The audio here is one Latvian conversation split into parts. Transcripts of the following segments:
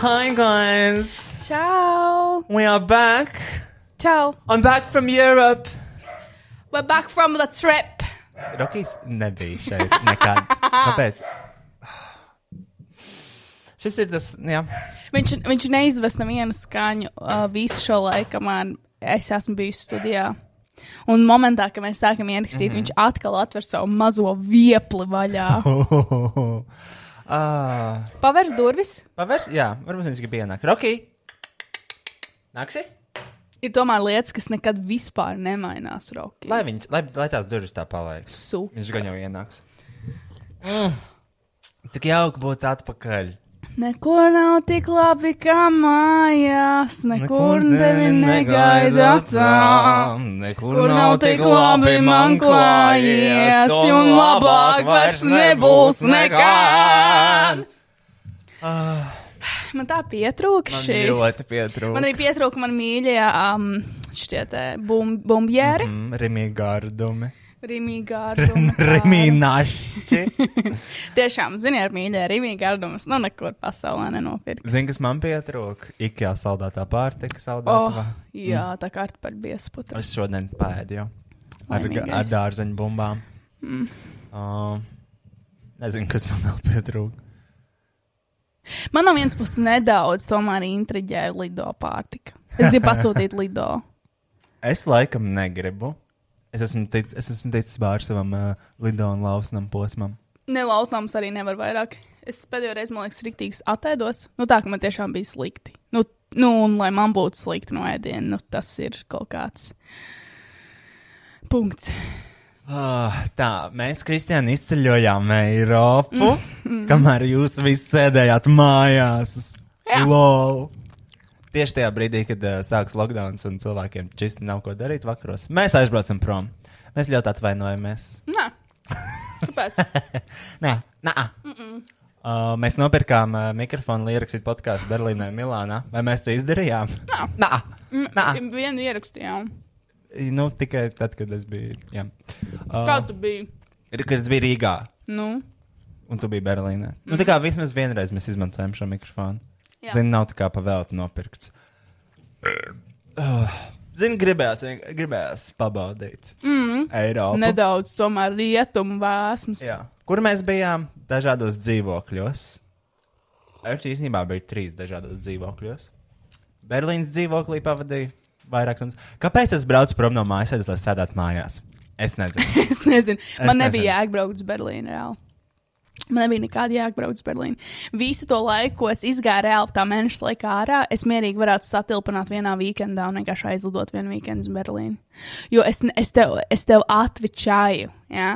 Hi guys, Ciao. we are back. Ciao. I'm back from Europe. We're back from the trip. Rokijs nebija šeit nekad. Kāpēc? Šis ir tas, jā. Viņš, viņš neizdevis nevienu skaņu uh, visu šo laiku, kamēr es esmu bijusi studijā. Un momentā, kad mēs sākam ierakstīt, mm -hmm. viņš atkal atver savu mazo viepli vaļā. ah, Pavērs durvis. pavērs, jā, varbūt viņš grib ienākt. Rokij! Nāksi? Ir tomēr lietas, kas nekad vispār nemainās, Roki. Lai, viņš, lai, lai tās durvis tā paliek. Su. Viņš gan jau ienāks. Mm. Cik jauki būt atpakaļ. Nekur nav tik labi kā mājās, nekur tevi negaida tā. Nekur Kur nav tik labi man klājies, un labāk vairs nebūs nekad. Man tā pietrūka Man ļoti pietrūka. Man arī pietrūka man mīļie um, šie te bum, bumbjēri. Mm. Mm, Rimīgi gārdumi. Rimīgā Rimīgi našķi. Tiešām, ziniet, mīļie, rimīgā ardumas. Nu, nekur pasaulē nenopirkt. Zini, kas man pietrūka? Ikea saldētā pārtika, Oh, saldētā. jā, tā kā ar par biesputu. Es šodien pēdu jau. Ar, ar dārzeņu bumbām. Mm. Uh, nezinu, kas man vēl pietrūka. Man no vienas puses nedaudz tomēr intriģēja lido pārtika. Es gribu pasūtīt lido. Es laikam negribu. Es esmu ticis, es esmu ticis bārs savam uh, lido un lausnam posmam. Nelausnāms arī nevar vairāk. Es pēdējo reizi, man liekas, rīktīgs atēdos. Nu, tā, ka man tiešām bija slikti. Nu, nu un lai man būtu slikti no ēdiena, nu, tas ir kaut kāds punkts. Uh, tā, mēs, Kristiāni, izceļojām Eiropu, mm. kamēr jūs visi sēdējāt mājās. Jā. Lol. Tieši tajā brīdī, kad uh, sāks lockdown un cilvēkiem čisti nav ko darīt vakaros, mēs aizbraucam prom. Mēs ļoti atvainojamies. Nē, kāpēc? Nē, nē. Uh, mēs nopirkām uh, mikrofonu, lai ierakstītu podkāstu Berlīnē, Milānā. Vai mēs to izdarījām? Nā. Nē, nē. Vienu ierakstījām. Nu, tikai tad, kad es biju. Jā. Uh, Kā tu biji? kad es biju Rīgā. Nu, Un tu biji Berlīnē. Mm. Nu, tā kā vismaz vienreiz mēs izmantojam šo mikrofonu. Zini, nav tā kā pavēlti nopirkts. Uh, Zini, gribējās, gribējās pabaudīt mm. Eiropu. nedaudz tomēr rietumu vēsmas. Jā. Kur mēs bijām? Dažādos dzīvokļos. Es īstenībā biju trīs dažādos dzīvokļos. Berlīnas dzīvoklī pavadīju vairākas stundas. Kāpēc es braucu prom no mājas, lai sēdētu mājās? Es nezinu. es nezinu. Man Es nebija braukt uz Berlīnu. Reāli. Man nebija nekāda jēga braukt uz Berlīnu. Visu to laiku, ko es izgāju reāli tā mēneša laikā ārā, es mierīgi varētu satilpināt vienā weekendā un vienkārši aizlidot vienu weekendu uz Berlīnu. Jo es, es, tev, es tev atvičāju. Ja?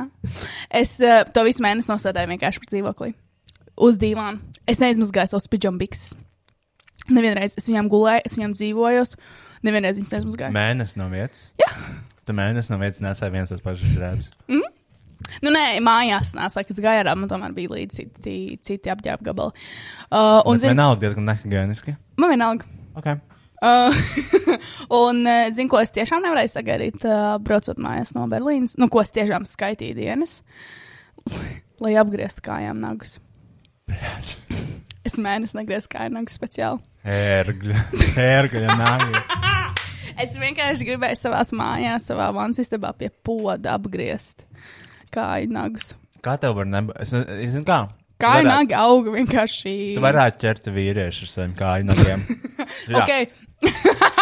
Es uh, to visu mēnesi nosēdēju vienkārši par dzīvokli. Uz dīvāna. Es neizmazgāju savus pidžambikses. Nevienreiz es viņām gulēju, es viņām dzīvojos. Nevienreiz viņas neizmazgāju. Mēnesis no vietas. Jā. Tu mēnesis no vietas nesāji viens tas pašs žērbs. Nu, nē, mājās nāca, kad es gāju ārā, man tomēr bija līdzi citi, citi apģērba gabali. Uh, un, zin, vienalga diezgan nehigieniski. man vienalga. Okay. Uh, un, uh, zinu, ko es tiešām nevarēju sagaidīt, uh, braucot mājās no Berlīnas. Nu, ko es tiešām skaitīju dienas, lai apgrieztu kājām nagus. Es mēnesi negriezu kāju nagus speciāli. Ērgļa. Ērgļa nāga. Es vienkārši gribēju savā mājās, savā vannas istabā pie poda apgriezt kāju nagus. Kā tev var nebūt? Es, es zinu, kā. Kāju nagi auga vienkārši. Tu varētu ķert vīriešu ar saviem kāju nagiem. Okay.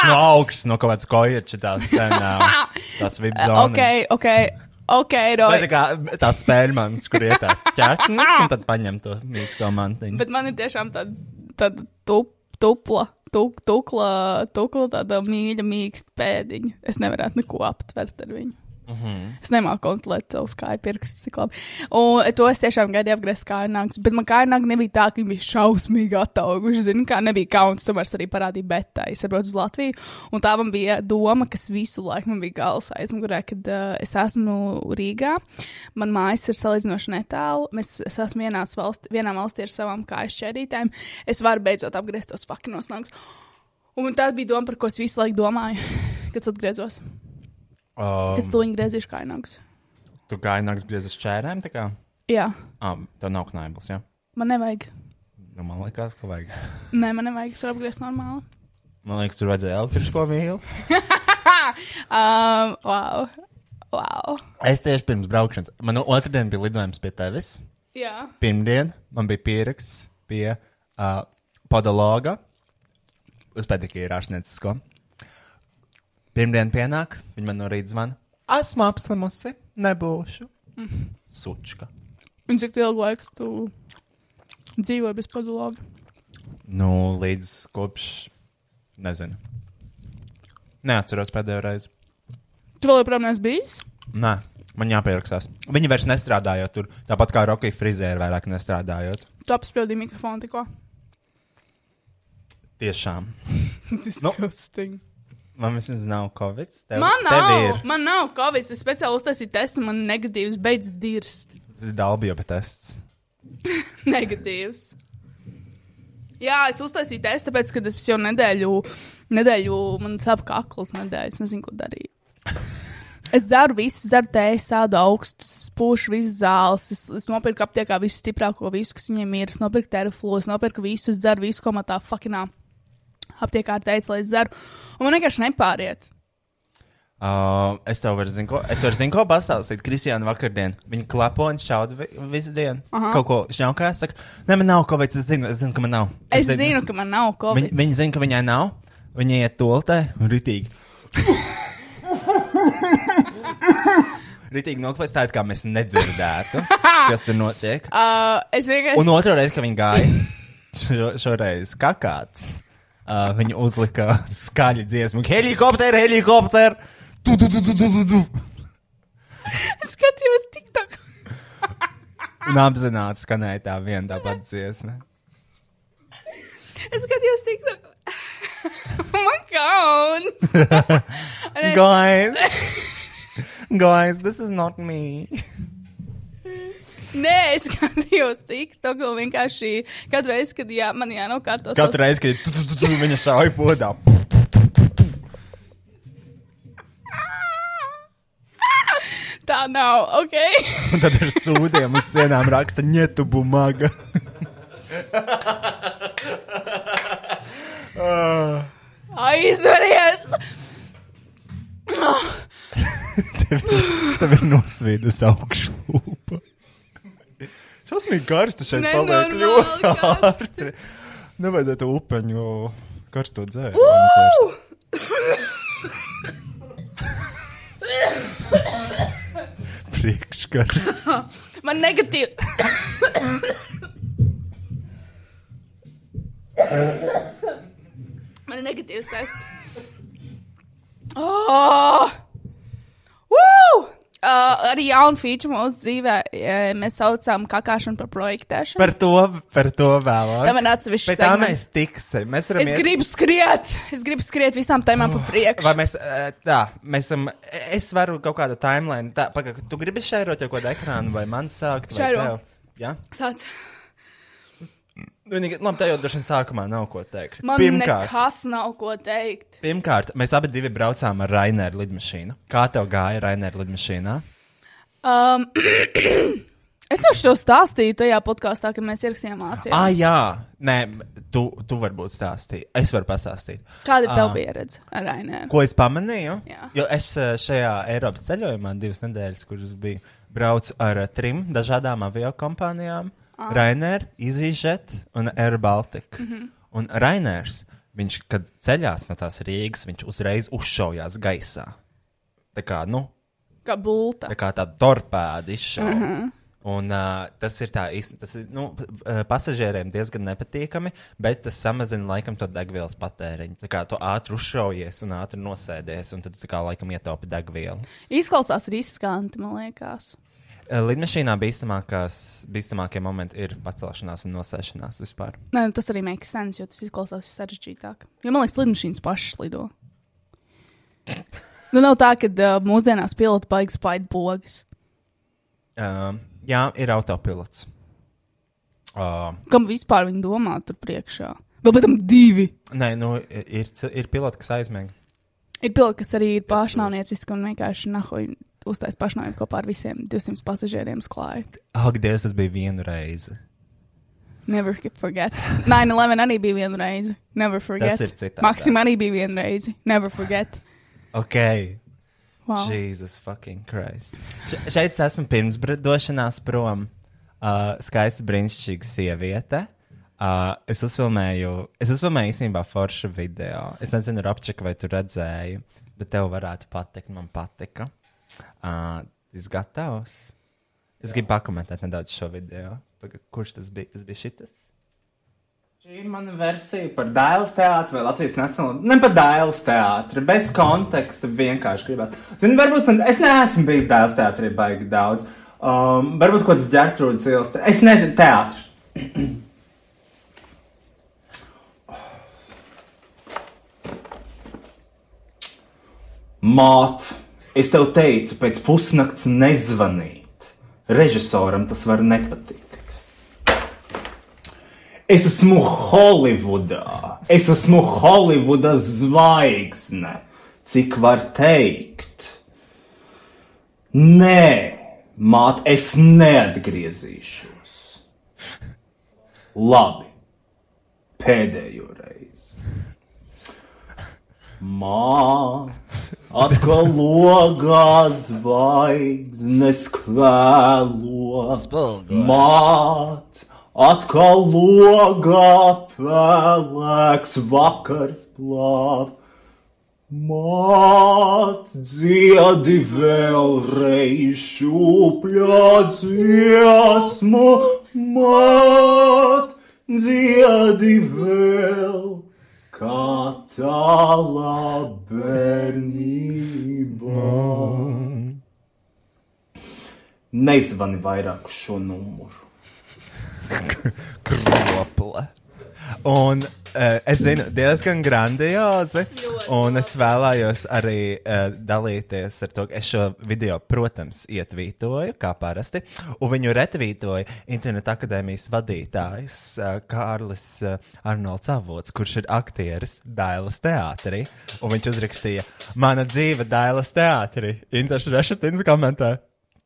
No augšas, no kaut kādas kojas, tās sen, ā, tās vip zonas. Ok, ok, ok, Vai tā kā tās spēļmanas, kur ir tās ķertnes, un tad paņem to mīksto mantiņu. Bet man ir tiešām tāda, tāda tup, tupla, tuk, tukla, tukla, tāda mīļa, mīksta pēdiņa. Es nevarētu neko aptvert ar viņu. Mm. -hmm. Es nemāku kontrolēt savus kāju pirkstus, cik labi. Un to es tiešām gaidīju apgriezt kāju nāks, bet man kāju nāks nebija tā, ka viņi bija šausmīgi atauguši. Zinu, kā nebija kauns, tomēr es arī parādīju betā. Es saprotu uz Latviju, un tā man bija doma, kas visu laiku man bija gals aizmugurē, kad uh, es esmu Rīgā. Man mājas ir salīdzinoši netālu. Mēs, es esmu vienās valst, vienā valstī ar savām kāju šķēdītēm. Es varu beidzot apgriezt tos fakinos nāks. Un tā bija doma, par ko es visu laiku domāju, kad atgriezos. Um, Es to griezīšu kainagus. tu kāju nāks griezes čērēm? Jā, Ah, tev nav knaibls, jā? man nevajag. Nu, man liekas, ka vajag. Nē, man nevajag, es varu apgriezt normāli. Man liekas, tur vajadzēja elektrisko mīlu. Um, wow. wow. Es tieši pirms braukšanas, man otrdien bija lidojums pie tevis. Jā. Pirmdien man bija pieraksts pie uh, podologa uz pedikīra ārstniecisko. Pirmdien pienāk, viņa man no rīta zvana. Esmu apslimusi, nebūšu. Mm. Sučka. Un cik ilgu laiku tu dzīvoji bez podologa? Nu, līdz kopš, nezinu. Neatceros pēdējo reizi. Tu vēl joprojām neesi bijis? Nē, man jāpierakstās. Viņi vairs nestrādājot tur, tāpat kā Rokas frizēra vairāk nestrādājot. Tu apspiedīji mikrofonu tikko. Tiešām. Disgusting. Man vismaz nav covid. Tev, Man tev nav, ir. man nav covid. Es speciāli uztaisīju testu, man negatīvs beidz dirst. Tas ir dalbija tests. Negatīvs. Jā, es uztaisīju testu, tāpēc, ka es jau nedēļu, nedēļu man sāp kakls nedēļu. Es nezinu, ko darīt. Es dzeru visu, dzeru tēju, sādu augstu, spūšu visas zāles. Es, es nopirku aptiekā visu stiprāko, visu, kas viņiem ir. Es nopirku terflu, es nopirku visu, es dzeru visu, ko man tā fakinā aptiekā teica, lai es dzeru. Un man vienkārši nepāriet. Uh, es tev varu zināt, ko, es varu zināt, ko pastāstīt. Kristiāna vakardien. Viņa klapo un šauda vi visu dienu. Aha. Kaut ko šņaukā. Saka, nē, man nav covid. Es zinu, es zinu, ka man nav. Es zinu, ka man nav covid. Viņa, viņa zina, ka viņai nav. Viņa iet toltē un ritīgi. ritīgi nokvestāja, kā mēs nedzirdētu, kas tur notiek. Uh, es vienkārši. Un otru reizi, kad viņi gāja, šo, šoreiz kakāts, uh, viņi uzlika skaļu dziesmu. Helikopter, helikopter! Tu, tu, tu, tu, tu, tu, tu. Skatījos TikTok. Un apzināti skanēja tā viena tā pati dziesma. Es skatījos TikTok. man kauns. Guys! Guys, this is not me. Nē, es skatījos TikTok un vienkārši katru reizi, kad jā, man jānokārto Katru reizi, kad tu, tu, tu, tu, viņa šauja podā. Tā nav, ok? Un tad ar sūdiem uz sienām raksta ņetu bumaga. Aizveries! Tev ir nosvīdus augšlūpa. Šausmīgi karsta šeit paliek ļoti karsti. ātri. Nevajadzētu upeņu karsto dzēru. Uh! Priekškars. Man negatīvi. Man ir negatīvs tests. Oh! Woo! Uh, arī jaunu feature mūsu dzīvē eh, mēs saucam kakāšanu par projektēšanu. Par to, par to vēlāk. Tam ir atsevišķs Pēc tam segments. mēs tiksim. Mēs Es iet- gribu skriet! Es gribu skriet visām tēmām pa priekšu. Vai mēs, eh, tā, mēs esam, es varu kaut kādu timeline, tā, pagaid, tu gribi šērot jau kādu ekrānu, vai man sākt, vai Šēro. tev? Jā? Sāc. Vienīgi, labi, tev jau droši vien sākumā nav ko teikt. Man Pirmkārt, nekas nav ko teikt. pirmkārt, mēs abi divi braucām ar Raineru lidmašīnu. Kā tev gāja Raineru lidmašīnā? Um, es jau šo stāstīju tajā podkāstā, kad mēs ierakstījām mācību. Ah, jā, nē, tu, tu varbūt stāstīji. Es varu pastāstīt. Kāda ir tava pieredze ar Rainēru? Ko es pamanīju? Jā. Jo es eh, šajā Eiropas ceļojumā divas nedēļas, kuras biju, braucu ar trim dažādām avio kompānijām. Rainer, EasyJet un Air Baltica. Mm -hmm. Un Rainers, viņš, kad ceļās no tās Rīgas, viņš uzreiz uzšaujās gaisā. Tā kā, nu, Kā bulta. tā kā tāda torpēda izšauta. Mm -hmm. Un, uh, tas ir tā īsti, tas ir nu, pasažieriem diezgan nepatīkami, bet tas samazina laikam to degvielas patēriņu. Tā kā tu ātri uzšaujies un ātri nosēdies, un tad tu tā kā laikam ietaupi degvielu. Izklausās riskanti, man liekas. Uh, Lidmašīnā bīstamākie momenti ir pacelšanās un nosēšanās vispār. Nē, nu, tas arī makes sense, jo tas izklausās sarežģītāk. Jo man liekas, lidmašīnas pašas lido. Nu, nav tā, ka uh, mūsdienās piloti baigs spaid pogas. Uh, jā, ir autopilots. Uh, Kam vispār viņi domā tur priekšā? Vēl pēc tam divi. nē, nu, ir, ir piloti, kas aizmieg. Ir piloti, kas arī ir pašnāvnieciski un vienkārši nahoji uztais pašnāvību kopā ar visiem 200 pasažieriem sklāja. Ak, Dievs, tas bija vienu reizi. Never forget. 9-11 arī bija viena reize. Never forget. ir citādāk. Maksim arī bija viena reize. Never forget. Ok. Wow. Jesus fucking Christ. Še, šeit es esmu pirms došanās prom. Uh, skaista, brīnišķīga sieviete. Uh, es uzfilmēju, es uzfilmēju īstenībā foršu video. Es nezinu, Rapčika, vai tu redzēji, bet tev varētu patikt. Man patika. Uh, tas gatavs. Es gribu pakomentēt nedaudz šo video. Paga, kurš tas bija? Tas bija šitas. Šī ir mana versija par Dāvidas teātru vai Latvijas nacionālo. Ne par Dāvidas teātru, bez konteksta vienkārši gribās. Zini, varbūt man, es neesmu bijis Dāvidas teātrī baigi daudz. Um, varbūt kaut kāds ģērtrūdas te- Es nezinu, teātris. Māt, es tev teicu, pēc pusnakts nezvanīt. Režisoram tas var nepatikt. Es esmu Holivudā. Es esmu Holivudas zvaigzne. Cik var teikt? Nē, māt, es neatgriezīšos. Labi, pēdējo reizi. Māt, atkal logā zvaigznes kvēlo. Māt, atkal logā pelēks vakars plāv. Māt, dziedi vēlreiz šūpļā dziesmu, māt, dziedi vēl, kā tālā bērnībā. Nezvani vairāk šo numuru. Kropla. Un es zinu, diezgan grandiozi. Un es vēlējos arī uh, dalīties ar to, ka es šo video, protams, ietvītoju, kā parasti. Un viņu retvītoja Interneta akadēmijas vadītājs uh, Kārlis uh, Arnolds Avots, kurš ir aktieris Dailas teātrī. Un viņš uzrakstīja, mana dzīve Dailas teātrī. Inters Rešetins komentē,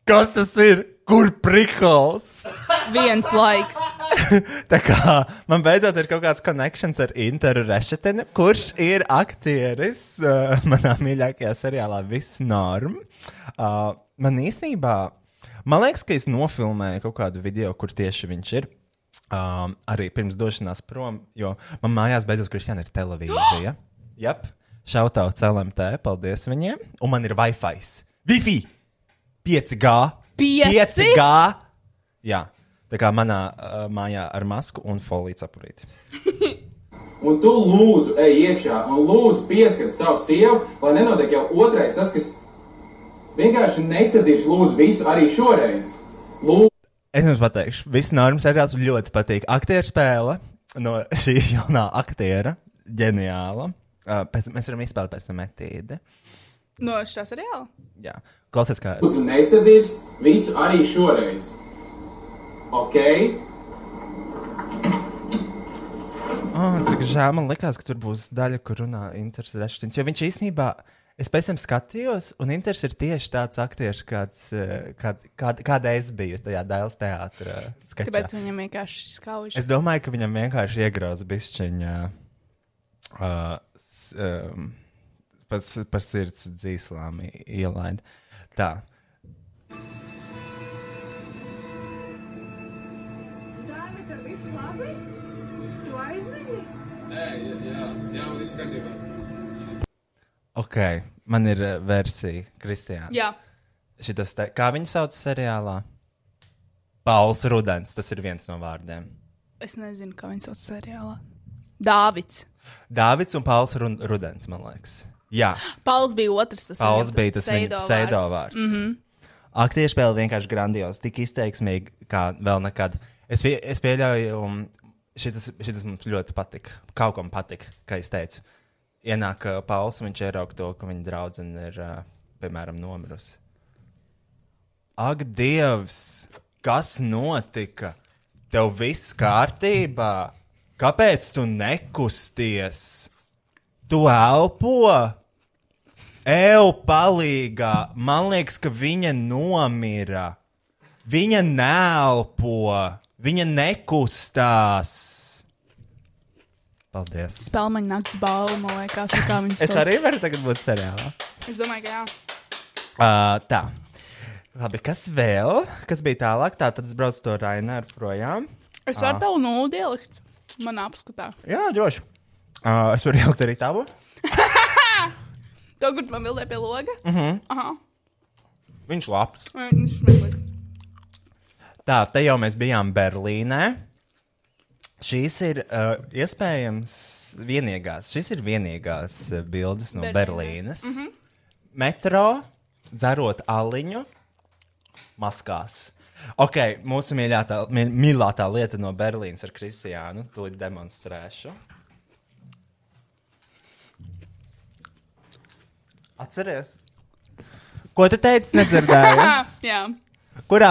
kas tas ir? Kur prikols? Viens laiks. Tā kā man beidzot ir kaut kāds konekšņs ar Interu Rešetinu, kurš ir aktieris uh, manā mīļākajā seriālā Viss Norm. Uh, man īstenībā, man liekas, ka es nofilmēju kaut kādu video, kur tieši viņš ir. Um, arī pirms došanās prom, jo man mājās beidzot Kristiāna ir televīzija. Jep, šautauts LMT, paldies viņiem. Un man ir Wi-Fi. Wi-Fi! 5G! Pieci? 5G! Jā, tā kā manā uh, mājā ar masku un foliju apurīti. Un tu lūdzu, ej iekšā un lūdzu pieskat savu sievu, lai nenotiek jau otrais tas, kas vienkārši nesadīšu lūdzu visu arī šoreiz. Lūdzu. Es jums pateikšu, viss normas seriāls ļoti patīk. Aktieru spēle no šī jaunā aktiera, ģeniāla. Uh, pēc, mēs varam izspēlēt pēc tam metīdi. No šā seriāla? Jā, klausies, kā. Lūdzu, nesadīrs visu arī šoreiz. Ok? Oh, cik žēl man likās, ka tur būs daļa, kur runā Inters Reštins. Jo viņš īstenībā, es pēc tam skatījos, un Inters ir tieši tāds aktieris, kāds, kād, kād, kāda es biju tajā Dēls teātrā. skečā. Kāpēc viņam vienkārši skauž? Es domāju, ka viņam vienkārši iegrauz bišķiņā uh, s- um, par, par sirds dzīslām i- ielaid. Tā. Dāvi, tev viss labi? Tu aizmigi? Nē, jā, jā, viss kārtībā. Ok, man ir uh, versija, Kristiāna. Jā, Šitas te, kā viņu sauc seriālā? Pauls Rudens, tas ir viens no vārdiem. es nezinu, kā viņš sauc seriālā. Dāvids. Dāvids un Pauls Ru- Rudens, man liekas. Jā, Pauls bija otrs. Pauls bija tas viņa pseidovārds. Mm -hmm. Aktieru spēle vienkārši grandios, tik izteiksmīgi kā vēl nekad. Es, pie, es pieļauju, um, šitas, šitas mums ļoti patika. Kaut kam patika, kā es teicu. Ienāk uh, Pauls, un viņš ieraug to, ka viņa draudzene ir, uh, piemēram, nomirusi. Ak, Dievs, kas notika? Tev viss kārtībā? Kāpēc tu nekusties? Tu elpo? Eju palīgā, man liekas, ka viņa nomira. Viņa neelpo. Viņa nekustās. Paldies. Spēlmaņa nakts balva, man liekas, vai kā viņas Es sauc. arī varu tagad būt seriālā. Es domāju, ka jā. Uh, tā. Labi, kas vēl? Kas bija tālāk? Tā tad es braucu to Raināru projām. Es varu tavu nulli ielikt. Man apskatā. Jā, droši. Uh, es varu ielikt arī tavu. To, kur man bildē pie loga? Uh Mhm. -huh. Aha. Viņš labs. Viņš smieklīgs. Tā, te jau mēs bijām Berlīnē. Šīs ir uh, iespējams vienīgās. Šis ir vienīgās uh, bildes no Berlīnē. Berlīnes. Mm -hmm. Metro, dzerot aliņu, maskās. Ok, mūsu mīļākā lieta no Berlīnes ar Kristiānu. Tūlīt demonstrēšu. Atceries? Ko tu teici? Nedzirdēju. Jā. Kurā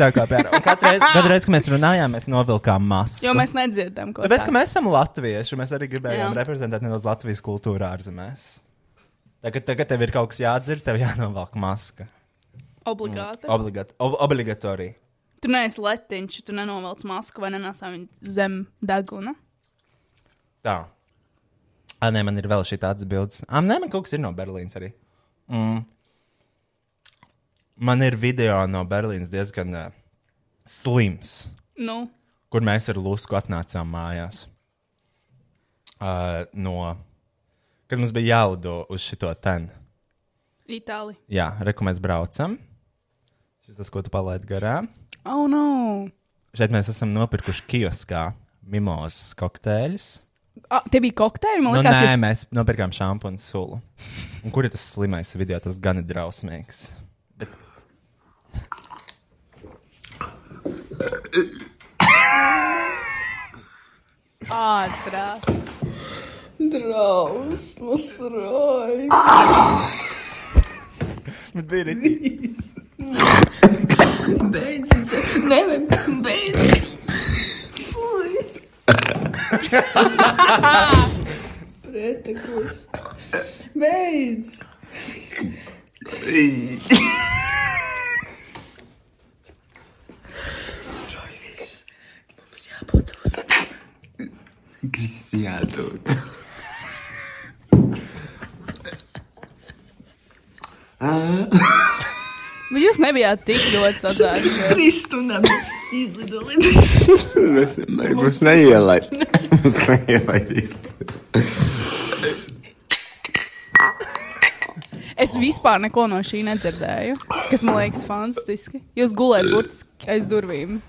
jākāpj ārā? Un Katru reizi, reizi, kad mēs runājām, mēs novilkām masku. Jo mēs nedzirdam, ko Tāpēc, ka mēs esam latvieši, mēs arī gribējām Jā. reprezentēt nedaudz Latvijas kultūru ārzemēs. Tagad, tagad tev ir kaut kas jādzird, tev jānovelk maska. Obligāti. Obligat, ob, obligatorija. Tu neesi letiņš, tu nenovelc masku vai nenesā viņu zem deguna. Tā. Ah, nē, man ir vēl šī tādas bildes. Ah, nē, man kaut kas ir no Berlīnas arī. Mm. Man ir video no Berlīnas diezgan uh, slims. Nu, kur mēs ar Lusku atnācām mājās. Uh, no, kad mums bija jālido uz šo tenu. Itāli. Jā, reku mēs braucam. Šis tas, ko tu palaidi garām. Oh, no. Šeit mēs esam nopirkuši kioskā mimozas kokteļus. Ah, te bija kokteļi, man Nu, liekas, nē, jūs... mēs nopirkām un sulu. Un kur ir tas slimais video? Tas gan ir drausmīgs. Bet... Ātrāk. Drausmas roja. Bet bija arī. Beidz, nevajag, beidz. Fui. Preteklis. Beidz. Roļīs. Mums jābūt uz. Cristiano. Bet jūs nebijāt tik ļoti sadzērušies. Trīs stundām izlido līdz. Mēs, mēs mums neielaid. Mums neielaidīs. Es vispār neko no šī nedzirdēju, kas man liekas fantastiski. Jūs gulējat burtiski aiz durvīm.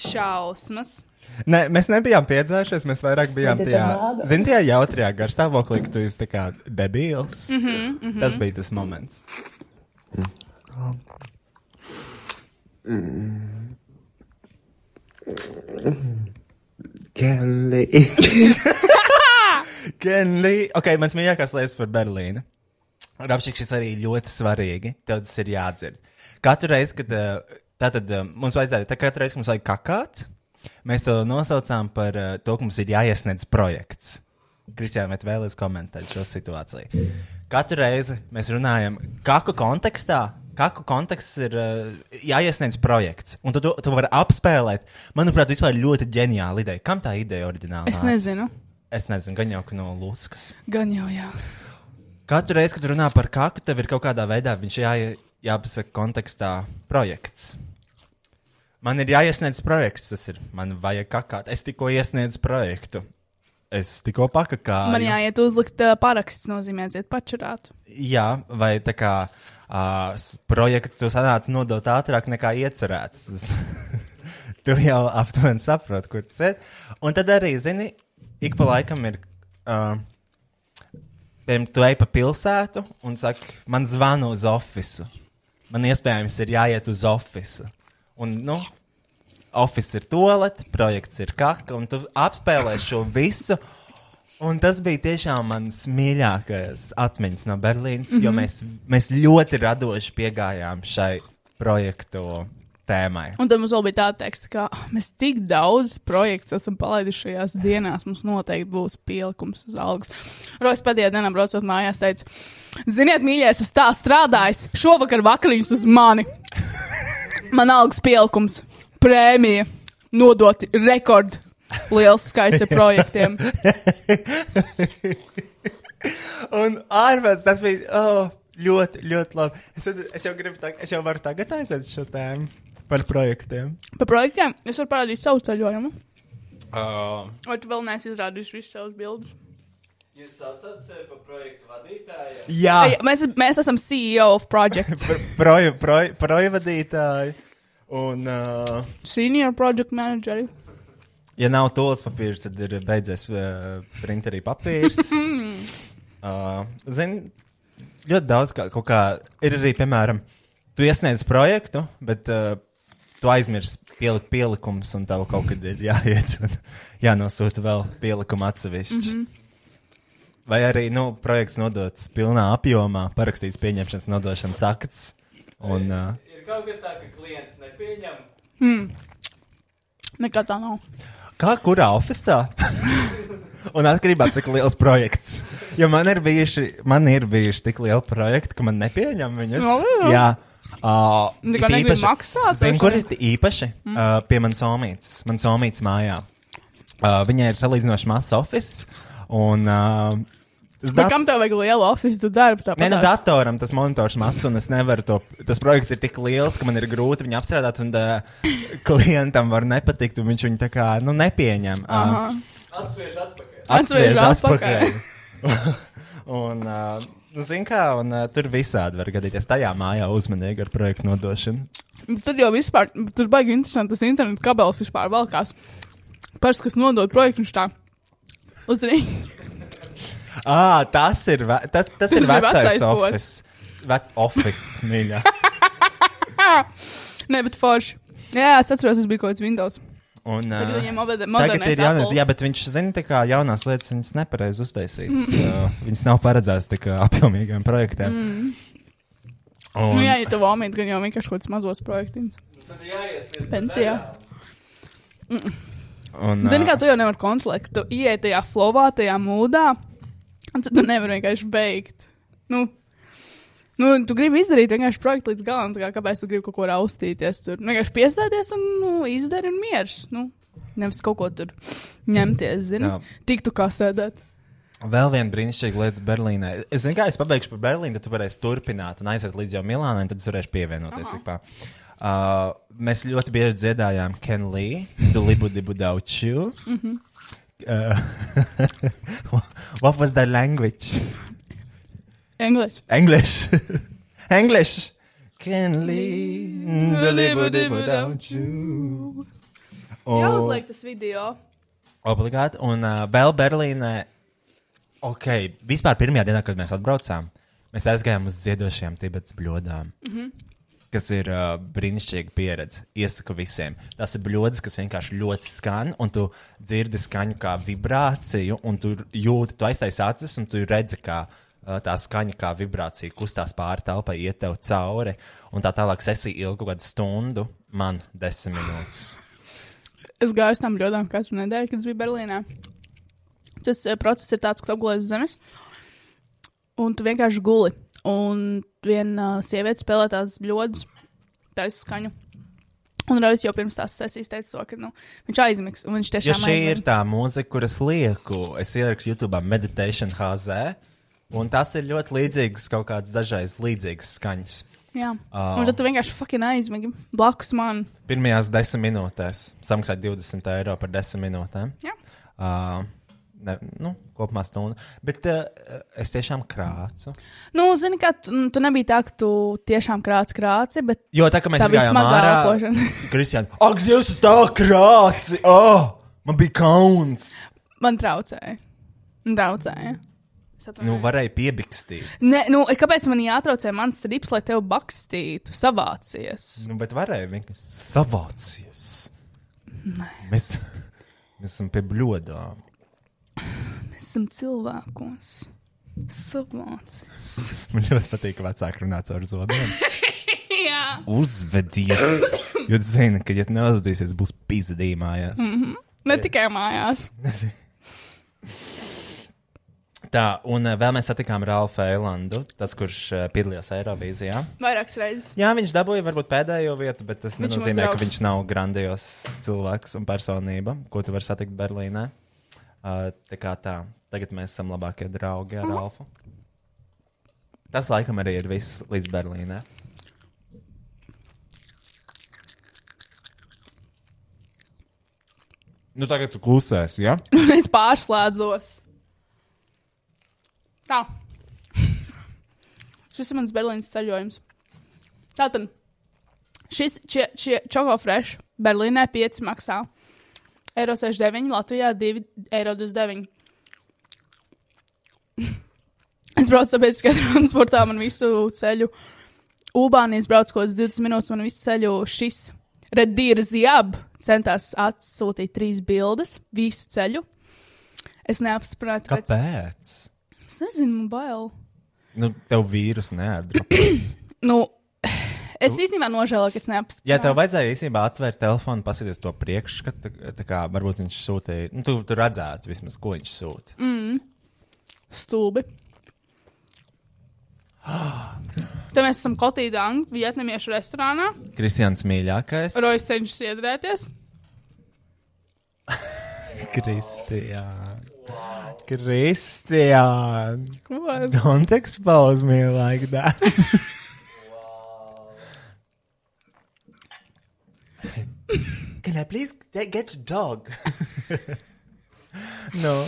Šausmas. Nē, mēs nebijām piedzērušies, mēs vairāk bijām tajā, zin, tajā jautrajā garstāvoklī, ka tu esi tā kā debīls. Mm -hmm, mm -hmm. Tas bija tas moments. Kelly. Kenlī. Ok, mans mīļākais lietas par Berlīnu. Rapšik, šis arī ļoti svarīgi. Tev tas ir jādzird. Katru reizi, kad uh, tātad, uh, mums vajadzēja, tā katru reizi, kad mums vajag kakāt, mēs to nosaucām par uh, to, ka mums ir jāiesniedz projekts. Kristiāna, vai tu vēlies komentēt šo situāciju? Katru reizi mēs runājam, kādu kontekstā, kādu konteksts ir uh, jāiesniedz projekts. Un tu to tu vari apspēlēt. Manuprāt, vispār ļoti ģeniāla ideja. Kam tā ideja oriģināli? Es nezinu. Es nezinu, gan jau no Lūskas. Gan jau, jā. Katru reizi, kad runā par kaku, tev ir kaut kādā veidā viņš jā, jāpasaka kontekstā projekts. Man ir jāiesniedz projekts, tas ir. Man vajag kakāt. Es tikko iesniedzu projektu. Es tikko pakakāju. Man jāiet uzlikt uh, paraksts, nozīmē, iet pačurāt. Jā, vai tā kā uh, s- projektu sanāca nodot ātrāk nekā iecerēts. Tu jau aptuveni saproti, kur tas ir. Un tad arī, zini, ik pa laikam ir. Uh, Piemēram, tu ej pa pilsētu un saki, man zvana uz oficiālu. Man iespējams ir jāiet uz oficiālu. Un, nu, oficiāls ir toalete, projekts ir kaka, un tu apspēlē šo visu. Un tas bija tiešām mans mīļākais atmiņas no Berlīnas, mm -hmm. jo mēs, mēs ļoti radoši piegājām šai projektu tēmai. Un tad mums vēl bija tāda teksta, ka "Ah, mēs tik daudz projektu esam palaiduši šajās dienās. Mums noteikti būs pielikums uz algas. Rojas pēdējā dienā braucot mājās, teica, ziniet, mīļais, es tā strādāju, šovakar vakariņas uz mani. Man algas pielikums. prēmija nodot rekord liels skaits ar projektiem. Un ārpus tas bija oh, ļoti, ļoti labi. Es, es, jau gribu, es jau varu tagad aiziet šo tēmu par projektiem. Par projektiem es varu parādīt savu ceļojumu. Uh, Vai tu vēl neesi izrādījis visas savas bildes? Jūs saucat sevi par projektu vadītāju? jā, Ei, Mēs, mēs esam CEO of projects. proju, proju, proju vadītāji. Un, uh, Senior project manageri. Ja nav tūlis papīrs, tad ir beidzies uh, printerī papīrs. uh, Zini, ļoti daudz kā, kaut kā ir arī, piemēram, tu iesniedz projektu, bet uh, tu aizmirsti pielikt pielikumus, un tev kaut kad ir jāiet un jānosūta vēl pielikumu atsevišķi. Mm -hmm. Vai arī nu, projekts nodots pilnā apjomā, parakstīts pieņemšanas nodošanas akts. Un, uh, Ir kaut kas tā, ka klients nepieņem. Nekā tā nav. Kā kurā oficiālā? Un atkarībā no cik liels projekts. Jo man ir bijuši, man ir bijuši tik lieli projekti, ka man nepieņem viņus. No, jā. jā. Uh, kā negribi īpaši- droši kur ir īpaši? Mm. Uh, pie manas omītes. Manas omītes mājā. Uh, viņai ir salīdzinoši mazs office. Un, uh, tas Bet dat- kam tev vajag lielu oficiālu darbu? Nē, nu, datoram tas monitors mazs, un es nevaru to. Tas projekts ir tik liels, ka man ir grūti viņu apstrādāt, un uh, klientam var nepatikt, un viņš viņu tā kā nu, nepieņem. Aha. Uh, Atsviež atpakaļ. Atsviež atpakaļ. un, uh, nu, zin kā, un uh, tur visādi var gadīties. Tajā mājā uzmanīgi ar projektu nodošanu. Tad jau vispār, tur baigi interesanti, tas internetu kabels vispār valkās. Pars, kas nodod projektu, viņš tā uzrīd. Ah, tas ir, ve tas, tas ir vecais vecais office. Vec office, mīļā. Nē, bet forši. Jā, es atceros, tas bija kaut kāds Windows. Un, Tagad uh, moder- Tagad ir jaunais, jā, bet viņš zina, tā kā jaunās lietas viņas nepareizi uztaisītas. Mm. Viņas nav paredzētas tā kā apjomīgiem projektiem. Mm. Nu, Un, jā, ja tev vāmīt, gan jau vienkārši kaut kāds mazos projektiņus. Pensijā. un, Zini, kā tu jau nevari kontrolēt, tu ienāc tajā flowā, tajā mūdā, un tad tu nevari vienkārši beigt. Nu, nu, tu gribi izdarīt vienkārši projektu līdz galam, kā kāpēc tu gribi kaut ko raustīties tur. Nu, vienkārši piesēties un nu, izdari un miers. Nu, nevis kaut ko tur ņemties, zini. Jā. Tik tu kā sēdēt. Vēl viena brīnišķīga lieta Berlīnē. Es zinu, kā es pabeigšu par Berlīnu, tad tu varēsi turpināt un aiziet līdz jau Milānai, un tad es varēšu pievienoties. Uh, mēs ļoti bieži dziedājām Ken Lee, Dulibu Dibu Dauču. Uh, what was the language? English. English. English. Ken Lee, Dulibu Dibu Dauču. Jā, uzliek tas video. Obligāti. Un uh, vēl Berlīnē, ok, vispār pirmajā dienā, kad mēs atbraucām, mēs aizgājām uz dziedošajām Tibetas bļodām. Mm -hmm. Kas ir uh, brīnišķīga pieredze. Iesaku visiem. Tas ir bļodas, kas vienkārši ļoti skan, un tu dzirdi skaņu kā vibrāciju, un tu jūti, tu aiztaisi acis, un tu redzi, kā uh, tā skaņa kā vibrācija kustās pāri telpai, iet tev cauri, un tā tālāk sesija ilga kaut kādu stundu, man desmit minūtes. Es gāju uz tām bļodām katru nedēļu, kad es biju Berlīnē. Tas uh, process ir tāds, ka tu apgulēji zemes, un tu vienkārši guli. Un viena uh, sieviete spēlē tās bļodas, taisa skaņu. Un Raujas jau pirms tās sesijas teica, to, ka nu, viņš aizmigs. Viņš Ja tiešām šī ir aizmigs. tā mūzika, kuras lieku, es ierakstu YouTube Meditation HZ, un tas ir ļoti līdzīgs, kaut kāds dažreiz līdzīgs skaņas. Jā, Ā. un tad tu vienkārši fucking aizmigi blakus man. Pirmajās desmit minūtēs samaksāja 20 eiro par desmit minūtēm. Jā. Uh, ne, nu, kopumā stunda. Bet uh, es tiešām krācu. Nu, zini, ka tu, tu nebija tā, ka tu tiešām krāci krāci, bet Jo tā kā mēs Tā gājām ārā. Kristiāna, ak, Dievs, tā krāci! Oh, man bija kauns! man traucēja. Man traucēja. Nu, varēja piebikstīt. Ne, nu, kāpēc man jātraucē mans strips, lai tev bakstītu, savācies? Nu, bet varēja vienkārši savācies. Mēs, mēs esam pie bļodām. Mēs esam cilvēkos. Savācies. Man ļoti patīk, ka vecāki runā caur zobiem. Jā. Uzvedies! Jo zini, ka, ja neuzvedīsies, būs pizdījumājās. Mm. Ne tikai mājās. Tā, un uh, vēl mēs satikām Ralfu Eilandu, tas, kurš uh, piedalījās Eirovīzijā. Vairākas reizes. Jā, viņš dabūja varbūt pēdējo vietu, bet tas Viņš nenozīmē, ka viņš nav grandios cilvēks un personība, ko tu vari satikt Berlīnē. Uh, tā kā tā, tagad mēs esam labākie draugi ar Ralfu. Tas laikam arī ir viss līdz Berlīnē. Nu, tagad tu klusēsi, ja? Es pārslēdzos. Tā. Šis ir mans Berlīnas ceļojums. Tātad, šis čoko fresh Berlīnē 5 maksā. Eiro 69, Latvijā 2,29 eiro. Es braucu sabiedriskajā transportā, man visu ceļu. Ubānijas brauc kaut kāds 20 minūtes, man visu ceļu šis Redīra Ziab centās atsūtīt trīs bildes visu ceļu. Es neapstiprinātu, kāpēc. Kāpēc? Es nezinu, man bail. Nu, tev vīrus neatdarbojas. Nu, es īstenībā nožēloju, ka es neapstiprināju. Ja tev vajadzēja īstenībā atvērt telefonu, paskatīties to priekšskatu, tā- kā varbūt viņš sūtīja, nu, tu, tu redzētu vismaz, ko viņš sūta. Mm. Stulbi. Te mēs esam Kotīdā, vietnamiešu restorānā. Kristians mīļākais. Rojas cenšas iedrēties. Kristiāna. Kristiāna. Don't expose me like that. Can I please get a dog? no.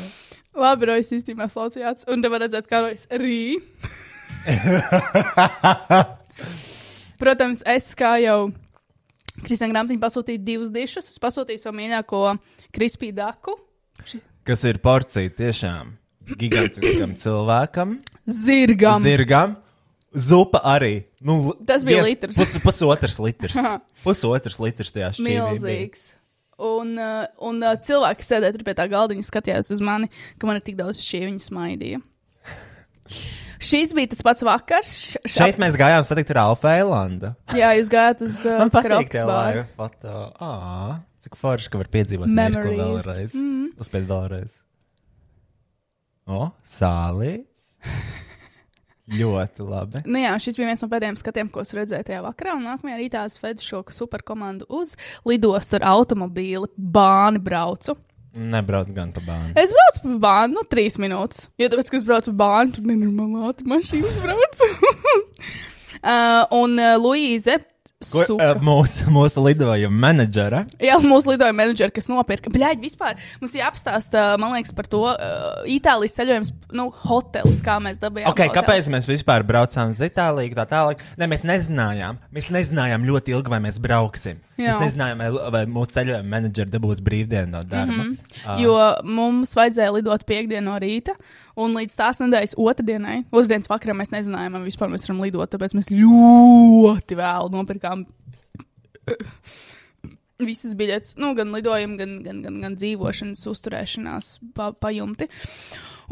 Labi, Rojas īstenībā slaucījās. Un te var redzēt, kā Rojas rī. Protams, es kā jau Kristiāna Grāmatiņa pasūtīju divus dišus. Es pasūtīju savu mīļāko krispī daku. Kas ir porcija tiešām gigantiskam cilvēkam, Zirgam. zirgam. Zupa arī. Nu, Tas bija viens- litrs. Pus, pusotrs litrs. pusotrs litrs tajā šķīvī. bija. Milzīgs. Un, uh, un uh, cilvēki sēdēja tur pie tā galdiņa, skatījās uz mani, ka man ir tik daudz šī viņa smaidīja. Šis bija tas pats vakars. Š, š, Šeit mēs gājām satikt ar Alfa Eilandu. Jā, jūs gājāt uz uh, Man patīk bāru. laiva foto. Ā, cik forši, ka var piedzīvot mirkli vēlreiz. Mhm. Uzspēt vēlreiz. O, sālīts. Ļoti labi. Nu jā, šis bija viens no pēdējiem skatiem, ko es redzēju tajā vakarā. Un nākamajā rītā es vedu šo superkomandu uz lidostu ar automobīli. Bāni braucu. Nebrauc gan pa bānu. Es braucu pa bānu, nu, trīs minūtes. Jo tāpēc, ka es braucu pa bānu, tur nenormāli ātri mašīnas brauc. uh, un uh, Luīze. Ko, uh, mūsu, mūsu lidojuma menedžera. Jā, mūsu lidojuma menedžeri, kas nopirka. Bļaigi, vispār mums jāapstāsta, man liekas, par to uh, Itālijas ceļojums, nu, hotelis, kā mēs dabījām. Okay, hoteli. kāpēc mēs vispār braucām uz Itāliju? Tā tālāk. Ne, mēs nezinājām. Mēs nezinājām ļoti ilgi, vai mēs brauksim. Jā. Mēs nezinājām, vai, vai mūsu ceļojuma menedžeri dabūs brīvdienu no darba. Mhm. Ā. Jo mums vajadzēja lidot piekdienu no rīta, un līdz tās nedēļas otrdienai, otrdienas vakarā mēs nezinājām, vai vispār mēs varam lidot. Tāpēc mēs ļoti vēlu nopirkām visas biļetes, nu, gan lidojumu, gan, gan, gan, gan dzīvošanas, uzturēšanās pa, pajumti.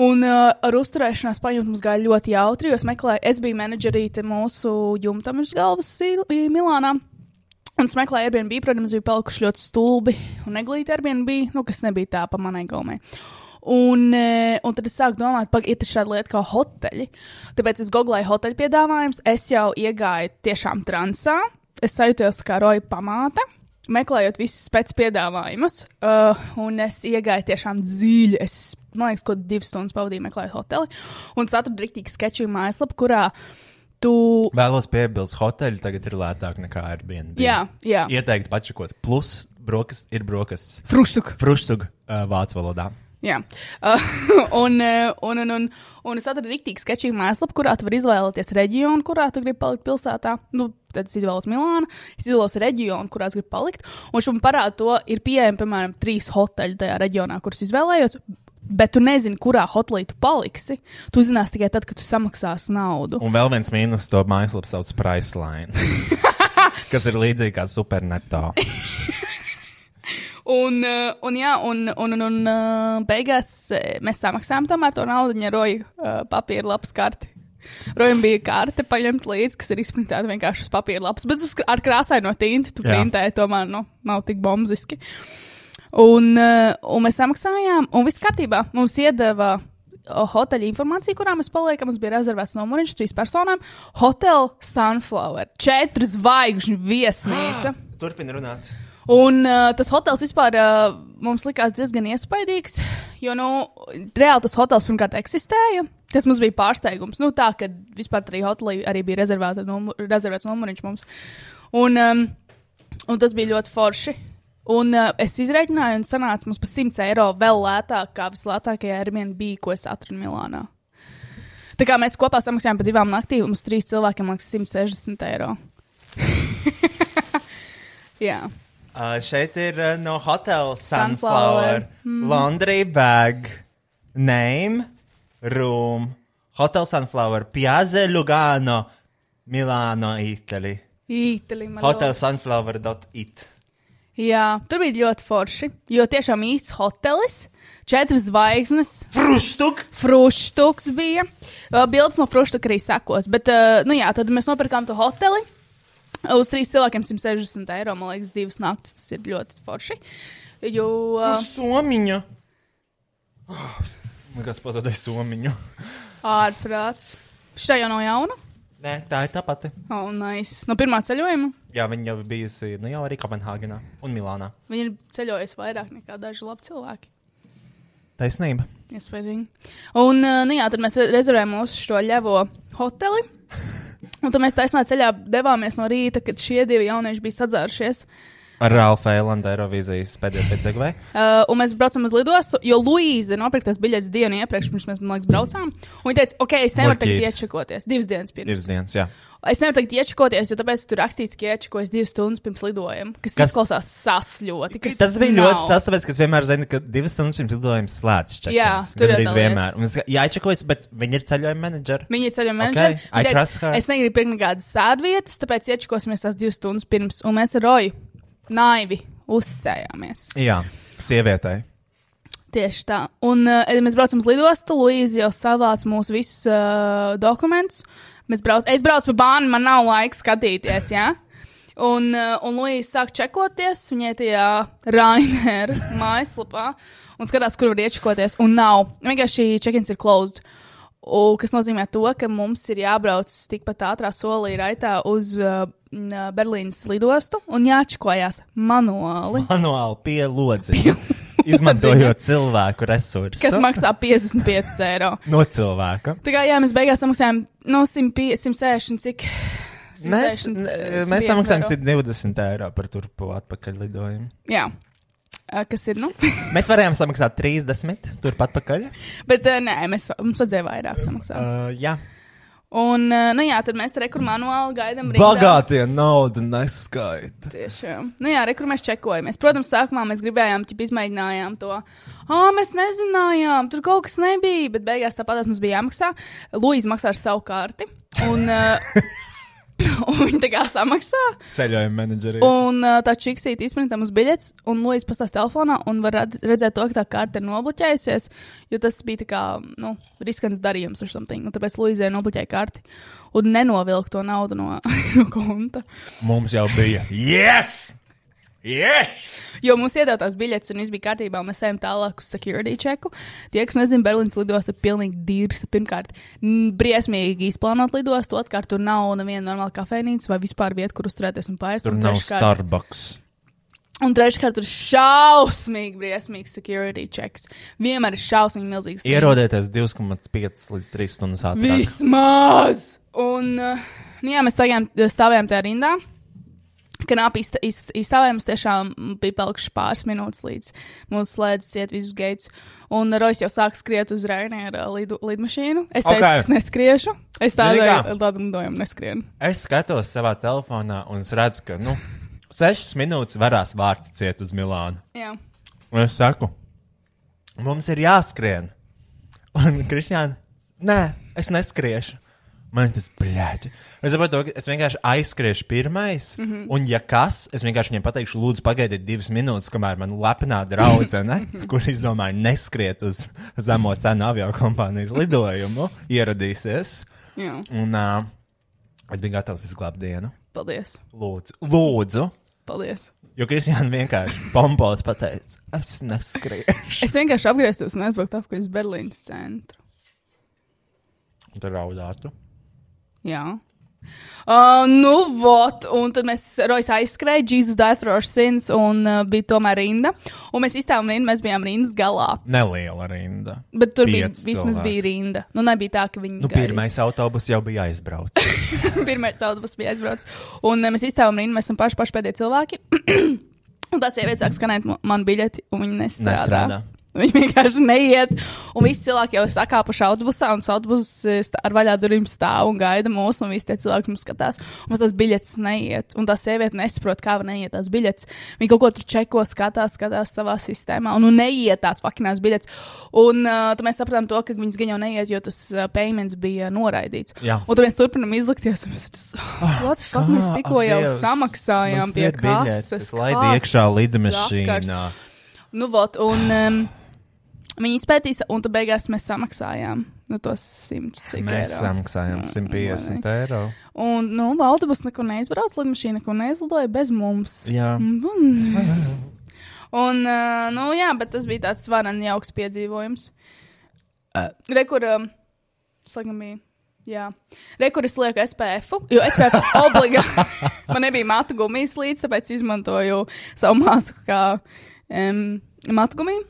Un uh, ar uzturēšanās pajumti mums gāja ļoti jautri, jo es meklēju, es biju menedžerīte mūsu jumtam uz galvas Milānā. Un meklēju Airbnb, protams, bija palikuši ļoti stulbi un neglīti Airbnb, nu, kas nebija tā pa manai gaumai. Un, eh, un tad es sāku domāt, ka ir šāda lieta kā hoteļi. Tāpēc es googlēju hoteļu piedāvājumus, es jau iegāju tiešām transā. Es sajūtos kā roja pamāte, meklējot visus pēc piedāvājumus. Uh, un es iegāju tiešām dziļi. Es, man liekas, ko divas stundas pavadīju meklējot hoteli. Un atradu rīktīgi sketču mājaslapu, kurā tu Vēlos piebilst, hoteļi tagad ir lētāk nekā Airbnb. Jā, jā. Ieteikt pačakot. Plus, brokas ir brokas. Fruštuk. Fruštuk uh, vācu valodā. Jā, uh, un, uh, un, un, un, un es atradu rīktīgi sketčīgu mājaslapu, kurā tu vari izvēlēties reģionu, kurā tu gribi palikt pilsētā. Nu, tad es izvēlos Milānu, es izvēlos reģionu, kurā es gribu palikt. Un šim parāda to, ir pieejami, piemēram, trīs hoteļi tajā reģionā, kurus izvēlējos. Bet tu nezini, kurā hotelī tu paliksi. Tu zināsi tikai tad, kad tu samaksāsi naudu. Un vēl viens mīnus to mājaslapu sauc Priceline. kas ir līdzīgi kā superneto. Un, uh, un, jā, un, un, un, un uh, beigās eh, mēs samaksājām tomēr to naudu, ja roja papīra lapas karti. Rojam bija karte paņemt līdzi, kas ir izprintēta vienkārši uz papīra lapas, bet uz, ar krāsaino tinti tu printēji, tomēr nu, nav tik bombziski. Un, un mēs samaksājām, un viss kārtībā. Mums iedeva hoteļa informāciju, kurā mēs paliekam. Mums bija rezervēts numuriņš trīs personām. Hotel Sunflower, četru zvaigžņu viesnīca. Turpini runāt. Un uh, tas hotels vispār uh, mums likās diezgan iespaidīgs, jo, nu, reāli tas hotels pirmkārt eksistēja. Tas mums bija pārsteigums. Nu, tā, ka vispār arī hotelī arī bija rezervēta numur, rezervēts numuriņš mums. Un, um, un tas bija ļoti forši. Un uh, es izreikināju, un sanāca mums par 100 eiro vēl lētāk, kā vislētākajā Airbnb, ko es atradu Milānā. Tā kā mēs kopā samaksājām par divām naktīm, mums trīs cilvēkiem maksā 160 eiro. Jā. Uh, šeit ir uh, no Hotel Sunflower. Sunflower. Mm. Laundry bag. Name. Room. Hotel Sunflower. Piazza Lugano. Milāno, Itālija. Itālijā. Hotelsunflower.it. Jā, tur bija ļoti forši. Jo tiešām īsts hotelis, četras zvaigznes, Frustuk! fruštuks bija. Bildes no fruštuka arī sekos. Bet, uh, nu jā, tad mēs nopirkām to hoteli. Uz trīs cilvēkiem 160 eiro, man liekas, divas naktis. Tas ir ļoti forši. Jo, uh, Somiņa. Man kāds pazaudēja somiņu. ārprāts. Šī jau nav jauna. Nē, tā ir tā pati. Oh, nice. No pirmā ceļojuma Jā, viņa jau bijusi, nu jau arī Kopenhāgenā un Milānā. viņi ir ceļojuši vairāk nekā daži labi cilvēki. Taisnība. Iespējams. Un, nu jā, tad mēs re- rezervējām uz šo ļevo hoteli. Un tad mēs taisnā ceļā devāmies no rīta, kad šie divi jaunieši bija sadzērušies. Ar Ralfa Eilanda Eirovīzijas pēdējais pēc Zegvē. Uh, un mēs braucam uz lidostu, jo Luīza nopirktas biļetes dienu iepriekš, pirms mēs, man liekas, braucām. Un viņa teica, ok, es nevaru tagad iečakoties. Divas dienas pirms. Divas dienas, jā. Es nevaru tagad iečakoties, jo tāpēc tur rakstīts, ka iečakojas divas stundas pirms lidojuma. Kas, Kas- izklausās sasļoti. kas Tas bija nav. ļoti sasprāts, kas vienmēr zina, ka divas stundas pirms lidojuma slēdz čekins. Jā, tur lieta. vienmēr. Un es kā, jāčakojas, bet viņi ir ceļojuma menedžeri. Viņa ir ceļojuma Okay, menedžere. I Viņa trust her. es negribu pirkt nekādas sēdvietas, tāpēc iečakosimies tās divas stundas pirms. Un mēs ar Roju naivi uzticējāmies. Jā, sievietei. Tieši tā. Un uh, mēs braucam uz lidostu. Luīza jau savāca mūsu visus uh, dokumentus. Mēs brauc, es braucu pa bānu, man nav laika skatīties. Ja? Un, uh, un Luīza sāk čekoties viņai tajā Rainera mājaslapā un skatās, kur var iečakoties. Un nav. Vienkārši check-ins ir closed. Un, kas nozīmē to, ka mums ir jābrauc tikpat ātrā solī raitā uz uh, n- Berlīnas lidostu un jāčakojās manuāli. Manuāli pie lodziņa. Izmantojot cilvēku resursus. Kas maksā 55 eiro. No cilvēka. Tā kā jā, mēs beigās samaksājām no 100, 160, cik. Mēs, 160, n- eh, mēs 150 samaksājam eiro. 120 eiro par turpu atpakaļ lidojumu. Jā. Ā, Kas ir, nu? Mēs varējām samaksāt 30 turpat atpakaļ. Bet ā, nē, mēs, mums vajadzēja vairāk samaksāt. Uh, jā, Un, ā, nu jā, tad mēs rekur manuāli gaidām rindā. bagātie naudu neskaita. Tieši. jā. Nu jā, rekur mēs čekojamies. Protams, sākumā mēs gribējām, ķip izmēģinājām to. Ah, mēs nezinājām, tur kaut kas nebija, bet beigās tāpat mums bija jāmaksā. Luīza maksā ar savu karti. Un, ā, un viņa tā kā samaksā. Ceļojuma menedžeri. Un uh, tā čiksīte izprintam uz biļetes, un Lūijas pastāv telefonā, un var red- redzēt to, ka tā karte ir nobloķējusies, jo tas bija tā kā, nu, riskants darījums ar something, un tāpēc Lūijai nobloķēja karti un nenovilka to naudu no, no konta. Mums jau bija. Yes! Yes! Jo mums iedod tās biļetes, un viss bija kārtībā, mēs ejam tālāk uz security checku. Tie, kas nezina, Berlīnas lidosta ir pilnīgi dīrs. Pirmkārt, briesmīgi izplānot lidostu, otrkārt, tur nav neviena normāla kafejnīca vai vispār vieta, kur uzturēties un pāriest. Tur un nav treškārt- Starbucks. Un treškārt, tur ir šausmīgi, briesmīgs security checks. Vienmēr ir šausmīgi milzīgs. Ierodieties 2,5 līdz 3 stundas ātrāk. Vismaz! Un, uh, nu jā, mēs stāvējām tajā rindā. Kad nāp izta- iz- izstāvējām, mums tiešām bija palikuši pāris minūtes līdz mūsu slēdzas iet visus gaits. Un Rojas jau sāk skriet uz Rainēra lidu, lidmašīnu. Es teicu, Ok. okay. ka es neskriešu. Es tādu lidojumu neskrienu. Es skatos savā telefonā un es redzu, ka, nu, 6 minūtes varās vārds ciet uz Milānu. Jā. Un es saku, mums ir jāskrien. Un Kristiāna, nē, es neskriešu. Man tas blēķi. Es saprotu, ka es vienkārši aizskriešu pirmais, mm -hmm. un, ja kas, es vienkārši viņiem pateikšu, lūdzu, pagaidiet divas minūtes, kamēr man lepnā draudzene, kur izdomāja neskriet uz zemo cenu avio kompānijas lidojumu, ieradīsies. Jā. Un uh, es biju gatavs izglābt dienu. Paldies. Lūdzu, lūdzu. Paldies. Jo Kristiāna vienkārši pompos pateica, es neskriešu. Es vienkārši apgrieztos un aizbrauktu apkārt uz Berlīnas centru. Tur raudātu. Jā. Uh, nu, vot, un tad mēs Rojas aizskrēja, Jesus died for our sins, un uh, bija tomēr rinda. Un mēs izstāvām rindu, mēs bijām rindas galā. Neliela rinda. Bet tur bija, vismaz bija rinda. Nu, nebija tā, ka viņi. Nu, gaidīja. pirmais autobus jau bija aizbraucis. Pirmais autobus bija aizbraucis. Un uh, mēs izstāvām rindu, mēs esam paši, paši pēdējie cilvēki. un tā sieviete sāk skanēt man biļeti, un viņi nestrādā. Nestrādā. Viņi vienkārši neiet. Un visi cilvēki jau ir sakāpuši autobusā, un tas autobus eh, stā- ar vaļā durvīm stāv un gaida mūs, un visi tie cilvēki mums skatās. Un mums tas biļets neiet. Un tā sieviete nesaprot, kā var neiet tās biļetes. Viņa kaut ko tur čeko, skatās, skatās savā sistēmā, un nu neiet tās fakinās biļetes. Un uh, tad mēs sapratām to, ka viņas gan jau neiet, jo tas uh, payments bija noraidīts. Jā. Un tad mēs turpinām izlikties, un mēs tas, what the fuck, mēs tikko jau samaksājām pie kases. Kāds iekšā lidmašīnā. Nu, vot, un um, viņi izpētīs, un tad beigās mēs samaksājām nu, tos simtus cik Mēs eiro. samaksājām Mm, 150 eiro. Un, nu, autobus nekur neizbrauc, lidmašīna nekur neizlidoja bez mums. Jā. Mm. Un, uh, nu, jā, bet tas bija tāds varani jauks piedzīvojums. Uh. Rekur, um, slēgam bija. Jā, rekuris lieku SPF, jo SPF obligāti. Man nebija matu gumijas līdzi, tāpēc izmantoju savu masku kā um, matu gumiju.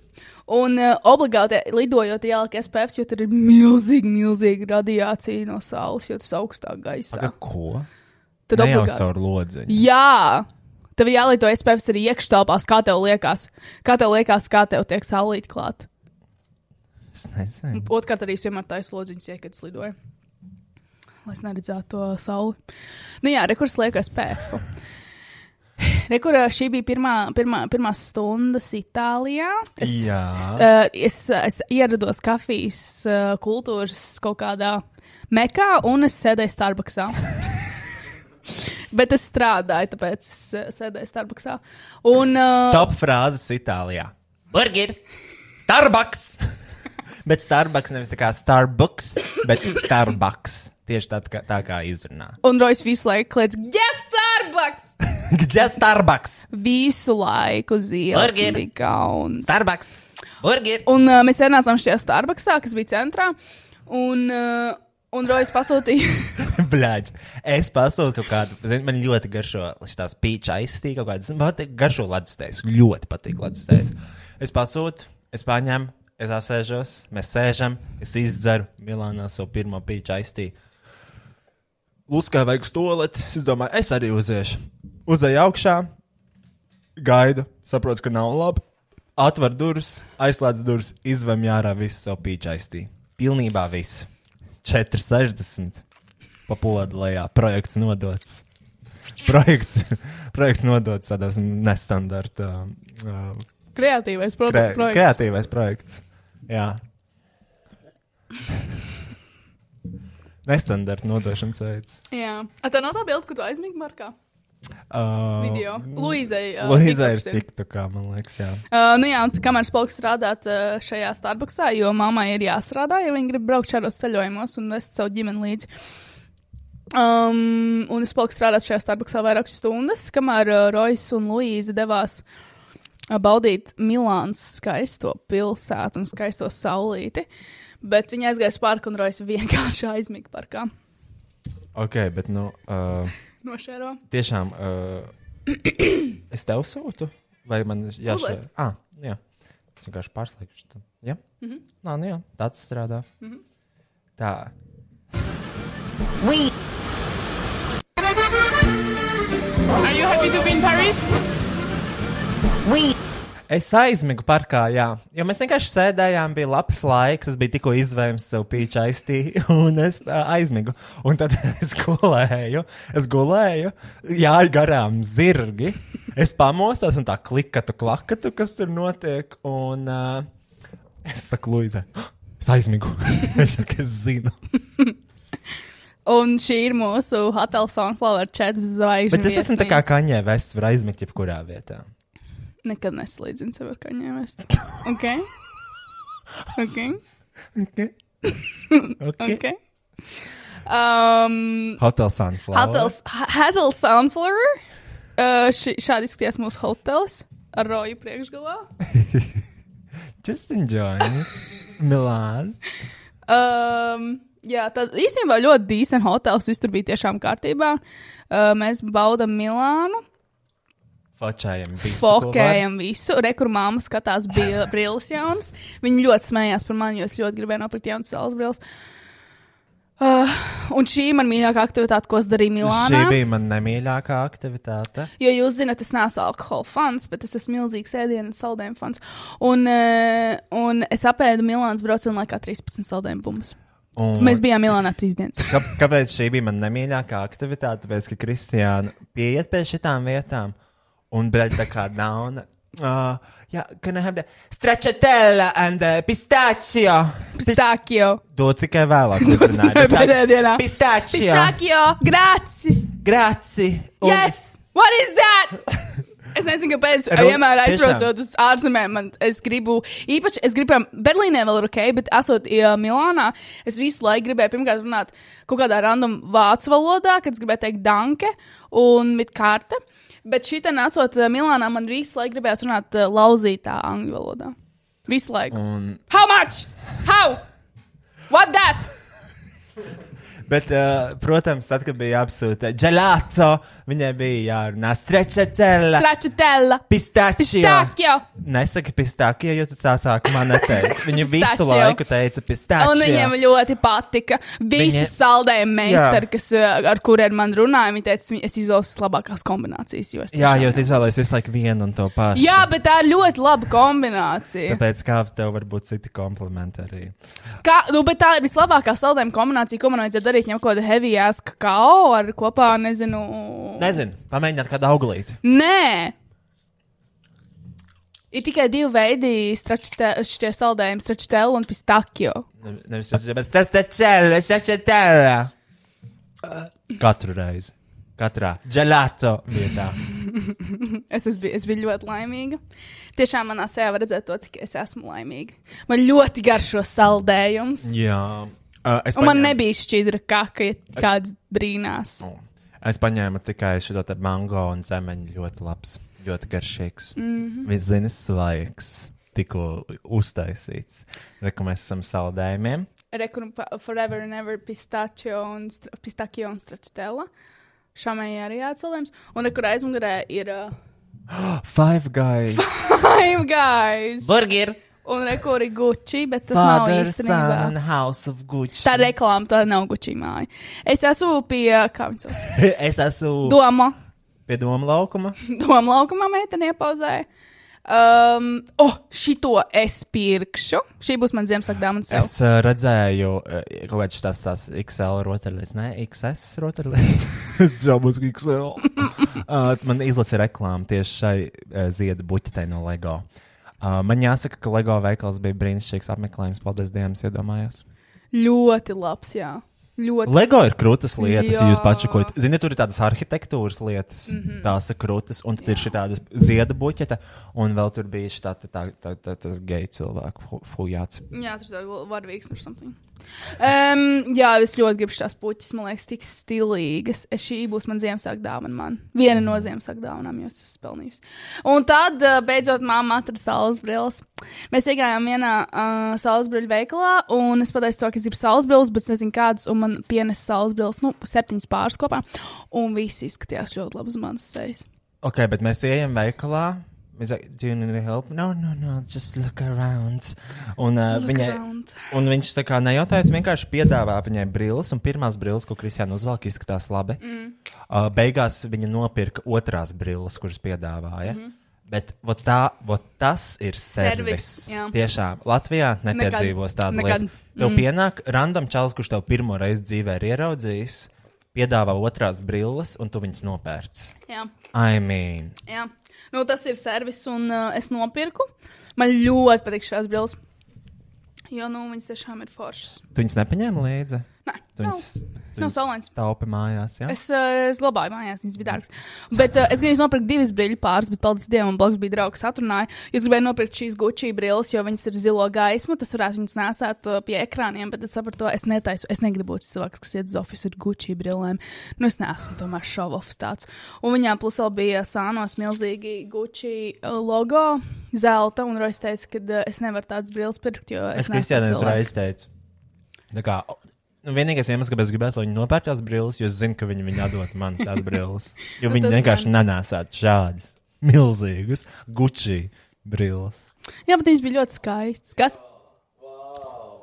Un uh, obligāti lidojot, jāliek SPF, jo tur ir milzīga, milzīga radiācija no saules, jo tas augstāk gaisā. Aga, ko? Tad Ne jau obligāti. caur lodziņu. Jā, tev jālieto SPF arī iekštelpās, kā tev liekas. Kā tev liekas, kā tev tiek saulīt klāt. Es nezinu. Otrkārt, arī es vienmēr taisa lodziņas, ja, kad es lidoju. Lai es neredzētu to sauli. Nu jā, rekurs liek SPF. Rekurā šī bija pirmā, pirmā, pirmā stundas Itālijā. Es, Jā. uh, es, es ierados kafijas uh, kultūras kaut kādā mekā, un es sēdēju Starbucksā. Bet es strādāju, tāpēc es sēdēju Starbucksā. Un, uh, Top frāzes Itālijā. Burger! Starbucks! bet Starbucks nevis tā kā Starbucks, bet Starbucks. Tieši tā kā, tā kā izrunā. un Rojas visu laiku kliedz, yes, Starbucks! Just Starbucks! Visu laiku uz ielas Burger. bija kauns. Starbucks! Burger! Un uh, mēs ienācām šajā Starbucksā, kas bija centrā. Un, uh, un Rojas pasūtīja. Blēģis. Es pasūtu kaut kādu, zini, man ļoti garšo šīs pīča aizstīja kaut kādas, man patīk garšo ledustējas. Ļoti patīk ledustējas. Es pasūtu, es paņemu, es apsēžos, mēs sēžam, es izdzeru Milānā savu pirmo pīča aizstīju. Lūskai vajag stolēt, es domāju, es arī uziešu. Uzēju augšā, gaidu, saprotu, ka nav labi. Atver durvis, aizslēdz durvis, izvem ārā visu savu pīča aizstīju. Pilnībā visu. 460 pa podu lejā. Projekts nodots. Projekts, projekts nodots tādās nestandarta. Uh, Kreatīvais kre, produkts. projekts. kreatīvais projekts. Jā. Nestandarta nodošanas veids. Jā, A, tā nav tā bilde, ko tu aizmīgi markā. Uh, Video. Luīzai, uh, Luīzai ir TikToks ir. tiktu, kā man liekas, jā. Uh, nu jā, kamēr es paliku strādāt uh, šajā Starbucksā, jo mammai ir jāstrādā, ja viņa grib braukt šādos ceļojumos un vest savu ģimeni līdzi. Um, un es paliku strādāt šajā Starbucksā vairākas stundas, kamēr uh, Rojas un Luīza devās uh, baudīt Milāns skaisto pilsētu un skaisto saulīti. Bet viņa aizgāja uz parku un Rojas vienkārši aizmiga parkā. Ok, bet nu. Uh, Nošēro. tiešām. Uh, es tev sūtu? Vai man? Uzliec. Ah, jā. Es vienkārši pārslēgšu. Jā? Mm -hmm. Nā, nu jā, tāds strādā. Mm -hmm. Tā. Are you happy to be in Paris? Es aizmigu parkā, jā. Jo mēs vienkārši sēdējām, bija labs laiks. Es biju tikko izvēlējis sev pīču aiztīju, un es aizmigu. Un tad es gulēju, es gulēju, jāja garām zirgi. Es pamostos un tā klikatu, klakatu, kas tur notiek. Un uh, es saku, Luizai, es aizmigu. es saku, es zinu. Un šī ir mūsu Hotel Sunflower 4 zvaigžņu. Bet es esmu tā kā kaņē, vests var aizmigt jebkurā vietā. Nekad neslīdzinu sev ar kaņiem. vest. Ok. Ok. Okay. okay. Ok. Um, Hotel Sunflower. Hotels, Hotel Sunflower. Uh, ši, šādi izskatījās mūsu hotels ar roju priekšgalā. Just enjoy. Milan. Um, Jā, tad īstenībā ļoti dīvains hotels. Viss tur bija tiešām kārtībā. Uh, mēs baudām Milānu, Fočējam visu. fokējam visu. Rekur māma skatās brilles jaunas. Viņa ļoti smējās par mani, jo es ļoti gribēju nopirkt jaunas saules brilles. Uh, un šī ir mana mīļākā aktivitāte, ko es darīju Milānā. Šī bija mana nemīļākā aktivitāte. Jo jūs zināt, es neesmu alkohola fans, bet es esmu milzīgs ēdienu un saldējumu fans. Un, uh, un es apēdu Milānas braucienu laikā 13 saldējumu bumbas. Un Mēs bijām Milānā trīs dienas. Kā, kāpēc šī bija mana nemīļākā aktivitāte? Tāpēc, ka Kristiāna pieiet pie šitām vietām un brīdī tā kā dauna. Uh, yeah, can I have the stracciatella and uh, pistachio? Pistākio. To tikai vēlāk dienā. Pistachio. Pistākio, graci! Graci. Un- Yes! What is that? Es nezinu, kāpēc. Ru- Vienmēr aizbraucot uz ārzemēm, man es gribu, īpaši, es gribu, Berlīnē vēl ir ok, bet esot ja, Milānā, es visu laiku gribēju pirmkārt runāt kaut kādā random vācu valodā, kad es gribēju teikt danke un mit karte. Bet šī te nesot uh, Milānā, man visu laiku gribējās runāt uh, lauzītā angļu valodā. Visu laiku. Un, How much? How? What that? Bet, uh, protams, tad, kad bija jāapsūta gelato, viņai bija jārunā Stracciatella. pistachio. Pistākio. Nesaki pistachio, jo tu tā sākumā neteici. Viņa visu laiku teica pistachio. Un viņiem ļoti patika. Visi Viņa- saldējumi meistari, kas, uh, ar kuriem man runāja, viņi teica, "Vi- es izvēlos labākās kombinācijas. jo Jā, jo tu izvēlējies visu laiku vienu un to pašu. Jā, bet tā ir ļoti laba kombinācija. Tāpēc kā tev var būt citi komplimenti arī. Kā, nu, bet tā ir vislabākā saldējuma kombinācija, ko man vajadzētu darīt. Ņemt kaut kādu heavy ass kakao ar kopā, nezinu. Nezinu, pamēģināt kādu auglīti. Nē! Ir tikai divi veidi šie saldējumi, stračitēlu un pistakio. Ne- Nevis jau bet stracciatella, stracciatella. Katru reizi. Katrā gelato vietā. Es, es, biju, es biju ļoti laimīga. Tiešām manā sejā var redzēt to, cik es esmu laimīga. Man ļoti garšo saldējums. Jā. Uh, es, Un man paņēmu- nebija šķidra kaka, ja kāds brīnās. es paņēmu tikai šo te mango un zemeņu. Ļoti labs, ļoti garšīgs. Mm. -hmm. Viņš zina svaigs, tikko uztaisīts. Reku mēs esam saldējumiem. Rekunu pa- Forever and Ever pistachio un, pistachio un stracciatella. Šāmēji arī jāatsaldējums. Un rekur aizmugurē ir uh, Five guys. Five Guys. Burger. Un rekur ir Gucci, bet tas nav Father, son īstenībā. and house of Gucci. Tā reklāma, tā nav Gucci māja. Es esmu pie, kā viņas sauc, es esmu Doma. pie doma laukuma. Doma laukumā meitene iepauzēja. Um, oh, šito es pirkšu. Šī būs man Ziemassvētku sev. Es uh, redzēju, uh, kaut kāds tās, tās XL rotaļlietas, ne XS rotaļlietas. es domāju, ka XL. uh, man izlaica reklāma tieši šai uh, ziedu buķetei no LEGO. Uh, man jāsaka, ka LEGO veikals bija brīnišķīgs apmeklējums. Paldies Dievam, iedomājos. Ļoti labs, jā. Ļoti. LEGO ir krūtis lietas, ja jūs Jā. pačakojat. Ziniet, tur ir tādas arhitektūras lietas, mm -hmm. tās ir krūtis, un tad ir šī tāda zieda buķete, un vēl tur bija šī tā, tā, tā, tā, tā, tas geju cilvēku fujāts. Jā, tur ir vardvīgs or something. Um, jā, es ļoti gribu šīs puķis, man liekas, tik stilīgas. Es, šī būs man Ziemassvētku dāvana. Man. Viena no Ziemassvētku dāvanām, jo es esmu pelnījusi. Un tad, uh, beidzot, mamma atrada saules brilles. Mēs iegājām vienā uh, saules brīļu veikalā, un es pateicu, to, ka es gribu saules brilles, bet es nezinu, kādas, un man pienes saules brilles, nu, septiņas pāris kopā. Un viss izskatījās ļoti labi uz manas sejas. Ok, bet mēs ejam veikalā. Mēs sakām, do you need help? No, no, no, just look around. Un, uh, Look viņai, around. un viņš tā kā nejautāja, vienkārši piedāvā viņai brilles, un pirmās brilles, ko Kristiāna uzvelk, izskatās labi. Mm. Uh, beigās viņa nopirka otrās brilles, kuras piedāvāja. Mm. Bet vot tā, vot tas ir servis. Servis, jā. Tiešām Latvijā nepiedzīvos tādu nekad. lietu. Tev mm. pienāk random čalis, kurš tev pirmo reizi dzīvē ir ieraudzījis, piedāvā otrās brilles, un tu viņas nopērci. Jā. I mean, Jā, nu, tas ir servis, un uh, es nopirku. Man ļoti patīk šīs brilles. Jo nu, viņas tiešām ir foršas. tu viņas nepaņēmi līdzi? Nē, Tu nav. saulains. Taupi mājās, jā? Es, uh, es glabāju mājās, viņas bija dārgas. Bet uh, es gribēju nopirkt divas brīļu pāris, bet, paldies Dievam, man blakus bija draugs, atrunāja. Jūs gribējāt nopirkt šīs Gucci brilles, jo viņas ir zilo gaismu, tas varētu viņas nesāt uh, pie ekrāniem, bet es sapratu, to es netaisu. Es negribu būt cilvēks, kas iet uz oficiālu ar Gucci brillēm. Nu, es neesmu tomēr šovs tāds. Un viņām plus vēl bija sānos milzīgi Gucci logo, zelta, un Rojas teica, ka uh, es nevaru tādas brilles pirkt, jo es, Es Kristiānai uzreiz teicu, tā kā, vienīgais iemesls, kāpēc es gribētu, lai viņi nopērk tās brilles, jo es zinu, ka viņi viņi atdod man tās brilles. Jo Nu, viņi vienkārši gan. nenēsāt šādas milzīgas Gucci brilles. Jā, bet viņas bija ļoti skaistas. Kas?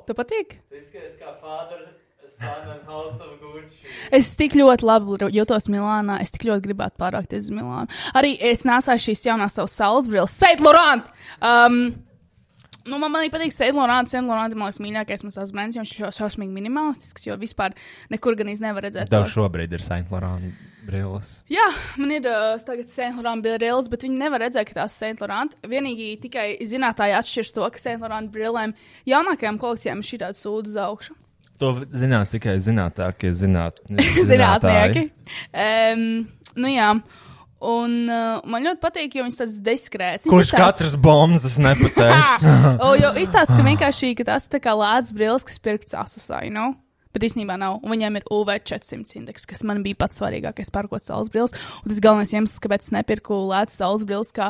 Tev patīk? Tas izskatās kā Father, Son and House of Gucci. Es tik ļoti labi jūtos Milānā. Es tik ļoti gribētu pārākties uz Milānu. Arī es nesāju šīs jaunās savas saules brilles. Saint Laurent! Um, Nu, man arī patīk Saint Laurent. Saint Laurent ir mans mīļākais mazs brands, jo viņš ir šausmīgi minimalistisks, jo vispār nekur gan īsti nevar redzēt. Tev šobrīd ir Saint Laurent brilles. Jā, man ir uh, tagad Saint Laurent brilles, bet viņi nevar redzēt, ka tās ir Saint Laurent. Vienīgi tikai zinātāji atšķirs to, ka Saint Laurent brillēm jaunākajām kolekcijām ir šī tāda sūda uz augšu. To zinās tikai zinātākie zināt, Zinātnieki. Um, nu jā. Un uh, man ļoti patīk, jo viņš tāds diskrēts. Kurš izstāsta- katrs bombas nepateiks? o, jo izstāsta, ka vienkārši ka tas ir tā kā lēts brilles, kas pirkts asusā, you know? Bet īstenībā nav. Un viņiem ir UV 400 indeks, kas man bija pats svarīgākais pērkot saules brilles. Un tas galvenais iemesls, kāpēc es nepirku lētas saules brilles, kā,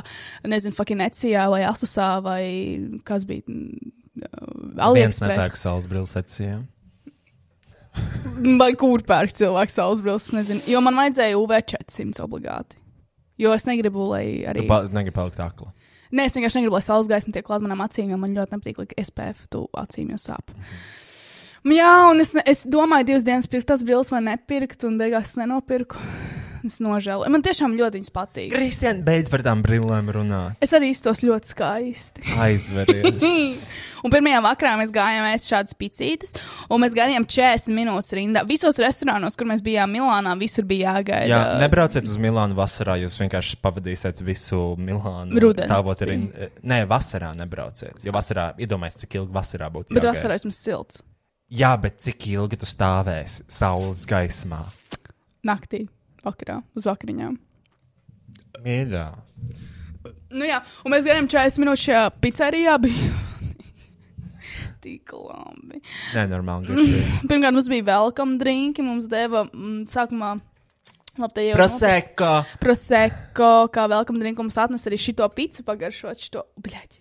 nezinu, fucking Ecijā vai Asusā vai kas bija. mm, Viens AliExpress. netāk saules brilles secījām. Vai kur pērk cilvēks saules brilles, es nezinu. Jo man vajadzēja UV 400 obligāti. Jo es negribu, lai arī. Tu pa, negribi palikt akla. Nē, es vienkārši negribu, lai saules gaisma tiek klāta manām acīm, jo man ļoti nepatīk, ka SPF tu acīm jau sāp. Jā, un es, es domāju, divas dienas pirkt tas brilles vai nepirkt, un beigās es nenopirku. Es nožēloju. Man tiešām ļoti viņas patīk. Kristian, beidz par tām brillēm runāt. Es arī iztos ļoti skaisti. Aizveries. Un pirmajā vakarā mēs gājām ēst šādas picītes, un mēs gaidījām 40 minūtes rindā. Visos restorānos, kur mēs bijām Milānā, visur bija jāgaida. Jā, nebrauciet uz Milānu vasarā, jūs vienkārši pavadīsiet visu Milānu. Rudens Stāvot arī. Nē, vasarā nebrauciet. Jo vasarā, iedomājieties, cik ilgi vasarā būtu. Bet jāgaida. vasarā esmu silts. Jā, bet cik ilgi tu stāvēsi saules gaismā? Naktī, vakarā, uz vakariņām. Mīļā. Nu jā, un mēs gājām 40 minūtes šajā pizzerijā. Tik labi. Nē, normāli. Pirmkārt, mums bija welcome drinki. Mums deva mm, sākumā. Labi, jau Prosecco. Prosecco, kā welcome drink mums atnes arī šito picu pagaršot, šito, bļaļ,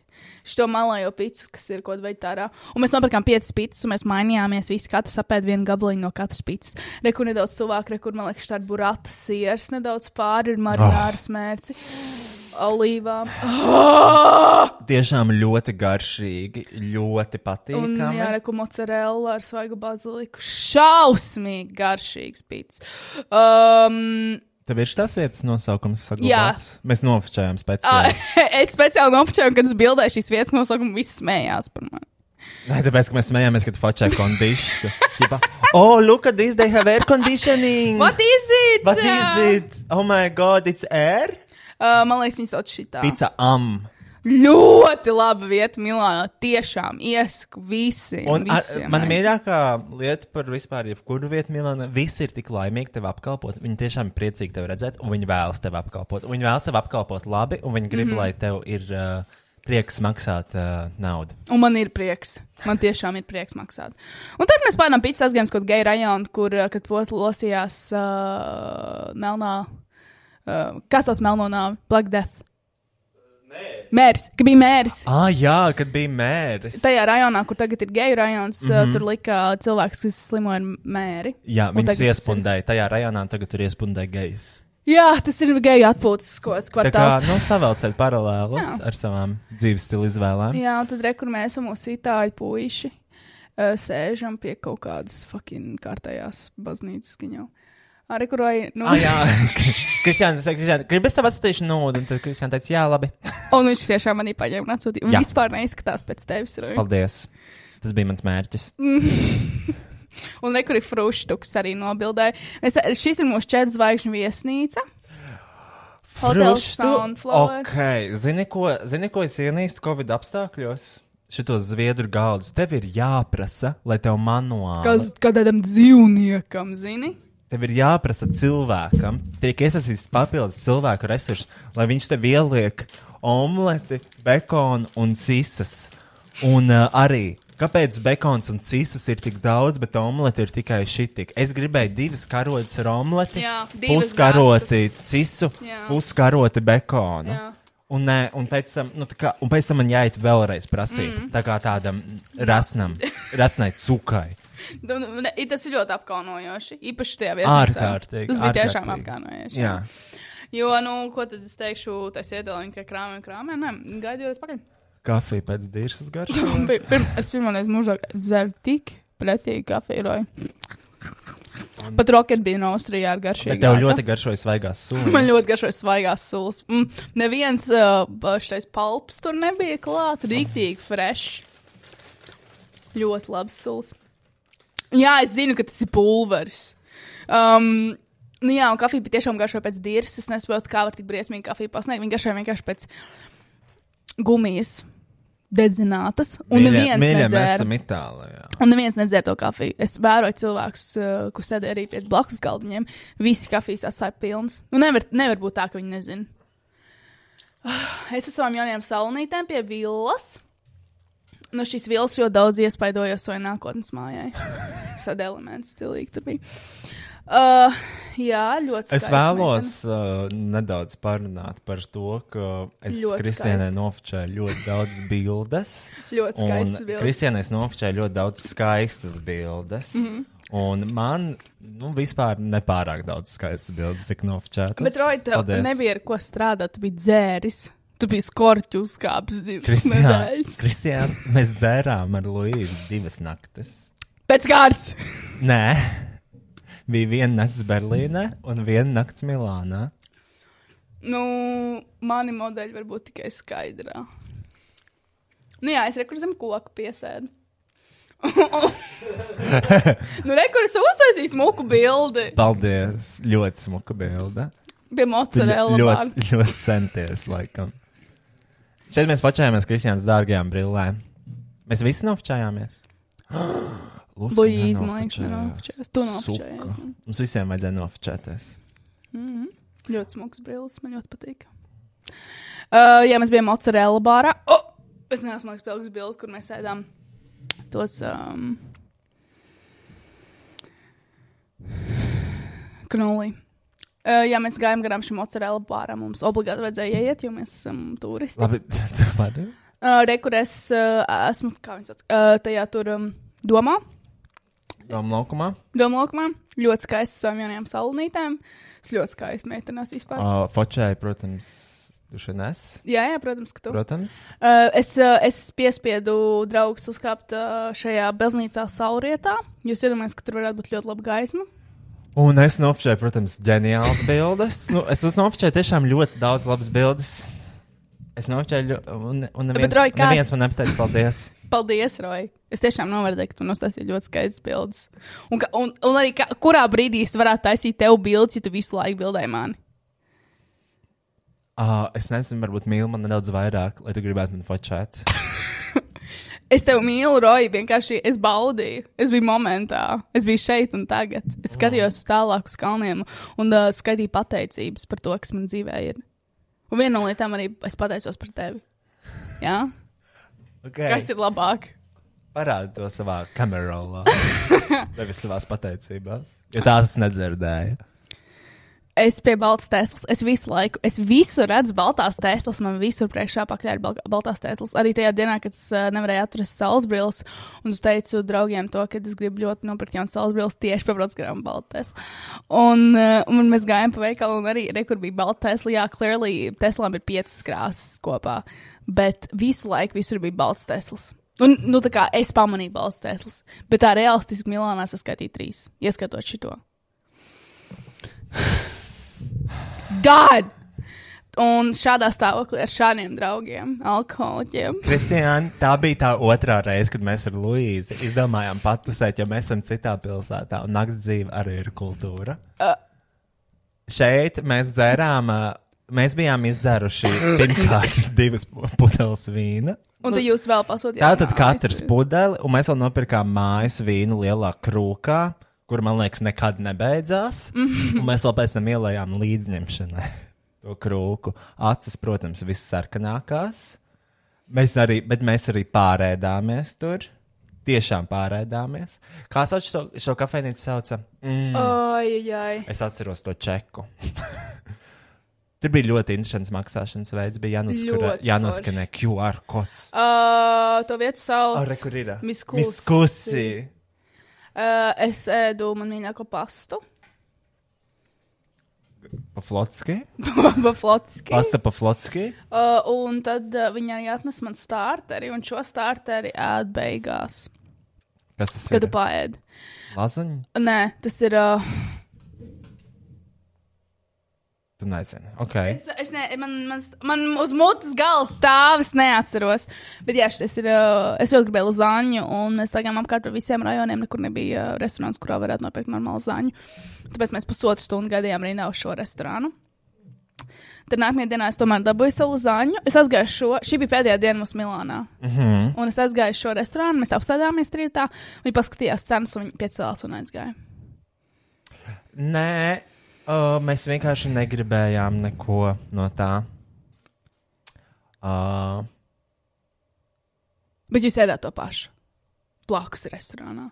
šito malājo picu, kas ir kaut vai tārā. Un mēs nopirkām piecas pitas, un mēs mainījāmies, visi katrs apēd vienu gabaliņu no katras pitas. Rekur nedaudz tuvāk, rekur, man liekas, tāda burāta siers, nedaudz pāri ir marināra oh. smērci, olīvām. Oh! Tiešām ļoti garšīgi, ļoti Un, patīkami. jā, reku mozzarella ar svaigu baziliku. Šausmīgi garšīgs pits. Um, Tev ir šīs vietas nosaukums Jā. saglabāts? Mēs nofočējām speciāli. es speciāli nofočēju, kad es bildēju šīs vietas nosaukumu, visi smējās par mani. Nē, tāpēc, ka mēs smējāmies, kad fočēja kondišķi. oh, look at this, they have air conditioning. What is it? What is it? Oh my god, it's air? Uh, man liekas, viņi sauc šitā. Pizza am. Ļoti laba vieta Milānā. Tiešām iesaku visiem. Un visiem aiziet. mīļākā lieta par vispār, jebkuru vietu Milānā, visi ir tik laimīgi tevi apkalpot. Viņi tiešām ir priecīgi tevi redzēt, un viņi vēlas tevi apkalpot. Un Viņi vēlas tevi apkalpot labi, un viņi grib, mm. -hmm. lai tev ir uh, prieks maksāt uh, naudu. Un man ir prieks. Man tiešām ir prieks maksāt. Un tad mēs pārnām pizzas uz kaut geju rajonu, kur, uh, kad posms losījās uh, melnā. Uh, kas tas melno nāvi? Black Death. Mērs, ka bija mērs. Ah, jā, kad bija mērs. Tajā rajonā, kur tagad ir geju rajons, mm. -hmm. tur lika cilvēks, kas slimoja ar mēri. Jā, viņas tas ir- iespundēja tajā rajonā, tagad tur iespundēja gejus. Jā, tas ir geju atpūtas kaut kāds Tā kā kvartāls. nu, savelciet paralēlus Jā. ar savām dzīves stila izvēlēm. Jā, un tad rekur mēs un mūsu itāļu puiši uh, sēžam pie kaut kādas fucking kārtējās baznīcas skaņā. Arī kur vai, nu, Ah, jā, Kristiāna, gribi es tev atsūtīšu naudu, un tad Kristiāna teica, jā, labi. un viņš tiešām manī paņēma un atsūtīja. Jā. vispār neizskatās pēc tevis. Roy. Paldies. Tas bija mans mērķis. un rekur ir fruštuks arī nobildēja. Mēs, šis ir mūsu četru zvaigžņu viesnīca. Hotels Fruštu? Sunflower. Ok, zini ko, zini, ko es ienīstu Covid apstākļos? Šitos zviedru galdus. Tev ir jāprasa, lai tev manuāli. Kas kādam dzīvniekam, zini? Tev ir jāprasa cilvēkam, tiek iesaistīts papildus cilvēku resursus, lai viņš tev ieliek omleti, bekonu un cisas. Un uh, arī, kāpēc bekons un cisas ir tik daudz, bet omleti ir tikai šitik? Es gribēju divas karotes ar omleti, Jā, puskaroti cisu, Jā. puskaroti bekonu. Jā. Un, nē, un, pēc tam, nu, tā kā, un pēc tam man jāiet vēlreiz prasīt. Mm. Tā kā tādam rasnam, rasnai cukai. Nu, nu, Tas ir ļoti apkaunojoši. Īpaši tajā vietā. Ārkārtīgi, Tas bija tiešām apkaunojoši. Jā. Jo, nu, ko tad es teikšu, tas iedalījums, ka krāmē, krāmē, nē, gaidu jūs pakaļ. Kafija pēc dirzas garšo. Pi- pirm- Es pirmoreiz mūžā dzeru tik pretīgi kafiju. Pat roket bija no Austrijā ar garšīgu. Bet tev ļoti garšoja svaigās sūnas. Man ļoti garšoja svaigās sulas. Mm, neviens uh, šis palps tur nebija klāts. Rīktīgi fresh. Ļoti labs sulas. Jā, es zinu, ka tas ir pulveris. Um, nu jā, un kafija bija tiešām garšoja pēc dirza. Es nesaprotu, kā var tik briesmīgi kafiju pasniegt. Viņa garšoja vienkārši pēc gumijas dedzinātas. Un neviens Mīļie, mēs nedzēra. Itālijā. Un neviens nedzēra to kafiju. Es vēroju cilvēkus, uh, kurus sēdēja arī pie blakus galdiņiem. Visi kafijas atstāja pilns. Nu, nevar, nevar būt tā, ka viņi nezina. Es savām jaunajām salonītēm pie villas. No šīs vilnas ļoti daudz iespaidojos savai nākotnes mājai. Sad elements stilīgi tur bija. Uh, jā, ļoti Es skaista vēlos uh, nedaudz parunāt par to, ka es skaisti. nofočēju ļoti daudz bildes. Ļoti skaistas bildes. Kristiānai nofočēju ļoti daudz skaistas bildes. Mm. -hmm. Un man nu, vispār nepārāk daudz skaistas bildes, cik nofočētas. Bet, Roja, tev Paldies. nebija ar ko strādāt. Tu biji dzēris. Tu biji skorķu uzkāpis divas nedēļas. Kristiāna, mēs dzērām ar Luīsu divas naktis. Pēc kārtas. Nē, bija viena naktis Berlīnē un viena naktis Milānā. Nu, mani modeļi var būt tikai skaidrā. Nu, jā, es rekur zem koka piesēdu. nu, rekur es uztaisīju smuku bildi Paldies! Ļoti smuka bilde. pie Tu mozzarella. ļo- bāra. ļoti, ļoti centies, laikam. Šeit mēs pačājāmies Kristiānas dārgajām brillēm. Mēs visi. Lūdzu, Luīza, man liekas, nenofočējas. Tu nofočējies. Mums visiem vajadzēja nofčēties. Ļoti smuks brilles, man ļoti patīk. Uh, jā, mēs bijām mozzarella bārā. Oh! Es neesmu liekas pilgs bildi, kur mēs ēdām tos. Um, Knolī. Uh, jā, mēs gājām garām šim mozzarella bāram. Mums obligāti vajadzēja iet, jo mēs esam turisti. Labi, tu vari? Uh, re, kur es uh, esmu, kā viņi sauc, uh, tajā tur um, domā. Doma laukumā. Domālākumā ļoti skaisti savām jaunajām salonītēm. Es ļoti skaisti meitenās vispār. Uh. Fočēji, protams. Jā, jā, protams, ka tu. Protams. Uh, es, uh, es piespiedu draugus uzkāpt uh, šajā baznīcā saulrietā. Jūs iedomājaties, ka tur varētu būt ļoti laba gaisma. Un es nofčēju, protams, ģeniāls bildes. Nu, es nofčēju tiešām ļoti daudz labas bildes. Es nofčēju, un, un neviens, Bet, Roy, kāds- neviens man nepateica paldies. Paldies, Roja! Es tiešām novērtēju, ka tu nostāstīji ļoti skaistas bildes. Un, un, un arī kā, kurā brīdī es varētu taisīt tev bildes, ja tu visu laiku bildēji mani? Uh, es nezinu, varbūt mīlu man nedaudz vairāk, lai tu gribētu man fočēt. Es tevi mīlu, Roja. Vienkārši es baudīju. Es biju momentā. Es biju šeit un tagad. Es skatījos uz tālāk uz kalniem un uh, skaitīju pateicības par to, kas man dzīvē ir. Un viena no lietām arī es pateicos par tevi. Jā? Okay. Kas ir labāk? Parādi to savā kamerā, nevis savā pateicībās. Jo tās nedzirdēju. Es pie baltas tēslas, es visu laiku, es visu redzu baltās tēslas, man visur priekšā pakaļ ir bal baltās tēslas. Arī tajā dienā, kad es uh, nevarēju atrast saules brilles, un es teicu draugiem to, ka es gribu ļoti nopirkt jaunu saules brilles, tieši pabrauc garām baltās. Un, uh, un mēs gājām pa veikalu, un arī re, kur bija balta tēsla, jā, clearly Teslām ir piecas krāsas kopā, bet visu laiku visur bija balts tēslas. Un, nu, tā kā es pamanīju balts tēslas, bet tā realistiski Milānā saskaitīja trīs, ieskatot šito. God! Un šādā stāvoklī ar šādiem draugiem, alkoholiķiem. Kristiāna, tā bija tā otrā reize, kad mēs ar Luīzi izdomājām patusēt, jo mēs esam citā pilsētā, un nakts dzīve arī ir kultūra. Uh. Šeit mēs dzērām, uh, mēs bijām izdzēruši pirmkārt divas pu- pudeles vīna. Un tad jūs vēl pasūtījāt. Tātad katrs pudeli, un mēs vēl nopirkām mājas vīnu lielā krūkā, kur, man liekas, nekad nebeidzās. Un mēs vēl pēc tam ielējām līdzņemšanai to krūku. Acis, protams, viss sarkanākās. Mēs arī, bet mēs arī pārēdāmies tur. Tiešām pārēdāmies. Kā sauc šo, šo kafejnīcu sauca? Mm. Ai, ai. Es atceros to čeku. Tur bija ļoti interesants maksāšanas veids. Bija jānoskanē QR kods. Uh, to vietu sauc. Ar, kur ir? Miskusi. Uh, es ēdu man mīļāko pastu. Paflotski. Baflotski. Pasta Paflotski. Uh, un tad uh, viņa arī atnes man starteri, un šo starteri ēd beigās, Kas tas kad ir? tu paēdi. Lazaņa? Nē, tas ir. Uh, Tu nezini. Ok. es, es ne, man, man, man uz mutes gala stāv, es neatceros. Bet jā, šis ir. Es ļoti gribēju lazaņu, un mēs tagad apkārt par visiem rajoniem. Nekur nebija restorāns, kurā varētu nopirkt normālu lazaņu. Tāpēc mēs pusotru stundu gaidījām rindā uz šo restorānu. Tad nākamajā dienā es tomēr dabūju savu lazaņu. Es aizgāju šo, šī bija pēdējā diena mums Milānā. Mm -hmm. Un es aizgāju šo restorānu, mēs apstājāmies rītā. Viņi paskatījās cenas, un viņi piecēlās un aizgāja. Nē, uh, mēs vienkārši negribējām neko no tā. Uh, Bet jūs ēdāt to pašu. Blakus restorānā.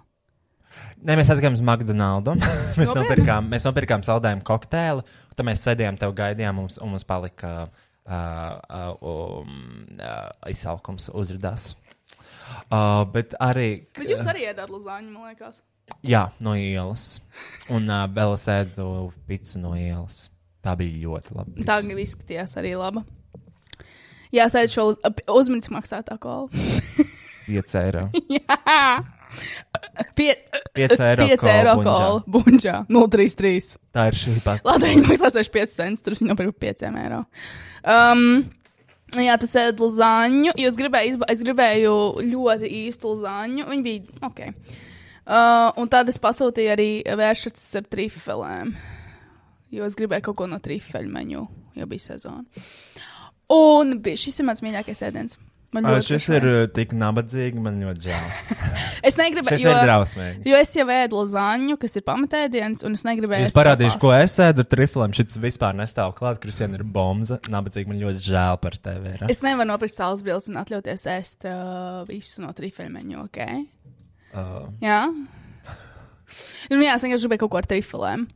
Nē, mēs aizgājām uz McDonald's. mēs, nopirkām, mēs nopirkām saldējumu kokteili, un tad mēs sēdējām, tev gaidījām, mums, un mums palika uh, uh, um, uh, izsalkums, uzrādās. Uh, bet arī. Bet jūs arī ēdāt lazāņu, man liekas. Jā, no ielas. Un uh, vēl es ēdu pizzu no ielas. Tā bija ļoti labi. Tā gan izskatījās arī laba. Jā, sēž šo uzmanības maksātā kolu. 5 eiro. Jā, Pie, 5 eiro. 5 eiro kolu. Bunģā 033. Tā ir šī pati. Latvijas Banka maksā 65 centus, tur viņi nopirka 5 eiro. Um, jā, tas ir gribējāt, izba... es gribēju ļoti īstu lazāņu. Viņi bija ok. Uh, un tad es pasūtīju arī vēršas ar trifelēm. Jo es gribēju kaut ko no trifeļu menu, jo bija sezona. Un bija, šis ir mans mīļākais ēdiens. Man ļoti šis pašai. ir tik nabadzīgi, man ļoti žēl. Es ir drausmīgi. Jo es jau ēdu lazāņu, kas ir pamatēdiens, un es negribēju. Es parādīšu, ko es ēdu ar triflēm. Šis vispār nestāv klāt. Kristiāna ir bomba. Nabadzīgi man ļoti žēl par tevi. Ir. Es nevaru nopirkt saules brilles un atļauties ēst uh, visu no trifeļmeņa, ok? Uh, Jā. Nu, jā, es vienkārši gribēju kaut ko ar trifeļiem.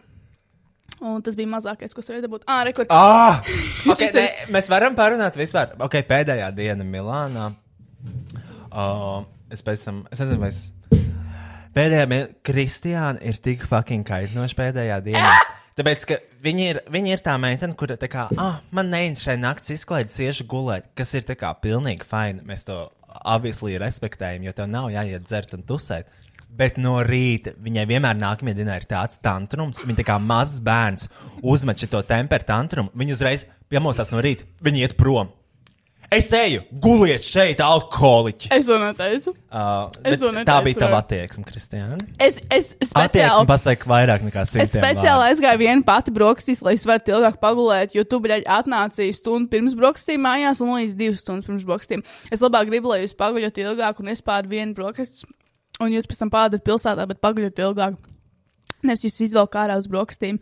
Un tas bija mazākais, ko es varēju dabūt. Ah, rekord. ah! okay, ne, mēs varam parunāt vispār. Okay, pēdējā diena Milānā. Uh, es pēc tam, es nezinu, vai es. Pēdējā Kristiāna ir tik fucking kaitinoša pēdējā dienā. Tāpēc, ka viņa ir, viņa ir tā meitene, kur tā kā, ah, man neinteresē naktas izklaides, iešu gulēt, kas ir tā kā pilnīgi fini. Mēs to obviously respektējam, jo tev nav jāiet dzert un tusēt. Bet no rīta viņai vienmēr nākamajā dienā ir tāds tantrums. Viņa tā kā mazs bērns uzmet šo temperu tantrumu. Viņa uzreiz piemostās no rīta, viņa iet prom. Es eju, guliet šeit, alkoholiķi! Es to neteicu. Uh, Es to tā neteicu, bija tava attieksme, Kristiāna. Es, es Attieksme speciāli. pasaka vairāk nekā Es simts. speciāli aizgāju vienu pati brokastīs, lai es varētu ilgāk pagulēt, jo tu biji atnācis stundu pirms brokastīm mājās un līdz divas stundas pirms brokastīm. Es labāk gribu, lai jūs paguļat ilgāk un es pārdu vienu brokastu, un jūs pēc tam pārdat pilsētā, bet paguļat ilgāk. Nevis jūs izvelkat ārā uz brokastīm,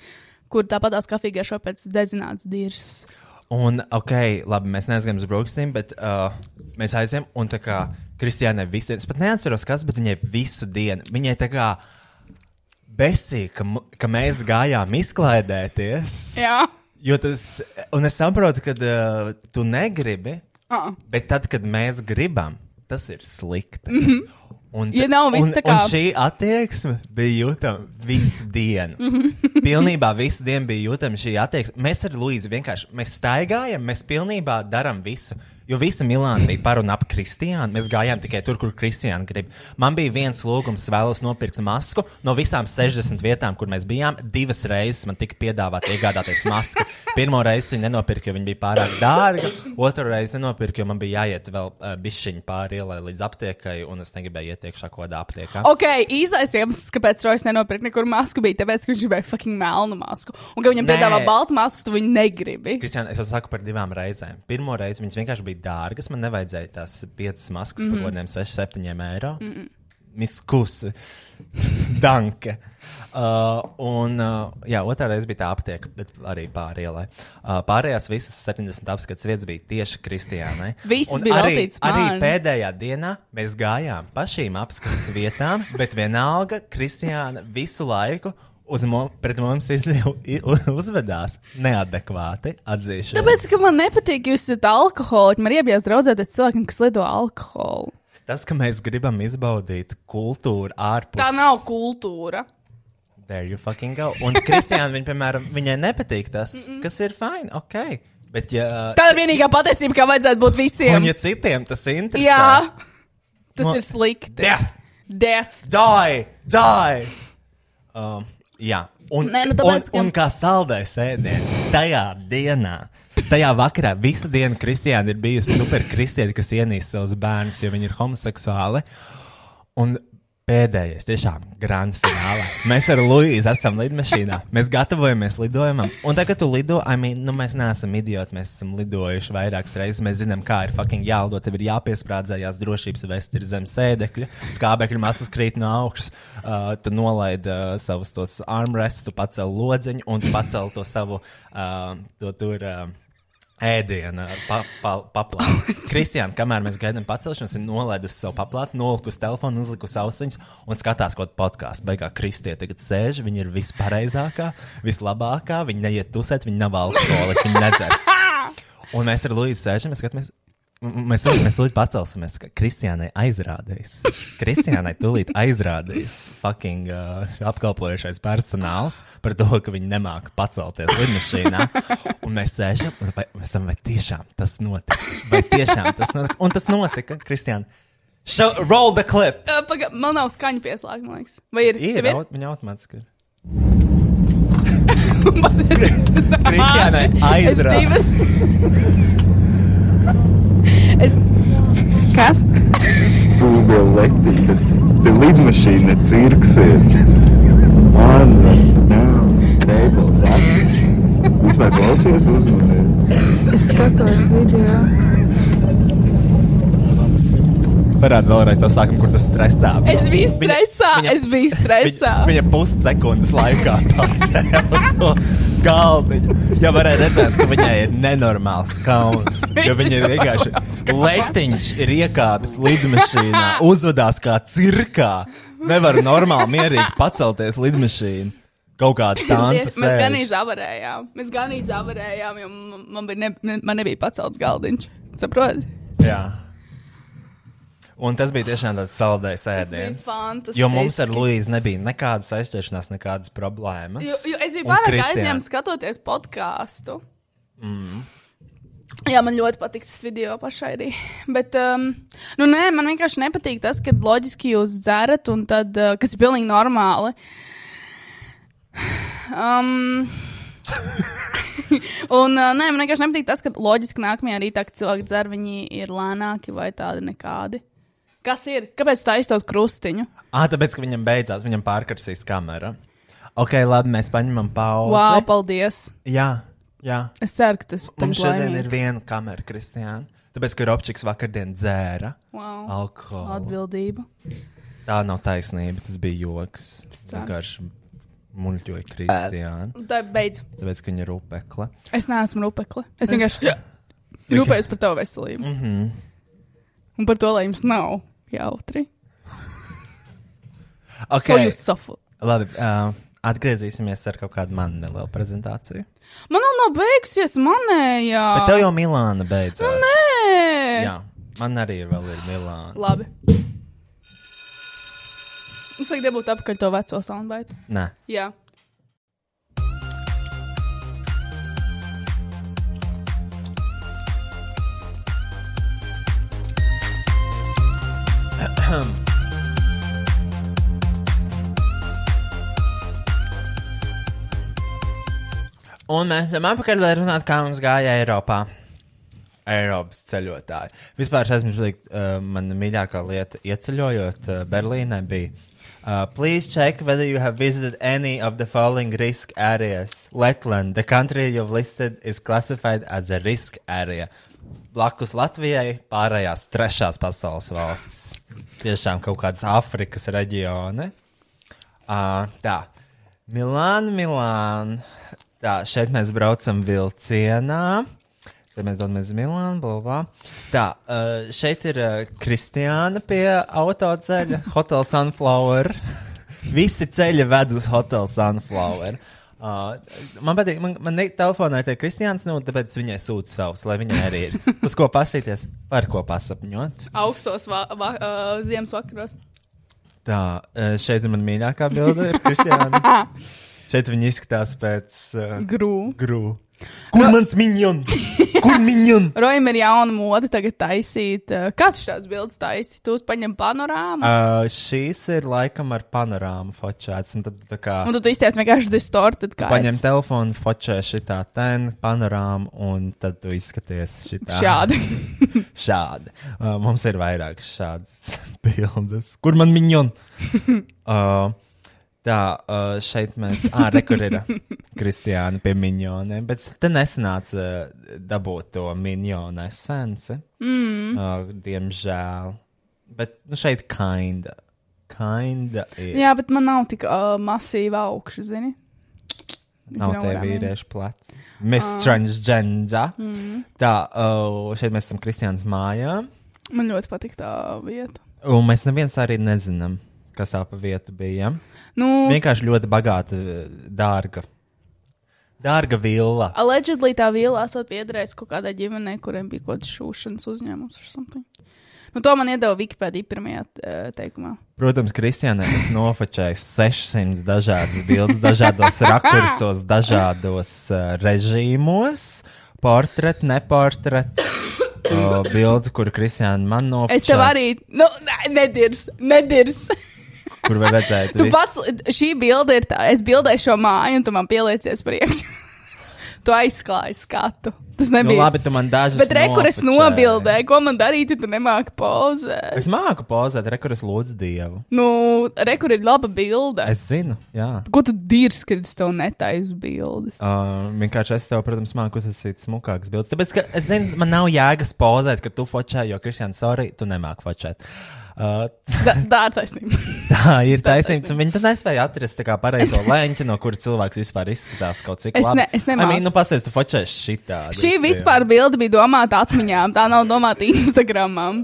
kur tāpat tās kafija garšo pēc dedzināts dirs. Un, ok, labi, mēs neaizgājām uz brokastīm, bet uh, mēs aizējām, un tā kā Kristiānai visu dienu, es pat neatceros, kas, bet viņai visu dienu, viņai tā kā besīja, ka, ka mēs gājām izklaidēties. Jā. Jo tas, un es saprotu, ka uh, tu negribi, Uh. bet tad, kad mēs gribam, tas ir slikti. Mm -hmm. Un, Ja nav viss un, tā kā- un šī attieksme bija jūtama visu dienu. -hmm. Pilnībā visu dienu bija jūtama šī attieksme. Mēs ar Luīzu vienkārši mēs staigājam, mēs pilnībā darām visu. Jo visa Milāna bija par un ap Kristiānu. Mēs gājām tikai tur, kur Kristiāna grib. Man bija viens lūgums, vēlos nopirkt masku. No visām 60 vietām, kur mēs bijām, divas reizes man tika piedāvāta iegādāties masku. Pirmo reizi viņa nenopirka, jo viņa bija pārāk dārga. Otru reizi nenopirka, jo man bija jāiet vēl uh, bišķiņu pāri ielai līdz aptiekai, un es negribēju iet iekšā kādā aptiekā. Ok, īstais iemesls, kāpēc Rojas nenopirka nekur masku, bija tas, ka viņš gribēja fucking melnu masku. Un, ka viņam piedāvā baltu masku, tu viņu negribi. Kristiāna, es jau saku par divām reizēm. Pirmo reizi viņas vienkārši bija dārgas. Man nevajadzēja tās piecas maskas mm -hmm. par kādiem 6-7 eiro. Mm -hmm. Miskus, danke. Uh, un, uh, jā, otrā reize bija tā aptiekta, bet arī pāri ielai. Uh, pārējās visas 70 apskates vietas bija tieši Kristiānai. Visas Un bija arī, arī pēdējā dienā mēs gājām pa šīm apskates vietām, bet vienalga Kristiāna visu laiku. Uz mums i- uzvedās neadekvāti, atzīšos. Tāpēc, ka man nepatīk, jūs esat alkoholiķi. Man iebijās draudzēties cilvēkiem, kas lido alkoholu. Tas, ka mēs gribam izbaudīt kultūru ārpus. Tā nav kultūra. There you fucking go. Un Kristiāna, viņa, piemēram, viņai nepatīk tas, mm -mm. kas ir fine, ok. Bet, ja, Tā ir vienīgā pateicība, kā vajadzētu būt visiem. un ja citiem tas interesē, Jā, tas No- ir slikti. Death! Death. Die! Die! Um, jā, un, Nē, nu tāpēc, un, ka- un kā saldais ēdiens tajā dienā. Tajā vakarā visu dienu kristiāni ir bijusi superkristieti, kas ienīst savus bērnus, jo viņi ir homoseksuāli. Un pēdējais, tiešām grand finālā. Mēs ar Luīsu esam lidmašīnā. Mēs gatavojamies lidojumam. Un tagad, kad tu lido, I mean, nu, mēs neesam idioti. Mēs esam lidojuši vairākas reizes. Mēs zinām, kā ir fucking jālido. Tev ir jāpiesprādzējās drošības vesti, ir zem sēdekļa, skābekļa masas krīt no augšas. Uh, tu nolaidi uh, savus tos armrests, tu pacēli lodziņu un tu pacēli to savu uh, to tur. Uh, ēdienu, pa, pa, paplātu. Kristiāna, kamēr mēs gaidām pacelšanos, ir nolaidusi savu paplātu, nolikusi telefonu, uzlikusi ausiņas un skatās kaut kādu podkāstu. Beigā Kristie tagad sēž, viņa ir vispareizākā, vislabākā, viņa neiet tusēt, viņa nav alkoholiķa, viņa nedzer. Un mēs ar Luīsu sēžam, skatāmies. Mēs mēs lūdzu pacelsimies, ka Kristiānai aizrādīs. Kristiānai tūlīt aizrādīs fucking uh, apkalpojušais personāls par to, ka viņi nemāca pacelties lidmašīnā. Un mēs sēžam, un vai, mēs esam, vai tiešām tas notiks? Vai tiešām tas notiks? Un tas notika, Kristiāna. Show, roll the clip! Uh, paga, man nav skaņa pieslēgta, man liekas. Vai ir? Ir, aut, viņa automātiski ir. Kristiānai aizrāva. Es... Kas? Stūga letīte. Te lidmašīna cirks ir. Manas, nav. Tables, atpakaļ. Vispār klausies uzmanības. Es skatos video. Parādi vēlreiz to sākumu, kur tu stresā. Es biju Viņa- stresā, viņa- es biju stresā. Viņa, viņa pussekundes laikā pacēla to galdiņu. Jā, varēja redzēt, ka viņai ir nenormāls kauns. Jo viņa ir vienkārši letiņš, ir iekāpis lidmašīnā, uzvedās kā cirkā. Nevar normāli, mierīgi pacelties lidmašīnu. Kaut kāda tāda Mēs gan izavarējām. Mēs gan izavarējām, jo man, bija ne, man nebija pacelts galdiņš. Saproti? Jā. Un tas bija tiešām tāds saldējs ēdiens. Jo mums ar Luīsu nebija nekādas aizķeršanās, nekādas problēmas. Jo, jo es biju pārāk aizņemta skatoties podkāstu. Mm. Jā, man ļoti patīk tas video pašai arī. Bet, um, nu, nē, man vienkārši nepatīk tas, ka loģiski jūs dzerat, un tad, uh, kas ir pilnīgi normāli. Um, un, uh, nē, man vienkārši nepatīk tas, ka loģiski nākamajā rītā, kad cilvēki dzer, viņi ir lēnāki vai tādi nekādi. Kas ir? Kāpēc tā izstāsta krustiņu? Ah, tāpēc, ka viņam beidzās, viņam pārkarsīs kamera. Ok, labi, mēs paņemam pauzi. Wow, paldies! Jā, jā. Es ceru, ka tas Mums šodien laimīgs. ir viena kamera, Kristiāna. Tāpēc, ka Robčiks vakardien dzēra Wow. alkoholu. Atbildība. Tā nav taisnība, tas bija joks. Vienkārši muļķoja Kristiāna. Tā beidz. Tāpēc, ka viņa ir upekla. Es neesmu rupekli. Es vienkārši rūpējos par tavu veselību. Mm -hmm. Un par to, lai jums nav jautri. okay. So jūs suffer. Labi, uh, atgriezīsimies ar kaut kādu manu nelielu prezentāciju. Man nav nav beigusies manējā. Bet tev jau Milāna beidzās. Nu, nē. Jā, man arī ir vēl ir Milāna. Labi. Mums vajag dabūt apakaļ to veco soundbite. Nē, Jā. Un mēs esam apakaļ, lai runātu, kā mums gāja Eiropā. Eiropas ceļotāji. Vispār es esmu teikt, uh, mana mīļākā lieta, ieceļojot uh, Berlīnē, bija. Uh, please check whether you have visited any of the following risk areas. Letland, the country you've listed, is classified as a risk area. Blakus Latvijai pārējās trešās pasaules valstis. Tiešām kaut kādas Afrikas reģioni. Uh, tā, Milāna, Milāna. Tā, šeit mēs braucam vilcienā. Tad mēs dodamies uz Milānu, Bulvā. Tā, uh, šeit ir uh, Kristiāna pie autoceļa, Hotel Sunflower. Visi ceļi ved uz Hotel Sunflower. Uh, man patīk, man, man ne, telefonā ir Kristiāns, nu, tāpēc viņai sūta savus, lai viņai arī ir. Uz ko pasīties, par ko pasapņot. Augstos va va uh, ziemas vakaros. Tā, uh, šeit ir man mīļākā bilde, ir Kristiāna. šeit viņi izskatās pēc uh, Grū. grū. Kur mans minion? Kur minion? Rojam ir jauna mode tagad taisīt. Uh, kāds šāds bildes taisīt? Tu paņem panorāmu. Uh, šīs ir laikam ar panorāmu fočēts. Un tad tā kā Un tad tu izties vienkārši distorted. Kā paņem es. telefonu, fočē šitā ten panorāmu, un tad tu izskaties šitā. Šādi. Šādi. Uh, mums ir vairāk šādas bildes. Kur man minion? uh, tā, uh, šeit mēs. Ah, rekur ir Kristiāna pie minioniem, bet te nesanāca dabūt to minionu esenci. Mm. Uh, diemžēl. Bet nu, šeit kinda. Kinda ir. Jā, bet man nav tik uh, masīva augša, zini? Nav mean? vīriešu plecs. Miss uh. Transgender. Mm. Tā, uh, šeit mēs esam Kristiānas mājā. Man ļoti patīk tā vieta. Un mēs neviens arī nezinām, kas tā pa vietu bija. Nu, Vienkārši ļoti bagāta, dārga. Dārga villa. allegedly tā vīla esot piederējis kaut kādai ģimenei, kuriem bija kaut kāds šūšanas uzņēmums vai something. Nu, to man iedeva Wikipēdija pirmajā uh, teikumā. Protams, Kristiānai tas nofočēja 600 dažādas bildes, dažādos rakursos, dažādos uh, režīmos. Portret, neportret. Uh, bildi, kur Kristiāna man nofočēja. Es tev arī, nu, ne- nedirs, nedirs. Kur var redzēt, Tu viss. pats, šī bilde ir tā, es bildēju šo māju, un tu man pieliecies priekšā. tu aizklāji skatu. Tas Nu, nebija. labi, tu man dažas Bet rekur es nofočēji. nobildēju, ko man darīt, tu nemāki pozēt. Es māku pozēt, rekur es lūdzu Dievu. Nu, rekur ir laba bilde. Es zinu, jā. Ko tu dirzi, kad es tev netaisu bildes? Uh, vienkārši es tev, protams, māku uzsākt smukākas bildes. Tāpēc, ka es zinu, man nav jēgas pozēt, ka tu fočē, jo Kristiāna, sorry, tu nemāki fočēt. Uh, Da, tā ir taisnība. tā ir taisnība. Viņi tur nespēja atrast tā kā pareizo leņķi, no kura cilvēks vispār izskatās kaut cik Es labi. ne- es I nemāku. mean, nu, pasies, tu fočēsi šitā. Šī vispār bilde bija domāta atmiņām, tā nav domāta Instagramam.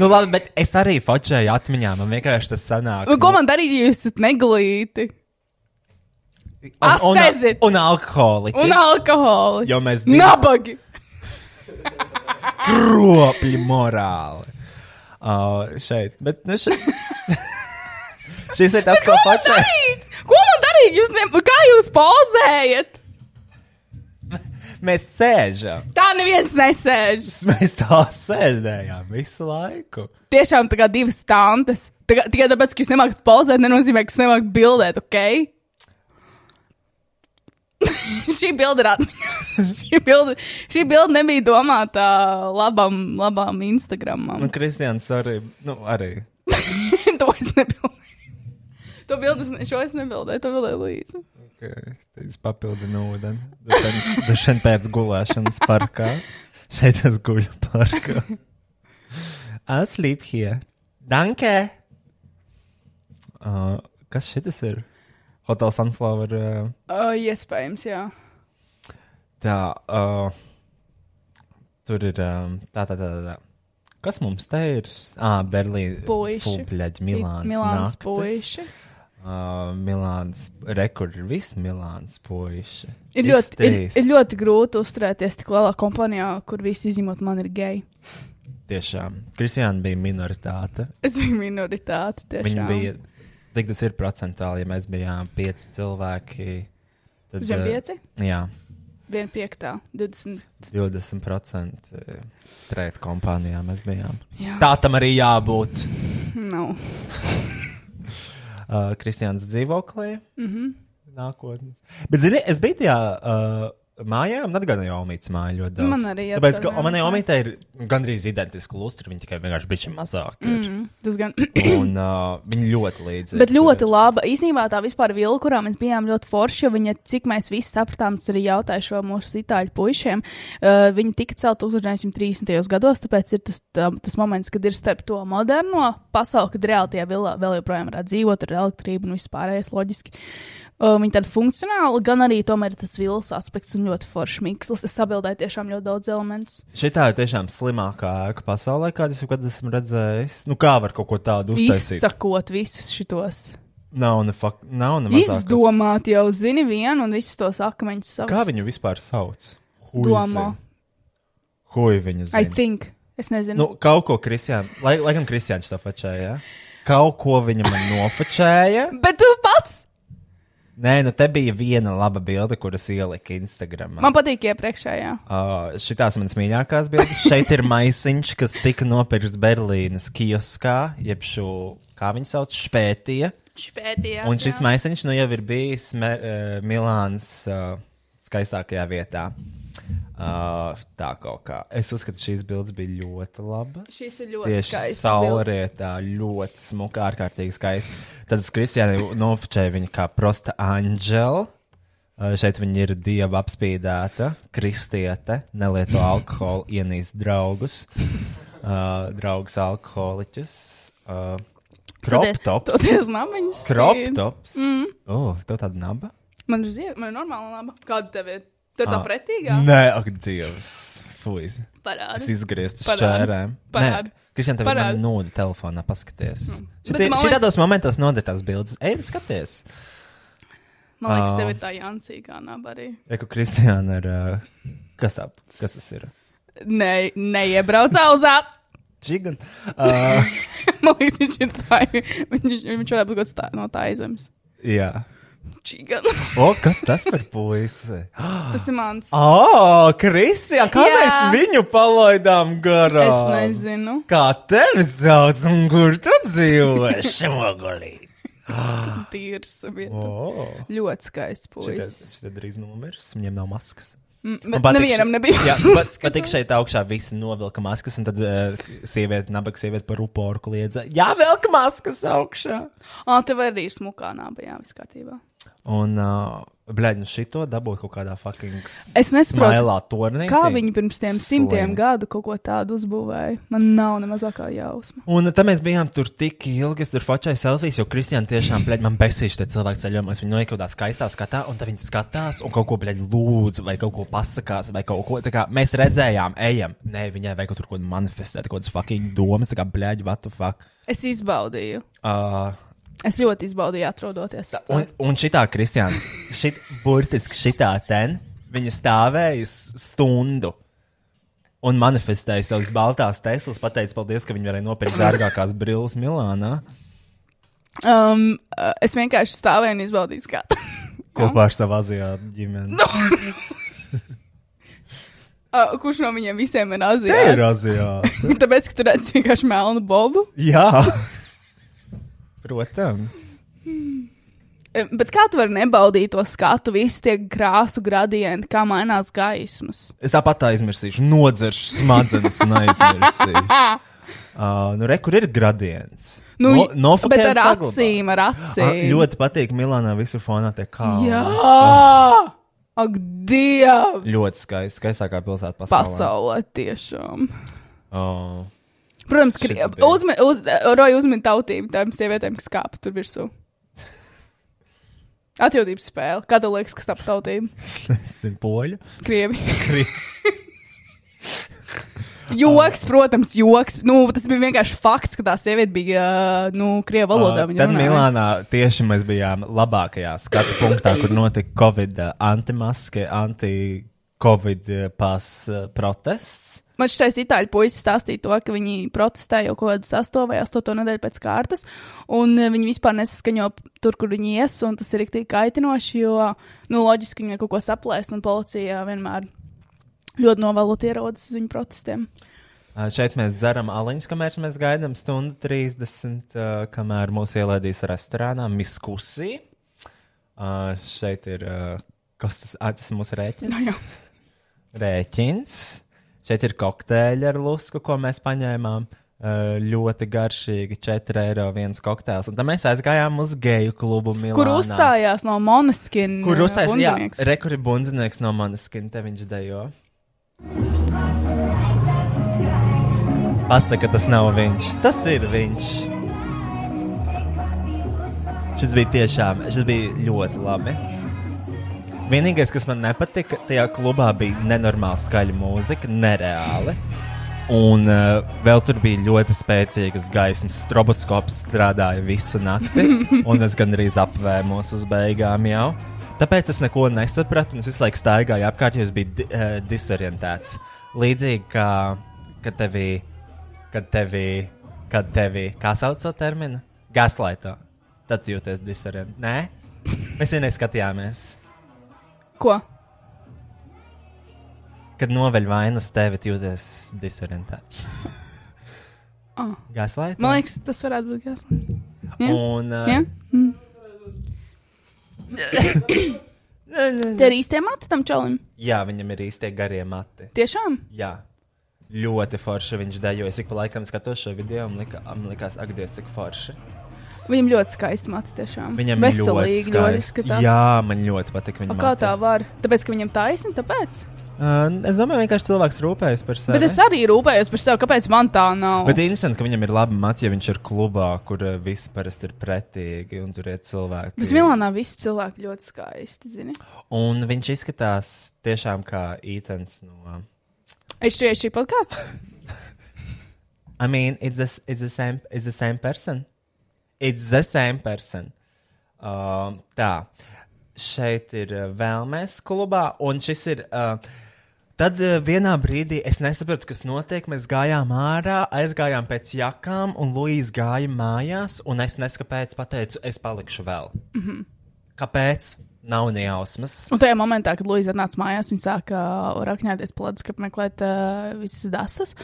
Nu, labi, bet es arī fočēju atmiņā. Man vienkārši tas sanāk. Un ko man darīt, ja jūs esat neglīti? un, un, Asezit! un alkoholi. Un alkoholi. Jo mēs Nabagi! kropļi morāli. Uh, šeit, bet nu šeit. Šis ir tas, ko pačai. Ko man darīt? Jūs ne... Kā jūs pozējat? Mēs sēžam. Tā neviens nesēž. Mēs tā sēdējām visu laiku. Tiešām tā kā divas tantes. Tikai tāpēc, ka jūs nemākat pozēt, nenozīmē, ka jūs nemākat bildēt, ok? šī bilde ir atmiņā. šī, bilde, šī bilde nebija domāta labam, labam Instagramam. Un Kristians arī. Nu, arī. to es nebildēju. To bildi, es ne- šo es nebildēju, to bildēju Līza. Okay. Es papildinu ūdeni. Dažiem pēc gulēšanas parkā. Šeit es guļu parkā. I sleep here. Danke! Uh, kas šitas ir? Hotel Sunflower. Uh, Uh, iespējams, jā. tā. Uh, tur ir. Um, tā, tā, tā, tā. Kas mums te ir? Ah, Berlīna. Fubļaģi, Milāns. Milāns puiši. Uh, Milāns. Rekur ir visi Milāns puiši. Ir ļoti, ir, ir ļoti grūti uzturēties tik lielā kompānijā, kur visi izņemot man ir geji. Tiešām. Kristiāna bija minoritāte. Es biju minoritāte. Tiešām. Viņa bija. Cik tas ir procentuāli, ja mēs bijām pieci cilvēki? Tad, Zem eh, pieci? Jā, Viena piektā, 20. 20% strēta kompānijā mēs bijām. Jā. Tā tam arī jābūt. Nav. Uh, Kristiāns dzīvoklī. Mm. -hmm. Nākotnes. Bet, zini, es biju tajā uh, mājā, man atgādāja Omītas māja ļoti daudz. Man arī Tāpēc, ka manai Omītas Omītai ir gandrīz identiska lustra, viņa tikai vienkārši bija mazāka. ir. Mm, tas gan. Un uh, viņa ļoti līdzīga. Bet ļoti laba. Īsnībā tā vispār vilna, kurā mēs bijām ļoti forši, jo viņa, cik mēs visi sapratām, tas arī jautāja šo mūsu itāļu puišiem. Uh, viņa tika celta 1930. gados, tāpēc ir tas, tā, tas moments, kad ir starp to moderno pasauli, kad reāli tie vilā vēl joprojām varētu dzīvot ar elektrību un vispārējais loģiski. Uh, viņa tāda funkcionāla, gan arī tomēr tas vilnas aspekts un ļoti foršs mikslis. Es sabildēju tiešām ļoti daudz elementus. Šī tā ir tiešām slimākā ēka pasaulē, kādu es jebkad esmu redzējis. Nu, kā var kaut ko tādu uztaisīt? Izsakot visus šitos. Nav ne, fak, nav ne mazākās. Izdomāt jau zini vienu un visus tos akmeņus savus. Kā viņu vispār sauc? domā? Huj viņu I zina. think. Es nezinu. Nu, kaut ko Kristiāna, lai, lai gan Kristiāns to fačēja. Kaut ko viņa man nofačēja. Bet tu pats! Nē, nu te bija viena laba bilde, kuras ielika Instagram. Man patīk iepriekšējā. Uh, šitās manas mīļākās bildes. Šeit ir maisiņš, kas tika nopirkts Berlīnas kioskā, jeb šo, kā viņi sauc, špētija. Špētījās. Un šis maisiņš nu jau ir bijis me, uh, Milānas uh, skaistākajā vietā. Uh, tā kaut kā. Es uzskatu, šīs bildes bija ļoti labas. Šīs ir ļoti skaistas saulrietā, ļoti smuka, ārkārtīgi skaista. Tad es Kristiānai nofočēju viņu kā prosta anģela. Uh, šeit viņa ir dieva apspīdēta, kristiete, nelieto alkoholu, ienīst draugus, uh, draugus alkoholiķus. Uh, Kroptops. Kroptops. Mm. Oh, tev tāda naba? Man ir man ir normāla laba. Kāda tev ir? Tev tā Ah. pretīgā? Nē, ak, Dievs. Fuj. Parādi. Es izgrieztu šķērēm. Parādi. Kristian, tev ir nūda telefonā, paskaties. Bet Šitie- man Šitādos momentos noder tās bildes. Ej, skaties. Man liekas, Ah. tev ir tā Jansīgā naba arī. Eku Kristiāna ir. Uh, kas, ap, kas tas ir? Ne, neiebrauc auzās. Čigan. Uh, Man liekas, viņš ir tā. Viņš, viņš varētu būt no tā aizemes. jā. Čigan. O, kas tas par puisi? Tas ir mans. O, Kristian, kā Jā. mēs viņu palaidām garām? Es nezinu. Kā tevi sauc un kur tu dzīvo? Šmogulī. Tīrs. vieta. Oh. Ļoti skaists puisis. Šeit ir drīz numeris, viņiem nav maskas. Mm, Man bet patīk nevienam nebija Jā, pat, maska. patīk šeit augšā visi novilka maskas, un tad uh, sieviete, nabaga sieviete par uporu kliedza. Jā, velk maskas augšā. Ā, tev arī ir smukā naba, jā, viss kārtībā. Un, uh, blēģi, nu šito dabūju kaut kādā fucking Es nesaprotu, turnīrā. Kā viņi pirms tiem simtiem gadu kaut ko tādu uzbūvēja? Man nav ne mazākā jausma. Un tad mēs bijām tur tik ilgi, es tur fočēju selfijas, jo Kristiāna tiešām, blēģi, man besīši tie cilvēki ceļojumos. Viņi noiet kaut kādā skaistā skatā, un tad viņi skatās un kaut ko, blēģi, lūdz, vai kaut ko pasakās, vai kaut ko. Tā kā mēs redzējām, ejam. Nē, viņai vajag kaut ko manifestēt, kaut kādas fucking domas, tā kā, blēģi, what the fuck. Es izbaudīju. Uh, Es ļoti izbaudīju, atrodoties. Un, tā. un šitā Kristiāns, šit, burtiski šitā ten, viņa stāvēja stundu un manifestēja savas baltās teslas, pateica paldies, ka viņi varēja nopirkt dārgākās brilles Milānā Um, es vienkārši stāvēju un izbaudīju skatu. kopā ar savu azijātu ģimeni. Uh, kurš no viņiem visiem ir azijāts? ir azijāti. Tāpēc, ka tur redz vienkārši melnu bobu. Jā, protams. Eh, Bet kā tu vari nebaudīt to skatu, visi tie krāsu gradienti, kā mainās gaismas? Es tāpat aizmirsīšu, nodzeršu smadzenes un aizmirsīšu. Uh, nu, re, kur ir gradients? Nu, No- nofokē bet ar saglabā. acīm, ar acīm. ļoti patīk Milānā visur fonā tie kalni. Jā! Ak, Dievs! Ļoti skaisti, skaistākā pilsēta pasaulē. Pasaulē tiešām. Oh. Protams, ka uzmin, uz, Roja uzmin tautību tām sievietēm, kas kāpa tur virsū. Atjūtības spēle. Kā tev liekas, kas tā pa tautība? Esmu poļu. Krievi. Kri- Joks, protams, joks. Nu, tas bija vienkārši fakts, ka tā sieviete bija, nu, krievu valodā. Uh, tad runāja. Milānā tieši mēs bijām labākajā skatu punktā, kur notika Covid antimaske, anti-Covid pas protests. Man šķiet, itāļu puisis stāstīja to, ka viņi protestēja jau kaut kādu 8 vai 8 nedēļu pēc kārtas, un eh, viņi vispār nesaskaņo tur, kur viņi ies, un tas ir rīktīgi kaitinoši, jo, nu, loģiski viņi ir kaut ko saplēst, un policija vienmēr ļoti novēlot ierodas uz viņu protestiem. Šeit mēs dzeram aliņus, kamēr mēs gaidām stundu 30, uh, kamēr mūs ielaidīs restorānā Miskusī. Uh, šeit ir, kas tas, tas mūsu rēķins? Nu, jā. Rēķins. Šeit ir kokteļi ar lusku, ko mēs paņēmām. Ļoti garšīgi, 4 eiro viens kokteils. Un tad mēs aizgājām uz geju klubu Milānā. Kur uzstājās no Moneskin? Kur uzstājās? Jā, bundzinieks. rekuri bundzinieks no manas skin, te viņš dejo. Pasaka, tas nav viņš. Tas ir viņš. Šis bija tiešām, šis bija ļoti labi. Vienīgais, kas man nepatika, tajā klubā bija nenormāli skaļa mūzika, nereāli. Un uh, vēl tur bija ļoti spēcīgas gaismas. Stroboskops strādāja visu nakti, un es gandrīz apvēmos uz beigām jau. Tāpēc es neko nesapratu, un es visu laiku staigāju apkārt, jo es biju di uh, disorientēts. Līdzīgi kā kad tevi, kad tevi, kad tevi, kā sauc to terminu? Gaslaito. Tad jūties disorientēts. Nē, mēs vienreiz skatījāmies. Ko? Kad noveļ vainu uz tevi, jūties disorientēts. Oh. Gaslaito. Man liekas, tas varētu būt gaslight. Jā? Un, uh, Jā? Mm. Tie ir īstie mati tam čalim. Jā, viņam ir īstie garie mati. Tiešām? Jā, ļoti forši viņš dejoja. Es ik pa laikam skatos šo video, un lika, man likās, ak, Dievs, cik forši. Viņam ļoti skaisti mati tiešām. Viņam Veselīgi, ļoti skaisti. izskatās. Jā, man ļoti patīk viņa O, kā tā var? Tāpēc, ka viņam taisni, tāpēc. Uh, es domāju, vienkārši cilvēks rūpējas par sevi. Bet es arī rūpējos par sevi, kāpēc man tā nav. Bet interesanti, ka viņam ir labi mati, ja viņš ir klubā, kur uh, visi parasti ir pretīgi un tur ir cilvēki. Bet Milānā visi cilvēki ļoti skaisti, zini. Un viņš izskatās tiešām kā ītens no. Es šī šī podkāstu. I mean, it's the, it's the same, it's the same person. It's the same person. Uh, tā, šeit ir uh, vēlmēs klubā, un šis ir. Uh, Tad uh, vienā brīdī es nesapratu, kas notiek. Mēs gājām ārā, aizgājām pēc jakām, un Luīs gāja mājās, un es nesaku, kāpēc pateicu, es palikšu vēl. Mm. -hmm. Kāpēc? Nav ne jausmas. Un tajā momentā, kad Luisa atnāca mājās, viņa sāka uh, rakņāties pledus, kad meklēt uh, visas dasas.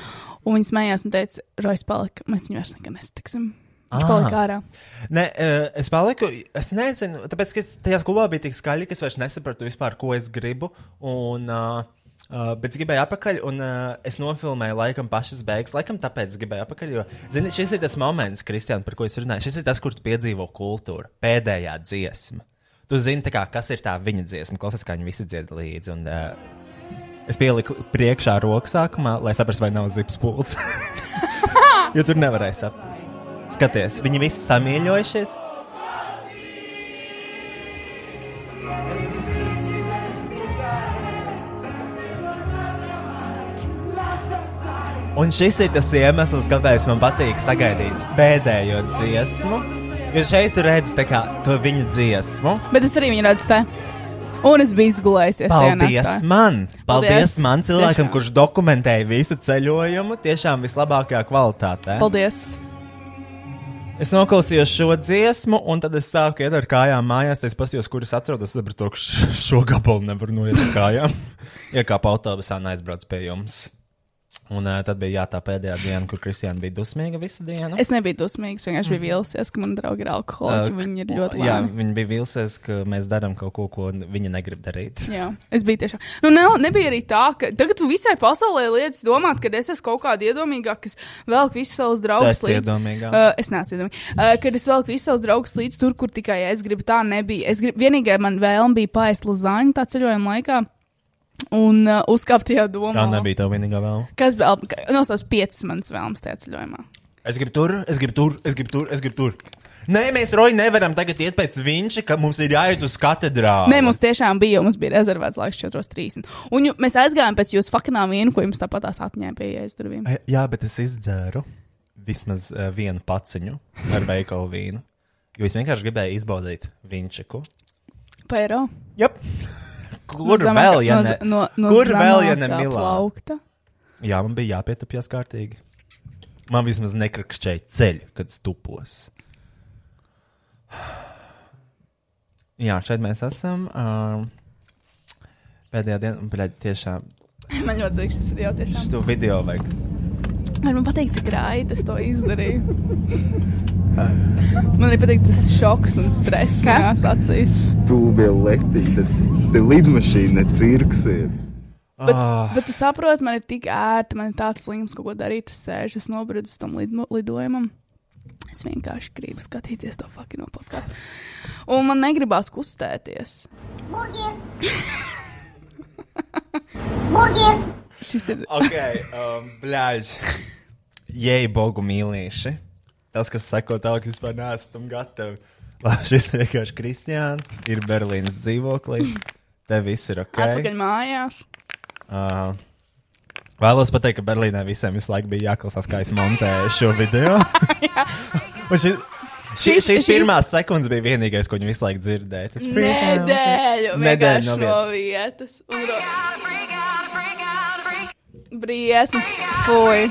Un viņa smējās un teica, Rojas palika, mēs viņu vairs nekad nesatiksim. Viņš palika ārā. Nē, uh, es paliku. Es nezinu, tāpēc, ka es tajā klubā bija tik skaļi, ka es vairs nesapratu vispār, ko es gribu. Un, uh, Uh, bet es gribēju atpakaļ, un uh, es nofilmēju, laikam, pašas beigas. Laikam, tāpēc es gribēju atpakaļ. Jo, zini, šis ir tas moments, Kristian, par ko es runāju. Šis ir tas, kur piedzīvo kultūru. Pēdējā dziesma. Tu zini, kā, kas ir tā viņa dziesma. Klausies, kā viņi visi dzied līdzi. Un, uh, es pieliku priekšā roku sākumā, lai saprastu, vai nav zips pults. jo tur nevarēja saprast. Skaties, viņi visi samīļojušies. Un šis ir tas iemesls, kāpēc man patīk sagaidīt pēdējo dziesmu. Jo šeit tu redzi kā to viņu dziesmu. Bet es arī viņu redzu te. Un es biju izgulējusies. Paldies man! Paldies, Paldies. man, cilvēkam, Tiešām. kurš dokumentēja visu ceļojumu tiešām vislabākajā kvalitātē. Paldies! Es noklausījos šo dziesmu, un tad es sāku iet ar kājām mājās. Es paskatījos, kur es atrodos. Es sapratu, ka šo gabalu nevaru noiet ar kājām. Iekāpu autobusā un aizbraucu pie jums. Un uh, tad bija jā, tā pēdējā diena, kur Kristiāna bija dusmīga visu dienu. Es nebiju dusmīgs, vienkārši biju vīlusies, ka man draugi ir alkoholiķi. Uh, Viņi ir ļoti Jā, labi. viņi bija vilsies, ka mēs darām kaut ko, ko viņa negrib darīt. Jā, es biju tiešām. Nu, ne, nebija arī tā, ka tagad tu visai pasaulē lietas domāt, ka es esmu kaut kāda iedomīgāka, kas velk visus savus draugus esi iedomīgā? Uh, es neesmu iedomīga. Uh, kad es velku visus savus draugus līdz tur, kur tikai es gribu, tā nebija. Es gribu, vienīgā man vēlme bija paēst lazāņu tā ceļojuma laikā. Un uh, uzkāpt tajā domā. Tā nebija tā vienīgā vēl. Kas bija? No savas piecas manas vēlmes tajā ceļojumā. Es gribu tur, es gribu tur, es gribu tur, es gribu tur. Nē, mēs roji nevaram tagad iet pēc viņa, ka mums ir jāiet uz katedrāli. Nē, mums tiešām bija, mums bija rezervēts laiks 4.30. Un ju, mēs aizgājām pēc jūsu fakinām vienu, ko jums tāpat tās atņēma pie ielas durvīm. E, Jā, bet es izdzēru vismaz uh, vienu paciņu ar veikalu vīnu. Jo es vienkārši gribēju izbaudīt viņu. Pēro. Yep. Kur No vēl, ja ne? no, no Kur vēl, ja ne Milāna? Jā, man bija jāpietupjas kārtīgi. Man vismaz nekrakšķēja ceļi, kad stupos. Jā, šeit mēs esam. Uh, pēdējā dienā, bet tiešām Man ļoti patīk šis video. Tiešām. šo video vajag. Man, man patīk, cik raiti es to izdarīju. Man arī patīk tas šoks un stress, kas acīs. Stūbi letīte, te lidmašīna, cirks ir. Bet, Ah. bet tu saproti, man ir tik ērti, man ir tāds slims, kaut ko darīt. Es sēžu, es nobridu uz tam lido, lidojumam. Es vienkārši gribu skatīties to fakino podkāstu. Un man negribās kustēties. Šis ir. Ok, um, blēģi. Jei, bogu mīlīši. Tas, kas sako tālāk, vispār neesmu tam gatavi. Labi, šis ir vienkārši Kristiāns. Ir Berlīnas dzīvoklī. Te viss ir ok. Atpakaļ mājās. Uh, Vēlos pateikt, ka Berlīnē visiem visu laiku bija jāklausās, kā es montēju šo video. Šis- šīs šis- pirmās sekundes bija vienīgais, ko viņi visu laiku dzirdēja. Tas out. Nedēļu, Nedēļu no no vietas. vietas. Un ro... Briesmas, fuj.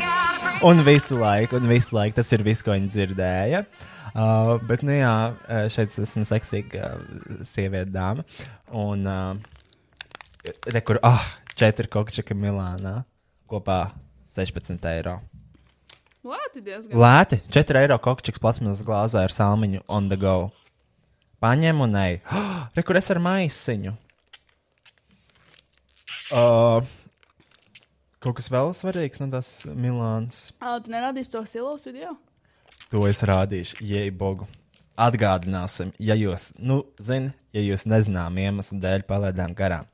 Un visu laiku, un visu laiku tas ir viss, ko viņi dzirdēja. Uh, bet, nu jā, uh, šeit es esmu seksīga uh, sieviete, dāma. Un, uh, re, kur, ah, četri kokčaki Milānā kopā 16 eiro. Lēti diezgan. Lēti, 4 eiro kokčiks plasmas glāzē ar salmiņu on the go. Paņem un ej. Oh, re, kur es ar maisiņu. Uh, kaut kas vēl svarīgs no tās Milānas. Ā, tu nerādīsi to silos video? To es rādīšu, jei bogu. Atgādināsim, ja jūs, nu, zini, ja jūs nezinām iemeslu dēļ palaidām garām.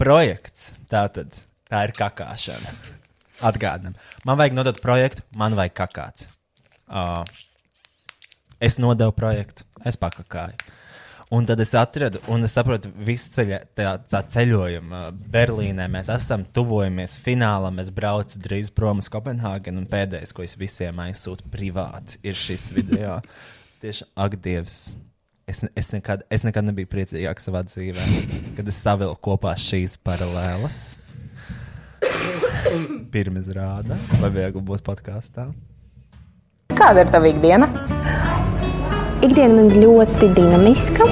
Projekts, tā tad, tā ir kakāšana. Atgādinām. Man vajag nodot projektu, man vajag kakāt. Uh, es nodevu projektu, es pakakāju. Un tad es atradu, un es saprotu, visu ceļa, tā, tā ceļojumu Berlīnē. Mēs esam tuvojamies finālam. Es braucu drīz prom uz Kopenhāgenu, un pēdējais, ko es visiem aizsūtu privāti, ir šis video. Tieši ak, Dievs! Es, es, nekad, es nekad nebiju priecīgāks savā dzīvē, kad es savilku kopā šīs paralēlas. Pirmā rāda, vai viegli būt podkāstā. Kāda ir tava ikdiena? Ikdiena man ir ļoti dinamiska,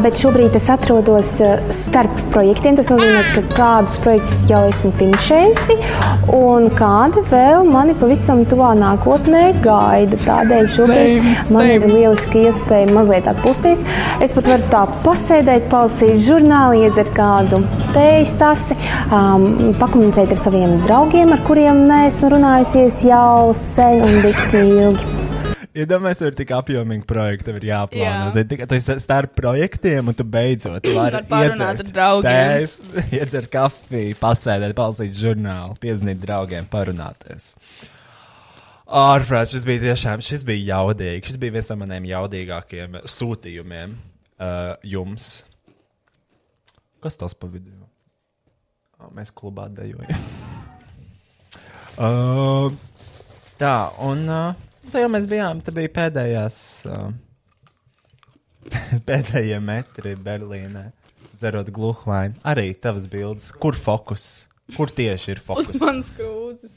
bet šobrīd es atrodos starp projektiem. Tas nozīmē, ka kādus projektus jau esmu finišējusi, un kādi vēl mani pavisam tuvā nākotnē gaida. Tādēļ šobrīd Same, man ir same. lieliski iespēja mazliet atpūsties. Es pat varu tā pasēdēt, palasīt žurnālu, iedzert kādu tējas tasi, um, pakomunicēt ar saviem draugiem, ar kuriem neesmu runājusies jau sen un dikti ilgi. Iedomājieties, ja ir tik apjomīgi projekti, tev ir jāplāno. Jā. Zini, tu esi starp projektiem, un tu beidzot vari iedzert tējas, iedzert kafiju, pasēdēt, palasīt žurnālu, piezīmēt draugiem, parunāties. Ārprāt, šis bija tiešām šis bija jaudīgi. Šis bija viens no maniem jaudīgākajiem sūtījumiem uh, jums. Kas tas pa vidu? Oh, mēs klubā dejojam. uh, tā, un uh, tā jau mēs bijām. Tā bija pēdējās, uh, pēdējie metri Berlīnē. Dzerot gluhvainu. Arī tavas bildes. Kur fokus? Kur tieši ir Uz fokus? manas krūzes.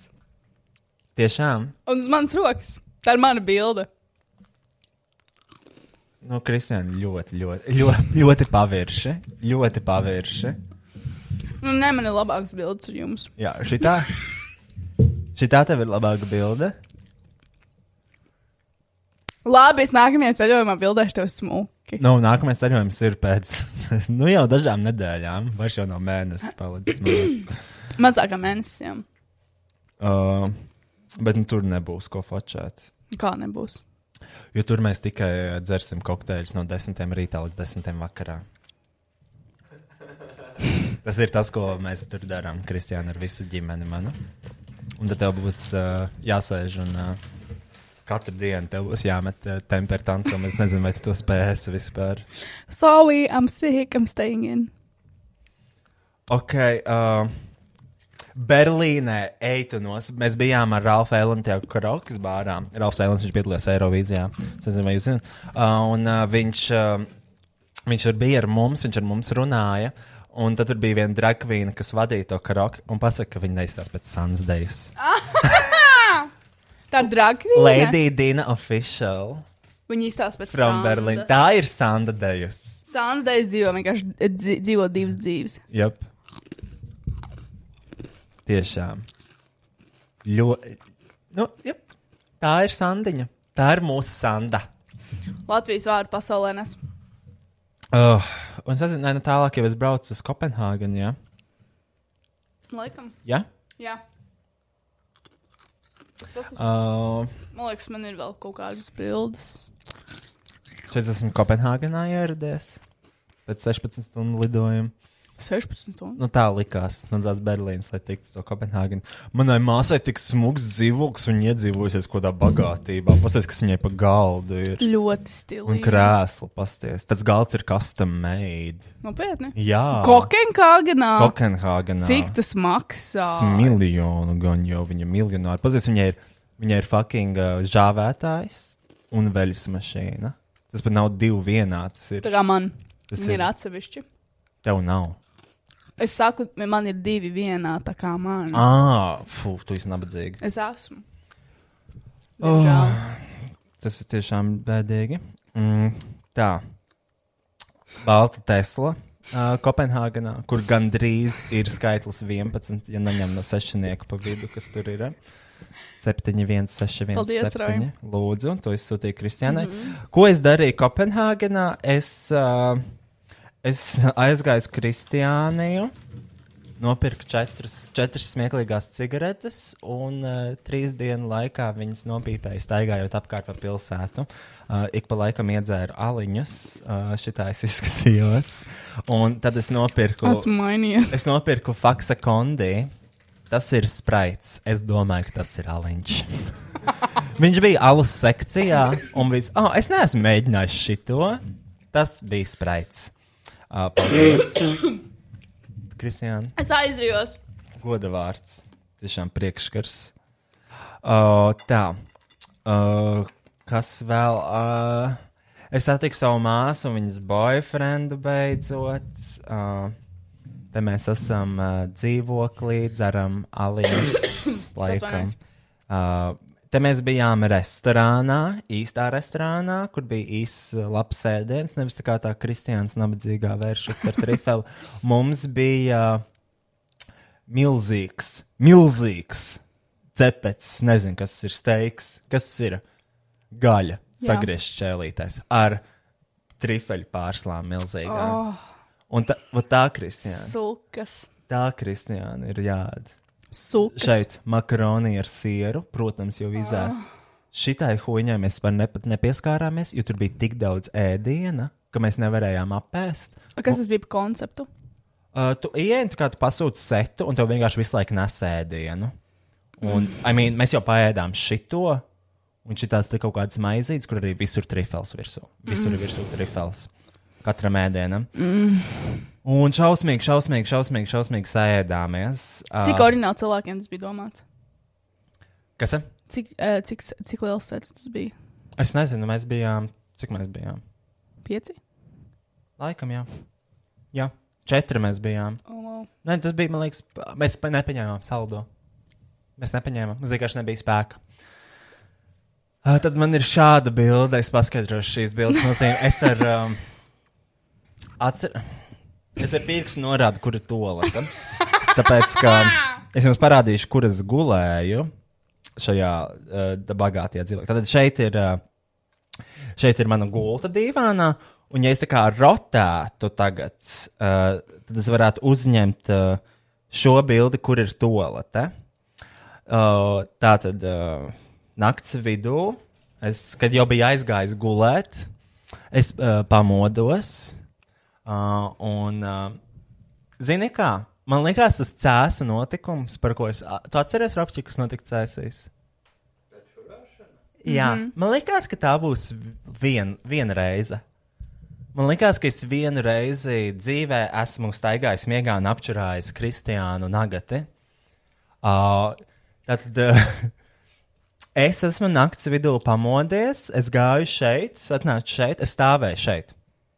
Tiešām. Un uz manas rokas. Tā ir mana bilde. Nu, Kristiāna ļoti, ļoti, ļoti, ļoti pavirši. Ļoti pavirši. Nu, nē, man ir labāks bildes ar jums. Jā, šitā. Šitā tev ir labāka bilde. Labi, es nākamajā ceļojumā bildēšu tev smuki. Nu, nākamais ceļojums ir pēc nu, jau dažām nedēļām. Vairs jau no mēnesis palicis. man. Mazākā mēnesī. Uh, bet nu, tur nebūs ko fočēt. Kā nebūs? Jo tur mēs tikai dzersim kokteļus no 10 rītā līdz 10 vakarā. Tas ir tas, ko mēs tur darām, Kristiāna, ar visu ģimeni manu. Un tad tev būs uh, jāsēž un uh, katru dienu tev būs jāmet uh, temperatūra. Es nezinu, vai tu to spēsi vispār. Sorry, I'm sick, I'm staying in. Ok. Uh, Berlīnē eitanos. Mēs bijām ar Ralfu Elantu jau karaoke bārā. Ralfs Elants viņš piedalījās Eirovīzijā. Es nezinu, vai jūs zināt. Uh, un uh, viņš, uh, viņš tur bija ar mums, viņš ar mums runāja. Un tad bija viena dragvīna, kas vadīja to karaoke un pasaka, ka viņa neizstāsta pēc Sansdejas. Tā ir dragvīna. Lady Dina Official Viņa izstāsta pēc from Sanda. Berlīna. Tā ir Sanda Dejas. Sanda Dejas dzīvo vienkārši eh, dzi- dzīvo divas dzīves. Jep. Tiešām. Ļoti. Nu, jep. Tā ir Sandiņa. Tā ir mūsu Sanda. Latvijas vārdu pasaulē nes. Uh, un es nezinu, nu tālāk, ja es braucu uz Kopenhāgenu, ja? Laikam. Ja? Jā. Uh, Man liekas, man ir vēl kaut kādas bildes. šeit esmu Kopenhāgenā ieradies pēc 16 stundu lidojuma. 16 stundas. Nu, tā likās no tās Berlīnas, lai tiktu to Kopenhāgenu. Manai māsai tik smags dzīvoklis, un iedzīvojusies kaut kādā bagātībā. Pasties, kas viņai pa galdu ir. Ļoti Un stilīgi. krēsli, pasties. Tas galds ir custom made. Nopietni. Jā. Kopenhāgenā. Kopenhāgenā. Cik tas maksā? Miljonu gan jau viņa miljonāri. Pasties, viņai ir, viņai ir fucking uh, žāvētājs un veļas mašīna. Tas pat nav divi vienā. Tas ir. Tā kā man. Tas ir ir- atsevišķi. Tev nav. Es saku, man ir divi vienā, tā kā man. Ah, fu, tu esi nabadzīga. Es esmu. Oh, tas ir tiešām bēdīgi. Mm, tā. Balta Tesla. Uh, Kopenhāgenā, kur gandrīz ir skaitlis 11, ja neņem no sešnieku pa vidu, kas tur ir. 7, 1, 6, 1, Paldies, 7. Roj. Lūdzu, to izsūtīju Kristiānai. Mm Mhm. -hmm. Ko es darīju Kopenhāgenā? Es, uh, es aizgāju uz Kristiāniju, nopirku četras, četras smieklīgās cigaretes, un uh, trīs dienu laikā viņas nopīpēju, staigājot apkārt pa pilsētu. Uh, ik pa laikam iedzēru aliņus, uh, šitā es izskatījos. Un tad es nopirku. Esmu mainījies. Es nopirku Faksa kondi. Tas ir spraits. Es domāju, ka tas ir aliņš. Viņš bija alus sekcijā, un viss. Oh, es neesmu mēģinājis šito. Tas bija spraits. Paldies, Kristiāna. Es aizjos. Goda vārds. Tiešām priekšskars. Uh, tā. Uh, kas vēl? Uh, es satiku savu māsu un viņas boyfriendu beidzot. Uh, te mēs esam uh, dzīvoklī, dzeram aliņus. laikam. Uh, te mēs bijām restorānā, īstā restorānā, kur bija īsts uh, labs ēdiens. Nevis tā kā tā kristiāns nabadzīgā vēršas ar trifeli. Mums bija uh, milzīgs, milzīgs cepets, nezinu, kas ir steiks, kas ir gaļa, Jā. sagriezts čēlītājs ar trifeļu pārslām milzīgām. Oh. Un tā, tā Kristiāna. Sukas. Tā Kristiāna ir jāda. Sukas. Šeit makaroni ar sieru, protams, jau izēst. Ah. Šitai huņai mēs pat ne, nepieskārāmies, jo tur bija tik daudz ēdiena, ka mēs nevarējām apēst. Kas tas bija par konceptu? Uh, tu tu kā tu pasūti setu, un tev vienkārši visu laiku nes ēdienu. Un, I mean, mēs jau paēdām šito, un šī tāds kaut kāds maizītes, kur arī visur trifels virsū. Visur ir Mm. virsū trifels. Katram ēdienam. Mm. Un šausmīgi, šausmīgi, šausmīgi, šausmīgi sēdāmies. Cik oriģināli cilvēkiem tas bija domāts? Kas? ir? Cik, uh, cik, cik liels sets tas bija? Es nezinu, mēs bijām. Cik mēs bijām? Pieci? Laikam, jā. Jā, četri mēs bijām. Oh, wow. Nē, tas bija, man liekas, mēs pa- nepaņēmām saldo. Mēs nepaņēmām, mums vienkārši nebija spēka. Uh, tad man ir šāda bilde, es paskaidrošu šīs bildes nozīmi. Es ar, um, atcer... es ar pirkstu norādu, kur ir toleta. Tāpēc, ka es jums parādīšu, kur es gulēju šajā uh, bagātajā dzīvoklī. Tad šeit ir, uh, šeit ir mana gulta divānā, un ja es tā kā rotētu tagad, uh, tad es varētu uzņemt uh, šo bildi, kur ir tolete. Uh, tā tad uh, nakts vidū, es, kad jau biju aizgājis gulēt, es uh, pamodos. Uh, un, uh, zini, kā? Man liekas, tas cēsa notikums, par ko es. Tu atceries, Rapči, kas notika cēsīs? Jā, mm. -hmm. man liekas, ka tā būs vien, viena reize. Man liekas, ka es vienu reizi dzīvē esmu staigājis miegā un apčurājis Kristiānu Nagati. Uh, tad uh, es esmu naktas vidū pamodies, es gāju šeit, atnācu šeit, es stāvēju šeit.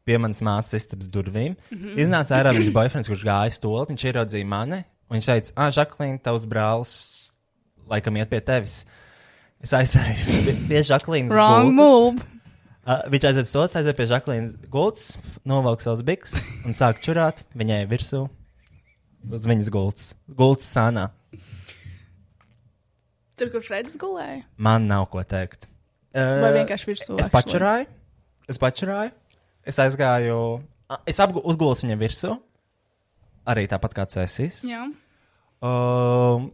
Pie manas mātes istabas durvīm. Mm. -hmm. Iznāca ārā viņas boyfriends, kurš gāja stūlī. Viņš ieraudzīja mani. Viņš teica, ah, Žaklīna, tavs brālis laikam iet pie tevis. Es aizēju pie, pie Žaklīnas. Wrong gultas. move. Uh, viņš aiziet sodu, aiziet pie Žaklīnas gultas, novelk savus biks un sāk čurāt viņai virsū uz viņas gultas. Gultas sānā. Tur, kur Fredis gulēja. Man nav ko teikt. Uh, Vai vienkārši virsū, Es pačurāju, es pačurāju, es aizgāju, es uzgulēju viņai virsū, arī tāpat kā cēsīs. Jā. Um,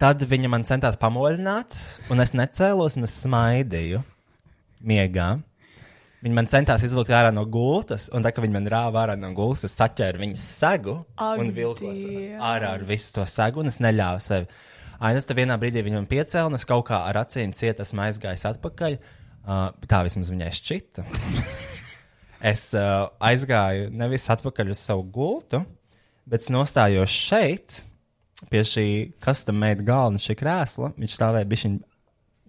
tad viņa man centās pamoļināt, un es necēlos, un es smaidīju miegā. Viņi man centās izvilkt ārā no gultas, un tā kā viņi man rāva ārā no gultas, es saķēru viņas segu Ak, un vilkos ārā ar visu to segu, un es neļāvu sevi. Ainas tad vienā brīdī viņam piecēla, un es kaut kā ar acīm ciet esmu aizgājis atpakaļ. Uh, tā vismaz viņai šķita. es uh, aizgāju nevis atpakaļ uz savu gultu, bet nostājos šeit, pie šī custom made galda, šī krēsla. Viņš stāvēja bišķiņ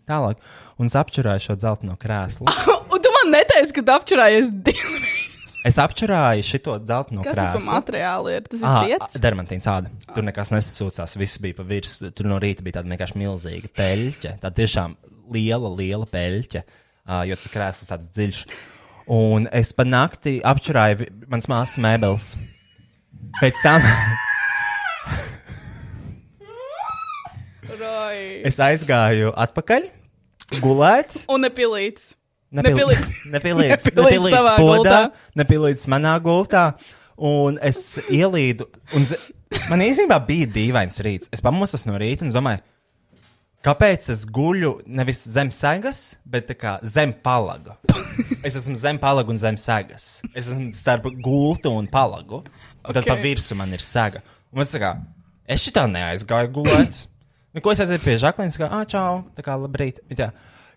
tālāk, un es apčurāju šo dzelteno krēslu. Un tu man neteici, ka tu apčurājies divreiz. Es apčurāju šo dzelteno Kas tas krēslu. par materiālu ir? Tas ir Ah, ciets? Dermatīns āda. Tur nekas nesasūcās. Viss bija pa virsmu. Tur no rīta bija tāda vienkārši milzīga peļķe. Tā tiešām liela, liela peļķe. Uh, jo tas krēsls tāds dziļš. Un es pa nakti apčurāju mans māsas mēbeles. Pēc tam es aizgāju atpakaļ, gulēt. Un nepilīts. Nepilīdz nepilīdz tavā podā, nepilīdz manā gultā. Un es ielīdu, un z- man īstenībā bija dīvains rīts. Es pamostos no rīta un domāju, kāpēc es guļu nevis zem segas, bet zem palaga. Es esmu zem palaga un zem segas. Es esmu starp gultu un palagu. Un tad Ok. pa virsmu man ir sega. Un man saka, es šitā neaizgāju gulēt. Nu, ko es aizēju pie Žaklīnas, kā, ah, čau, tā kā labrīt. Jā.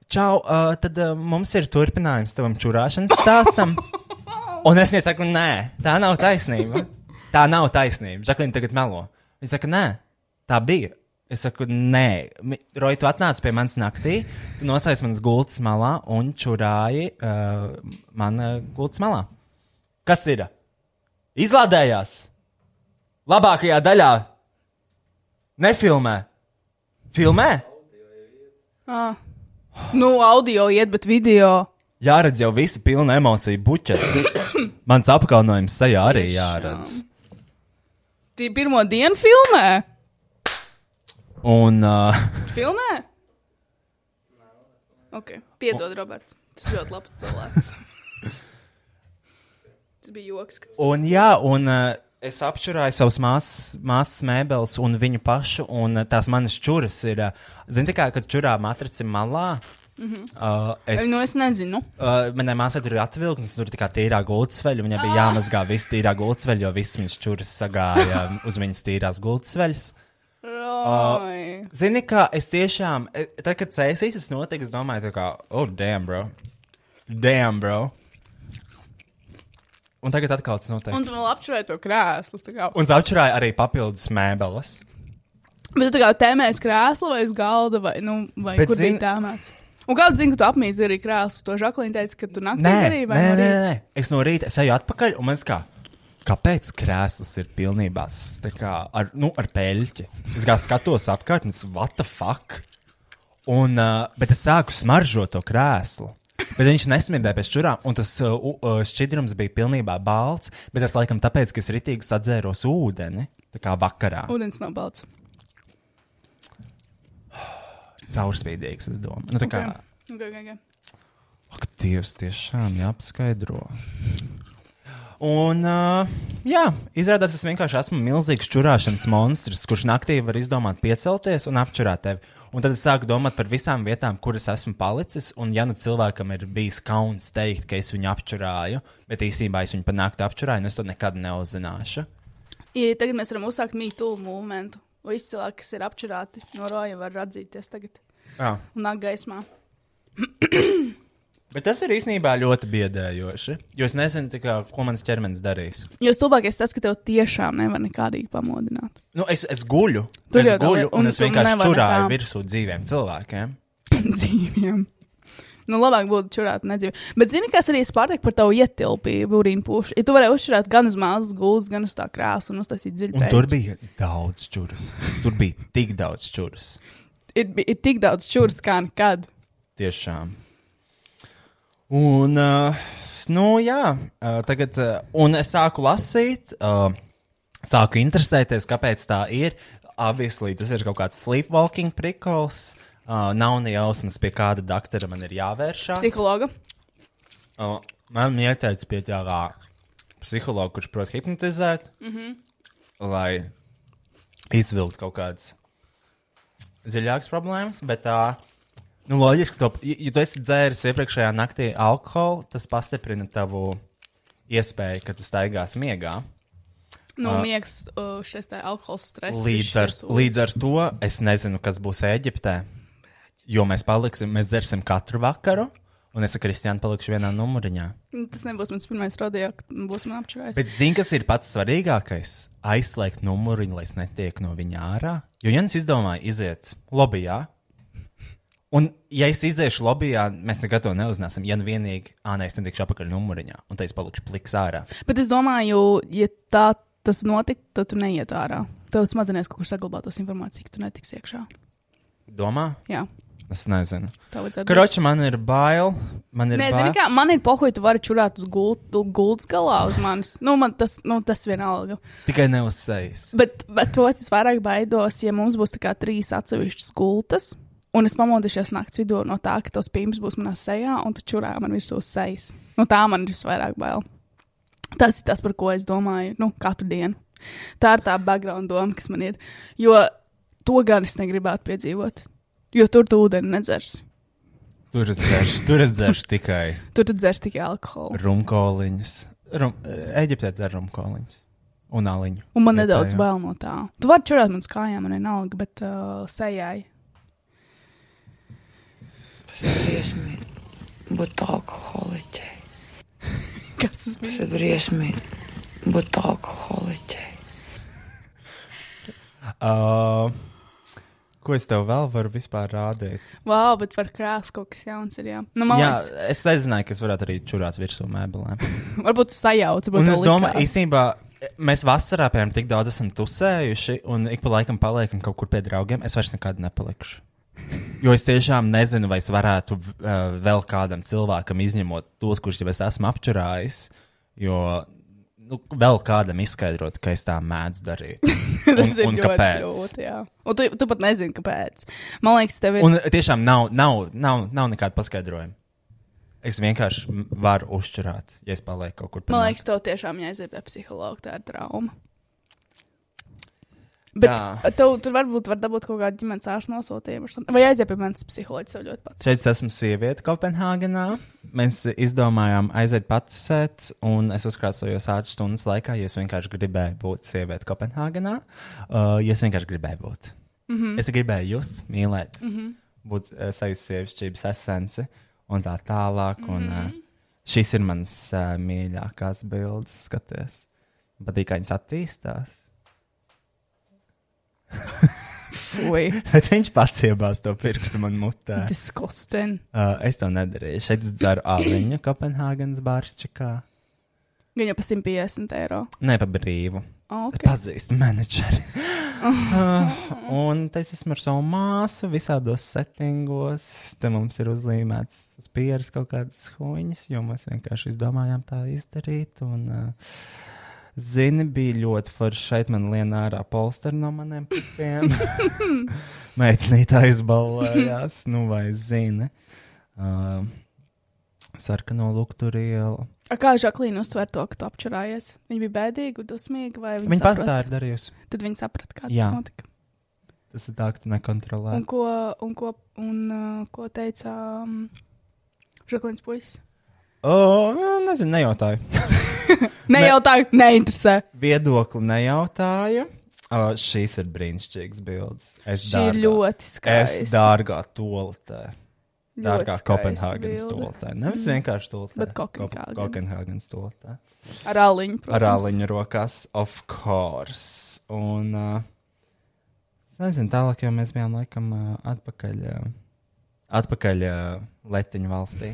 Čau, uh, tad uh, mums ir turpinājums tavam čurāšanas stāstam. Un es viņai saku, nē, tā nav taisnība. Tā nav taisnība. Žaklīna tagad melo. Viņa saka, nē, tā bija. Es saku, nē, Roja, tu atnāci pie manas naktī, tu nosaisti manas gultas malā un čurāji uh, manā gultas malā. Kas ir? Izlādējās! Labākajā daļā! Nefilmē! Filmē! Ah. Nu, audio iet, bet video. Jāredz jau visi pilni emociju buķeti. Mans apkaunojums sajā arī jāredz. Tī pirmo dienu filmē. Un uh, Filmē? Ok, piedod, Roberts. Tas ļoti labs cilvēks. Tas bija joks. Kad... Un, jā, un uh, es apšurāju savus māsas, māsas mēbeles un viņu pašu, un uh, tās manas čuras ir, uh, zini, kā, kad čurā matrici malā. Mhm. Uh, es, Nu, es nezinu. Uh, manai māsai tur ir atvilknis, tur ir tā tīrā gultsveļa. Viņai bija jāmazgā viss tīrā gultsveļa, jo viss viņas čuras sagāja uz viņas tīrās gultsveļas. Roj. Zini, kā es tiešām, e, tad, kad cēsīs es domāju, tā kā, oh, damn, bro. Damn, bro. Un tagad atkal tas notiek. Un tu vēl apšurēji to krēslu. Un zapčurāja arī papildus mēbeles. Bet tu tā kā tēmēji uz krēsla vai uz galda, vai, nu, vai Bet kur zini- bija tēmēts? Un kādu zini, ka tu apmīzi arī krēslu? To Žaklīna teica, ka tu naktī Nē, nē, vai nē, no nē, rīta? nē. Es no rīta es eju atpakaļ, un man kā, kāpēc krēsls ir pilnībā kā ar, nu, ar peļķi? Es kā skatos apkārt, un es what the fuck? Un, uh, bet es sāku smaržot to krēslu. Bet viņš nesmirdēja pēc čurām, un tas uh, uh, šķidrums bija pilnībā balts. Bet tas laikam tāpēc, ka es ritīgi sadzēros ūdeni, tā kā vakarā. Ūdens nav balts. Caurspīdīgs, es domāju. Nu, tā kā, Ok, ok, ok. Ak, Dievs, tiešām jāapskaidro. Un, uh, jā, izrādās, es vienkārši esmu milzīgs čurāšanas monstrs, kurš naktī var izdomāt piecelties un apčurāt tevi. Un tad es sāku domāt par visām vietām, kuras esmu palicis. Un, ja nu cilvēkam ir bijis kauns teikt, ka es viņu apčurāju, bet īsībā es viņu pa nakti apčurāju, nu es to nekad neuzzināšu. Ja tagad mēs varam uzsākt mītu momentu. Visi cilvēki, kas ir apčurāti no roja, var atzīties tagad Jā. un nāk gaismā. Bet tas ir īstenībā ļoti biedējoši. Jo es nezinu, kā, ko mans ķermenis darīs. Jo stulbākais tas, ka tev tiešām nevar nekādīgi pamodināt. Nu, es, es guļu, Tur es guļu un, un es tu vienkārši čurāju nekā. virsū dzīviem cilvēkiem. Dzīviem. Nu, labāk būtu čurāt, nedzīvot. Bet, zini, kas arī spārāk par tavu ietilpību, urīnu pušu. Ja tu varēji uzšķirāt gan uz mazas gultas, gan uz tā krāsu un uztaisīt dziļu tur bija daudz čūras. Tur bija tik daudz čūras. Ir, ir tik daudz čūras kā nekad. Tiešām. Un, uh, nu, jā, uh, tagad, uh, un es sāku lasīt, uh, sāku interesēties, kāpēc tā ir. Obviously, tas ir kaut kāds sleepwalking prikols. Uh, nav ne jausmas, pie kāda doktora man ir jāvēršās. Psihologa. Uh, man ieteica pie tā psihologa, kurš prot hipnotizēt, Mhm. lai izvilktu kaut kādas dziļākas problēmas. Bet tā, Nu, loģiski, ka, ja, ja tu esi dzēris iepriekšējā naktī alkoholu, tas pastiprina tavu iespēju, ka tu staigāsi miegā. Nu, Ā. miegs, uh, šis te alkohols stress. Līdz ar, līdz ar to es nezinu, kas būs Eģiptē. Jo mēs paliksim, mēs dzersim katru vakaru, un es ar Kristiānu palikšu vienā numuriņā. Nu, Tas nebūs mans pirmais rodeo, kad būs man apčurājis. Bet zini, kas ir pats svarīgākais? Aizslēgt numuriņu, lai es netieku no viņa ārā. Jo Jans izdomāja iziet lobbyā. Un, ja es iziešu lobbyā, mēs nekad to neuzzināsim. Ja nu vienīgi, ah, nē, es netikšu apakaļ numuriņā, un tad es palikšu pliks ārā. Bet es domāju, ja tā tas notiktu, tad tu neiet ārā. Tev smadzenēs kaut kur saglabātos informāciju, ka tu netiksi iekšā. Domā? Jā. Es nezinu. Tā. Kroči, man ir bail. Man ir Nezinu, bail. kā man ir pohuļi, tu vari čurāt uz gultas galā uz manis. Nu, man tas, nu, tas vienalga. Tikai ne uz sejas. Bet, bet to es vairāk baidos, ja mums būs tā kā trīs atsevišķas gultas. Un es pamodīšos naktas vidū no tā, ka tos pīns būs manā sejā, un tu čurā man virsū sejas. Nu, tā man ir visvairāk bail. Tas ir tas, par ko es domāju, nu, katru dienu. Tā ir tā background doma, kas man ir. Jo to gan es negribētu piedzīvot. Jo tur tu ūdeni nedzers. Tur es dzeršu, tur es dzeršu tikai Tur tu dzers tikai alkoholu. rumkoliņas. Rum, Eģiptē dzer rumkoliņas un aliņu. Un man Vietējā. nedaudz bail no tā. Tu vari čurāt man uz kājām, man vienalga, bet uh, sejai. Tas ir briesmīgi būt alkoholiķei. Kas tas Tas ir briesmīgi būt alkoholiķei. Uh, ko es tev vēl varu vispār rādīt? Wow, bet par krāsu kaut kas jauns ir. Jā, nu, man Jā, liekas, es nezināju, ka es varētu arī čurāt virsū mēbelēm. varbūt tu sajauci. Un es domāju, īstenībā mēs vasarā piemēram tik daudz esam tusējuši, un ik pa laikam paliekam kaut kur pie draugiem. Es vairs nekad nepalikšu. Jo es tiešām nezinu, vai es varētu uh, vēl kādam cilvēkam izņemot tos, kurus jau es esmu apčurājis. Jo nu, vēl kādam izskaidrot, ka es tā mēdzu darīt. tas un, ir un kāpēc? grūti. Jā. Un tu, tu pat nezini, kāpēc. Man liekas, tev ir. Un tiešām nav, nav, nav, nav nekāda paskaidrojuma. Es vienkārši varu uzčurāt, ja es palieku kaut kur Man liekas, tev tiešām jāiziet pie psihologa. Tā ir trauma. Bet Jā. tev tur varbūt var dabūt kaut kādu ģimenes ārstu nosūtījumu. Vai aiziet pie manas psiholoģijas, tev ļoti patīk. Šeit es esmu sieviete Kopenhāgenā. Mēs izdomājām aiziet patusēt, un es uzkrāsojos ātras stundas laikā, jo es vienkārši gribēju būt sieviete Kopenhāgenā. Uh, jo es vienkārši gribēju būt. Mm -hmm. Es gribēju just, mīlēt, mm -hmm. būt uh, savas sievišķības esence un tā tālāk. Un, uh, šīs ir manas uh, mīļākās bildes, skaties. Patīk, kā viņas attīstās. Bet viņš pats iebāz to pirkstu man mutē. disgusting. Uh, es to nedarīju. Šeit es dzeru aliņu Kopenhāgenes bārčikā. Viņa pa 150 eiro. Ne pa brīvu. Oh, Okay. Pazīstu menedžeri. uh, un te es esmu ar savu māsu visādos settingos. Te mums ir uzlīmēts uz pieres kaut kādas huņas, jo mēs vienkārši izdomājām tā izdarīt. Un, uh, Zini, bija ļoti forši šeit man lienā ārā polsteri no maniem pipiem. Meitnītā izbalvojās, nu vai zini. Uh, sarkano lukturielu. A Kā Žaklīna uztver to, ka tu apčurājies? Viņa bija bēdīga, dusmīga, vai viņa Viņa pati tā ir darījusi. Tad viņa saprata, kā Jā. tas notika. Tas ir tā, ka tu nekontrolē. Un ko, un ko, un, uh, ko teica um, Žaklīns puisis? O, nu, nezinu, nejautāju. Ne jau tā, neinteresē. Viedokli nejautāju. O, šīs ir brīnišķīgas bildes. Es Šī ir ļoti skaista. Es dārgā. Ļoti Dārgā Kopenhāgenes toaletē. Nevis Mhm. vienkārši toaletē. Bet Kopenhāgenes. Kopenhāgenes toaletē. Ar aliņu, protams. Ar aliņu rokās, of course. Un, uh, es nezinu, tālāk jau mēs bijām laikam uh, atpakaļ, uh, atpakaļ uh, Letiņu valstī.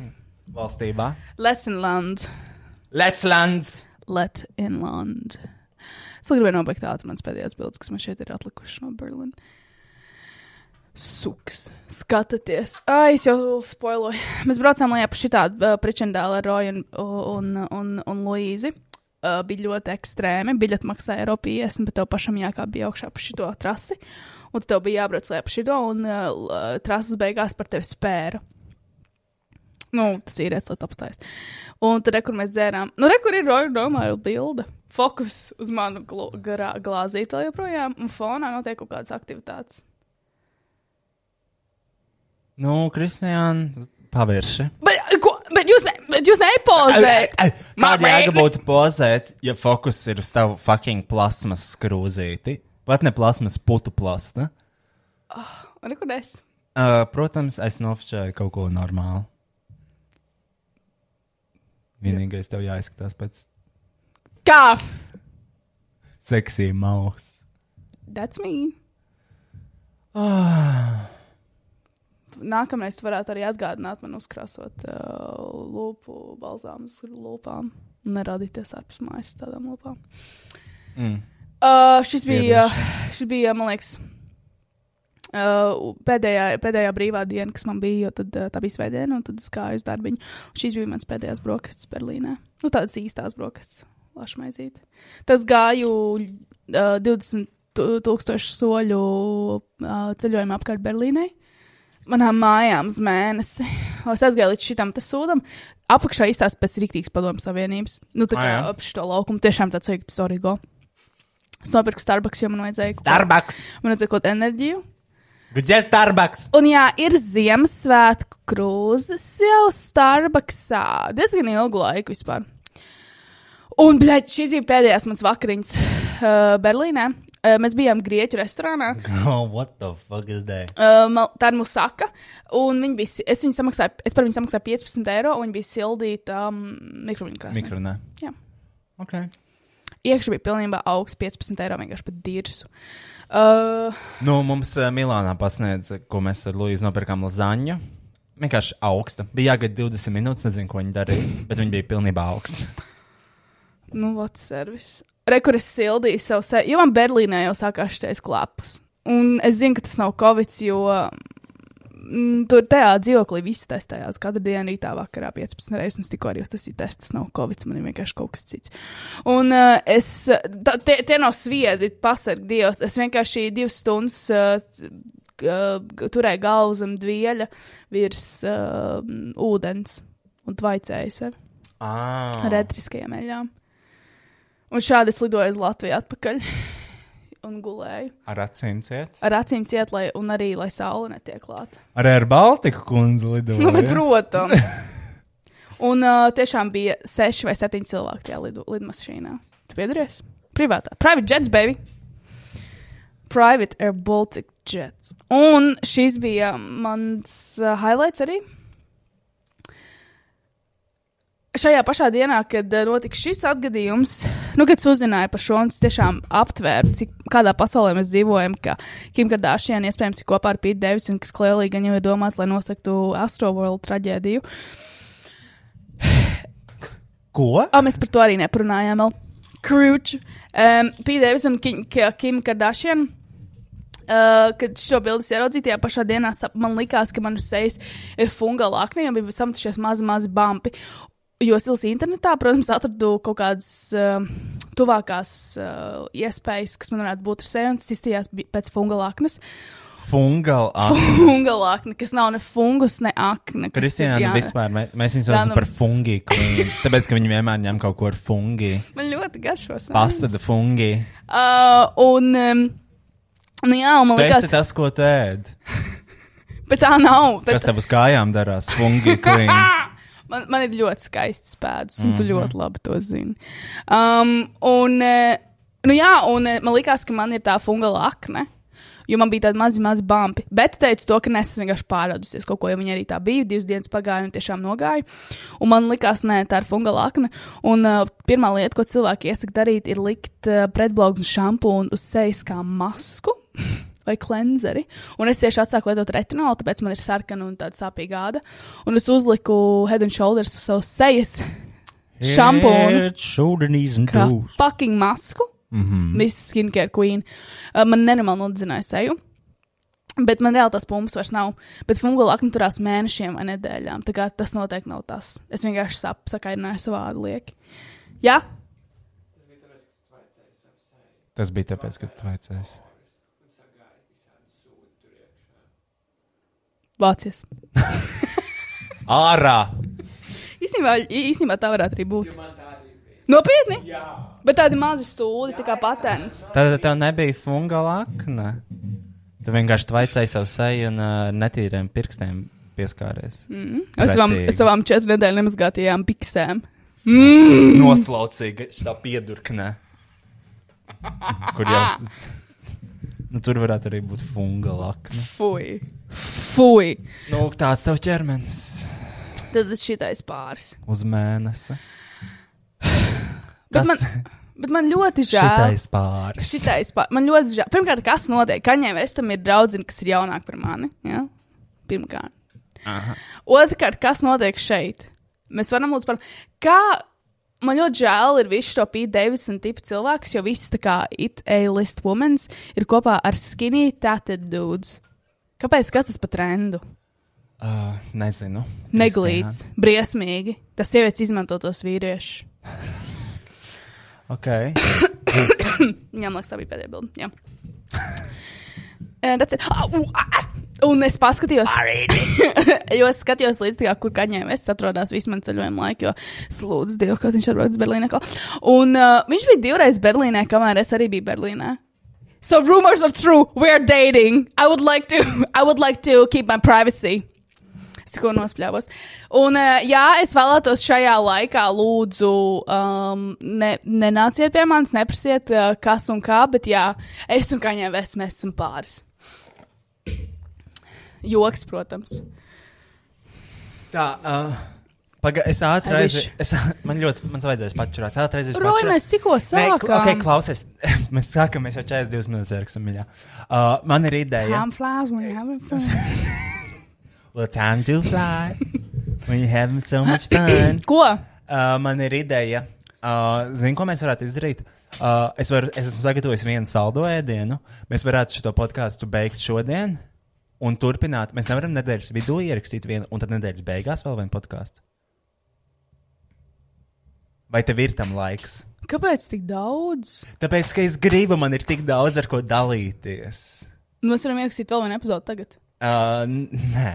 Valstībā. Let's inland. Let's lands! Let inland. Es vēl gribēju nobeigt tādu mans pēdējās bildes, kas man šeit ir atlikušas no Berlīnas. Suks. Skatieties. Ai, es jau spoiloju. Mēs braucām lejā pa šitādu uh, pričendālu ar Roju un, un, un, un Luīzi. Uh, bija ļoti ekstrēmi. Biļeti maksāja eiro 50, bet tev pašam jākāpj augšā pa šito trasi. Un tev bija jābrauc lejā pa šito, un uh, trases beigās par tevi spēra. Nu, tas ir redzams, lai apstājas. Un tad, re, kur mēs dzērām, nu, re, kur ir normāla bilde. Fokus uz manu garā glāzīti, joprojām, un fonā notiek kaut kādas aktivitātes. Nu, Kristiāna, pavirši. Bet, ko, bet jūs, ne, bet jūs nepozējat. Kāda jēga būtu pozēt, ja fokus ir uz tavu fucking plasmas skrūzīti? Vai ne plasmas putu plasta? Rekodēs. Uh, protams, es nofočēju kaut ko normālu. Vienīgais tev jāizskatās pēc Kā? seksija maus. That's me. Ah. Nākamreiz tu varētu arī atgādināt man uzkrāsot uh, uz lūpām. Un neradīties ārpus mājas ar tādām lūpām. Mm. Uh, šis, bija, šis bija, man liekas, uh, pēdējā, pēdējā brīvā diena, kas man bija, jo tad, uh, tā bija svētdiena, un tad es gāju uz darbiņu. Un šīs bija mans pēdējās brokastis Berlīnē. Nu, tādas īstās brokastis, lašmaizīt. Tas gāju uh, 20 tu- tūkstošu soļu uh, ceļojumu apkārt Berlīnai. Manām mājām uz mēnesi. Es aizgāju līdz šitam sūdam. Apakšā izstāsta pēc rīktīgas padomu savienības. Nu, tā kā Ah, ap šo laukumu tiešām tāds jūtas origo. Es nopirku Starbucks, jo man vajadzēja kaut ko- Starbucks! Man vajadzēja kaut enerģiju. Gdzie Starbucks! Un jā, ir Ziemassvētku krūzes jau Starbucksā. Diezgan ilgu laiku vispār. Un, bļaļ, šīs bija pēdējās manas vakariņas uh, Berlīnē. Uh, mēs bijām Grieķu restorānā. Oh, what the fuck is that? Uh, mal- tā ir musaka. Un viņi bija, es, viņu samaksāju, es par viņu samaksāju 15 eiro, un viņi bija sildīti um, mikroviņu krāsnī. Mikrofona. Jā. Ok. Iekšā bija pilnībā augsts 15 eiro vienkārši pat dirzu. Uh, Nu, mums uh, Milānā pasniedz, ko mēs ar Luīsu nopirkām lazaņu. Vienkārši augsta. Bija jāgaida 20 minūtes, nezinu, ko viņi darīja, bet viņi bija pilnībā augsta. nu, what servis. Rekur es sildīju savu seju, jo man Berlīnē jau sākās šis klapus. Un es zinu, ka tas nav covid, jo mm, tur tajā dzīvoklī viss testējās. Katru dienu rītā vakarā 15 reizes, un tikko arī tas ir tests. Nav covid, man ir vienkārši kaut kas cits. Un uh, es, tā, tie, tie nav sviedi, pasargi Dievs. Es vienkārši divas stundas uh, uh, turēju galvu zem dvieļa virs uh, ūdens un tvaicēju sevi Ah. ar etriskajām eļļām. Un šādi es lidoju uz Latviju atpakaļ un gulēju. Ar acīm ciet. Ar acīm ciet, lai, un arī, lai saule netiek klāta. Arī ar Baltiku kundzi lidoja. Nu, bet, protams. un uh, tiešām bija seši vai septiņi cilvēki tajā lidu, lidmašīnā. Tu piedalies? Privātā. Private jets, baby! Private Air Baltic Jets. Un šis bija mans uh, highlights arī. Šajā pašā dienā, kad uh, notika šis atgadījums, nu, kad uzzināju par šo, un es tiešām aptvēru, cik kādā pasaulē mēs dzīvojam, ka Kim Kardashian iespējams ir kopā ar Pītu Davidsonu, kas klēlīgi gan jau ir domāts, lai nosaktu Astroworld traģēdiju. Ko? O, mēs par to arī neparunājām vēl. Krūč. Um, Pīta Davidsona un Kim, Ki- Kim Kardashian. Uh, kad šo bildi ieraudzīju, tajā pašā dienā man likās, ka man uz sejas ir funga lakne, jo bija samtušies mazi, mazi bumpi. Jo es internetā, protams, atradu kaut kādas uh, tuvākās uh, iespējas, kas man varētu būt ar seju, un tas izstījās pēc funga laknes. Fungal. Funga lakne, kas nav ne fungus, ne akne. Kristiāna, jā, vispār mē, mēs viņu saucam par fungi queen. Tāpēc, ka viņi vienmēr ņem kaut ko ar fungi. Man ļoti garšo. Pasta de fungi. Uh, un, um, nu jā, un man Tas liekas, ir tas, ko tu ēd. bet tā nav. Bet, Kas tev uz kājām darās? Fungi queen. Man, man ir ļoti skaists pēdas, un tu Mhm. ļoti labi to zini. Um, un, eh, nu jā, un eh, man liekas, ka man ir tā fungala akne. Jo man bija tādi mazi, mazi bumpi. Bet teicu to, ka nes esmu vienkārši pārādusies kaut ko, jo viņa arī tā bija. Divas dienas pagāja un tiešām nogāja. Un man likās, nē, tā ir fungala akne. Un uh, pirmā lieta, ko cilvēki iesaka darīt, ir likt uh, pretblaugs un šampūnu uz sejas kā masku. Vai klenzeri. Un es tieši atsāku lietot retinolu, tāpēc man ir sarkana un tāda sāpīga āda. Un es uzliku head and shoulders uz savas sejas šampūnu. Kā fucking masku. Mhm. Miss Skincare Queen. Uh, man nenormāli nodedzināja seju. Bet man reāli tas pumps vairs nav. Bet fungula akna turās mēnešiem vai nedēļām. Tā kā tas noteikti nav tas. Es vienkārši sap, sakairināju savu ādu lieki. Jā, Tas bija tāpēc, ka tu vajadzēsi. Vācies. Ārā! Īstenībā, īstenībā tā varētu arī būt. Nopietni? Jā. Bet tādi mazi sūdi, tā kā patents. Tad tev nebija fungal akne. Tu vienkārši tvaicēji savu seju un uh, netīriem pirkstiem pieskāries. Mm. Ar savām, savām četru nedēļu nemazgātajām piksēm. Mm. Noslaucīga šī piedurkne. Kur jau. Nu, tur varētu arī būt funga lakna. Fui. Fui. Nu, tāds tev ķermenis Tad šitais pāris. uz mēnesi. Bet Kas- man, bet man ļoti žēl. Šitais pāris. Šitais pāris. Man ļoti žēl. Pirmkārt, kas notiek? Kaņē Vestam ir draudzene, kas ir jaunāka par mani. Ja? Pirmkārt. Aha. Otrkārt, kas notiek šeit? Mēs varam lūdzu par. Kā man ļoti žēl ir visi šo Pete Davidson tipu cilvēkus, jo visi tā kā it A-list women ir kopā ar skinny tatted dudes. Kāpēc? Kas tas pa trendu? Uh, nezinu. Neglīts, briesmīgi. Tas sievietes izmanto tos vīriešus. Ok. Man liekas, tā bija pēdējā bilde. Eh, that's it. Ah, u, ah, Un es paskatījos, jo es skatījos līdz tam, kur kaņēm es atrodos visu manu ceļojumu laiku, jo es lūdzu Dievu, ka viņš atbrauc uz Berlīnē. Un uh, viņš bija divreiz Berlīnē, kamēr es arī biju Berlīnē. So rumors are true. We're dating. I would like to. I would like to keep my privacy. Es tikko nospļāvos. Un, uh, jā, es vēlētos šajā laikā, lūdzu, um, ne, nenāciet pie manis, neprasiet, uh, kas un kā, bet jā, es un kaņē vēs, mēs esam pāris. Joks, protams. Tā, uh, paga, es ātri aizēju. Es, man ļoti, man vajadzēs pačurāt. Ātri aizēju. Roja, mēs tikko sākām. Ok, klausies. mēs sākam, mēs jau 42 minūtes ierakstām. Uh, man ir ideja. Time flies when you're having fun. Well, time to fly. When you're having so much fun. Ko? Uh, man ir ideja. Uh, Zini, ko mēs varētu izdarīt? Uh, es, varu, es esmu sagatavojis vienu saldo ēdienu. Mēs varētu šo podkāstu beigt šodien un turpināt. Mēs nevaram nedēļas vidū ierakstīt vienu, un tad nedēļas beigās vēl vienu podkāstu. Vai tev ir tam laiks? Kāpēc tik daudz? Tāpēc, ka es gribu, man ir tik daudz ar ko dalīties. Nu, Mēs varam ierakstīt vēl vienu epizodu tagad. Uh, nē.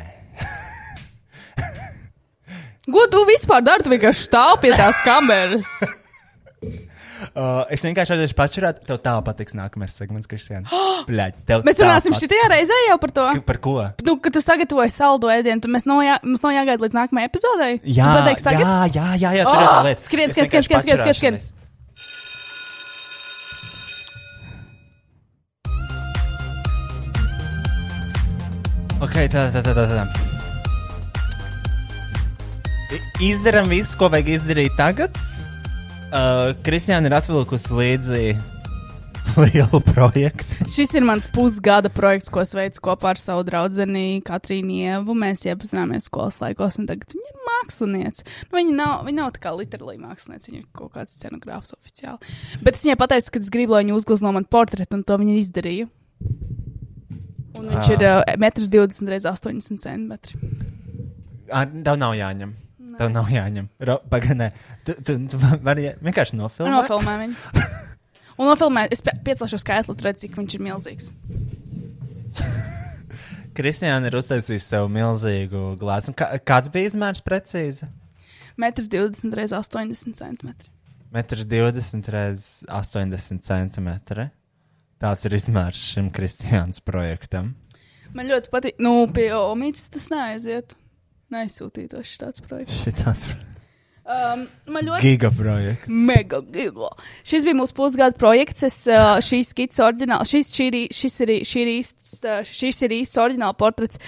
Ko tu vispār dari? Tu vienkārši stāv pie tās kameras. Uh, es vienkārši aiziešu pačurāt, tev tā patiks nākamais segments, Kristiāna. Bļaļ, tev Mēs tā runāsim pat- šitajā reizē jau par to. Par ko? Nu, kad tu sagatavoji saldo ēdienu, tad mēs nav, jā, mums nav jāgaida līdz nākamajai epizodei. Jā, tagad. jā, jā, jā, jā, tur ir Oh, tā lieta. skrien, skrien, skrien, skrien, skrien, skrien. Ok, tā, tā, tā, tā. tā. Izdarām visu, ko vajag izdarīt tagad. Uh, Kristiāna ir atvilkusi līdzi lielu projektu. Šis ir mans pusgada projekts, ko es veicu kopā ar savu draugu Katrīnu Ievu. Mēs iepazināmies skolas laikos, un tagad viņa ir mākslinieca. Nu, viņa, nav, viņa nav tā kā literāli mākslinieca, viņa ir kaut kāds scenogrāfs oficiāli. Bet es viņai pateicu, ka es gribu, lai viņa uzglezno man portretu, un to viņa izdarīja. Un viņš Ah. ir uh, 1,20 x 80 cm. Tev nav jāņem. Tev nav jāņem. Pagaidām, tu, tu, tu vari vienkārši nofilmēt. Nofilmē viņu. Un nofilmē, es pie- piecelšos kājās, lai redzētu, cik viņš ir milzīgs. Kristiāna ir uztaisījusi sev milzīgu glāzi. Kā, kāds bija izmērs precīzi? 1,20 x 80 cm. 1,20 reizes 80 centimetri. Tāds ir izmērs šim Kristiānas projektam. Man ļoti patīk, nu, pie Omītas tas neaiziet. Neizsūtītos tāds projekts. Šitāds Um, man ļoti gigaprojekts. Mega giga. Šis bija mūsu pusgada projekts. Es, uh, šīs skits oriģināli, šis, šī, šis, ir, šī ir īsts, uh, šis ir īsts oriģināli portrets.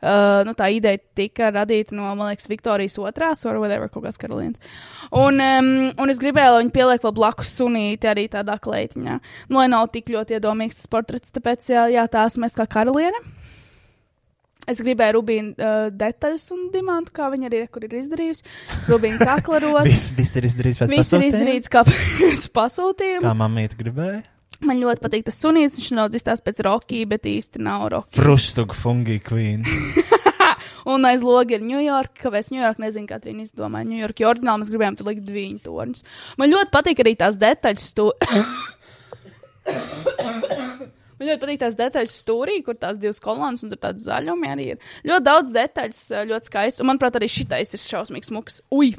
Uh, nu, tā ideja tika radīta no, man liekas, Viktorijas otrās, vai whatever, kaut kāds karalienes. Un, um, un es gribēju, lai viņi pieliek vēl blakus sunīti arī tādā kleitiņā. Nu, lai nav tik ļoti iedomīgs tas portrets, tāpēc, jā, jā tā esmu es kā karaliene. Es gribēju rubīnu uh, detaļas un dimantu, kā viņa arī kur ir izdarījusi. Rubīnu kaklarot. Viss, viss ir izdarīts pēc Viss ir pasūtījuma? izdarīts kā pēc pasūtījuma. Kā mamīte gribēja. Man ļoti patīk tas sunīts. Viņš nedaudz izstāsta pēc Rocky, bet īsti nav Rocky. Fruštugu fungi queen. Un aiz loga ir Ņujorka. Kāpēc Ņujorka nezinu, kā Trīna izdomāja. Ņujorka jo oriģināli mēs gribējām tur likt diviņu torņus. Man ļoti patīk arī tās detaļas. Stu... Man ļoti patīk tās detaļas stūrī, kur tās divas kolonas un tur tāds zaļumi arī ir. Ļoti daudz detaļas, ļoti skaists. Un, manuprāt, arī šitais ir šausmīgs smuks. Ui!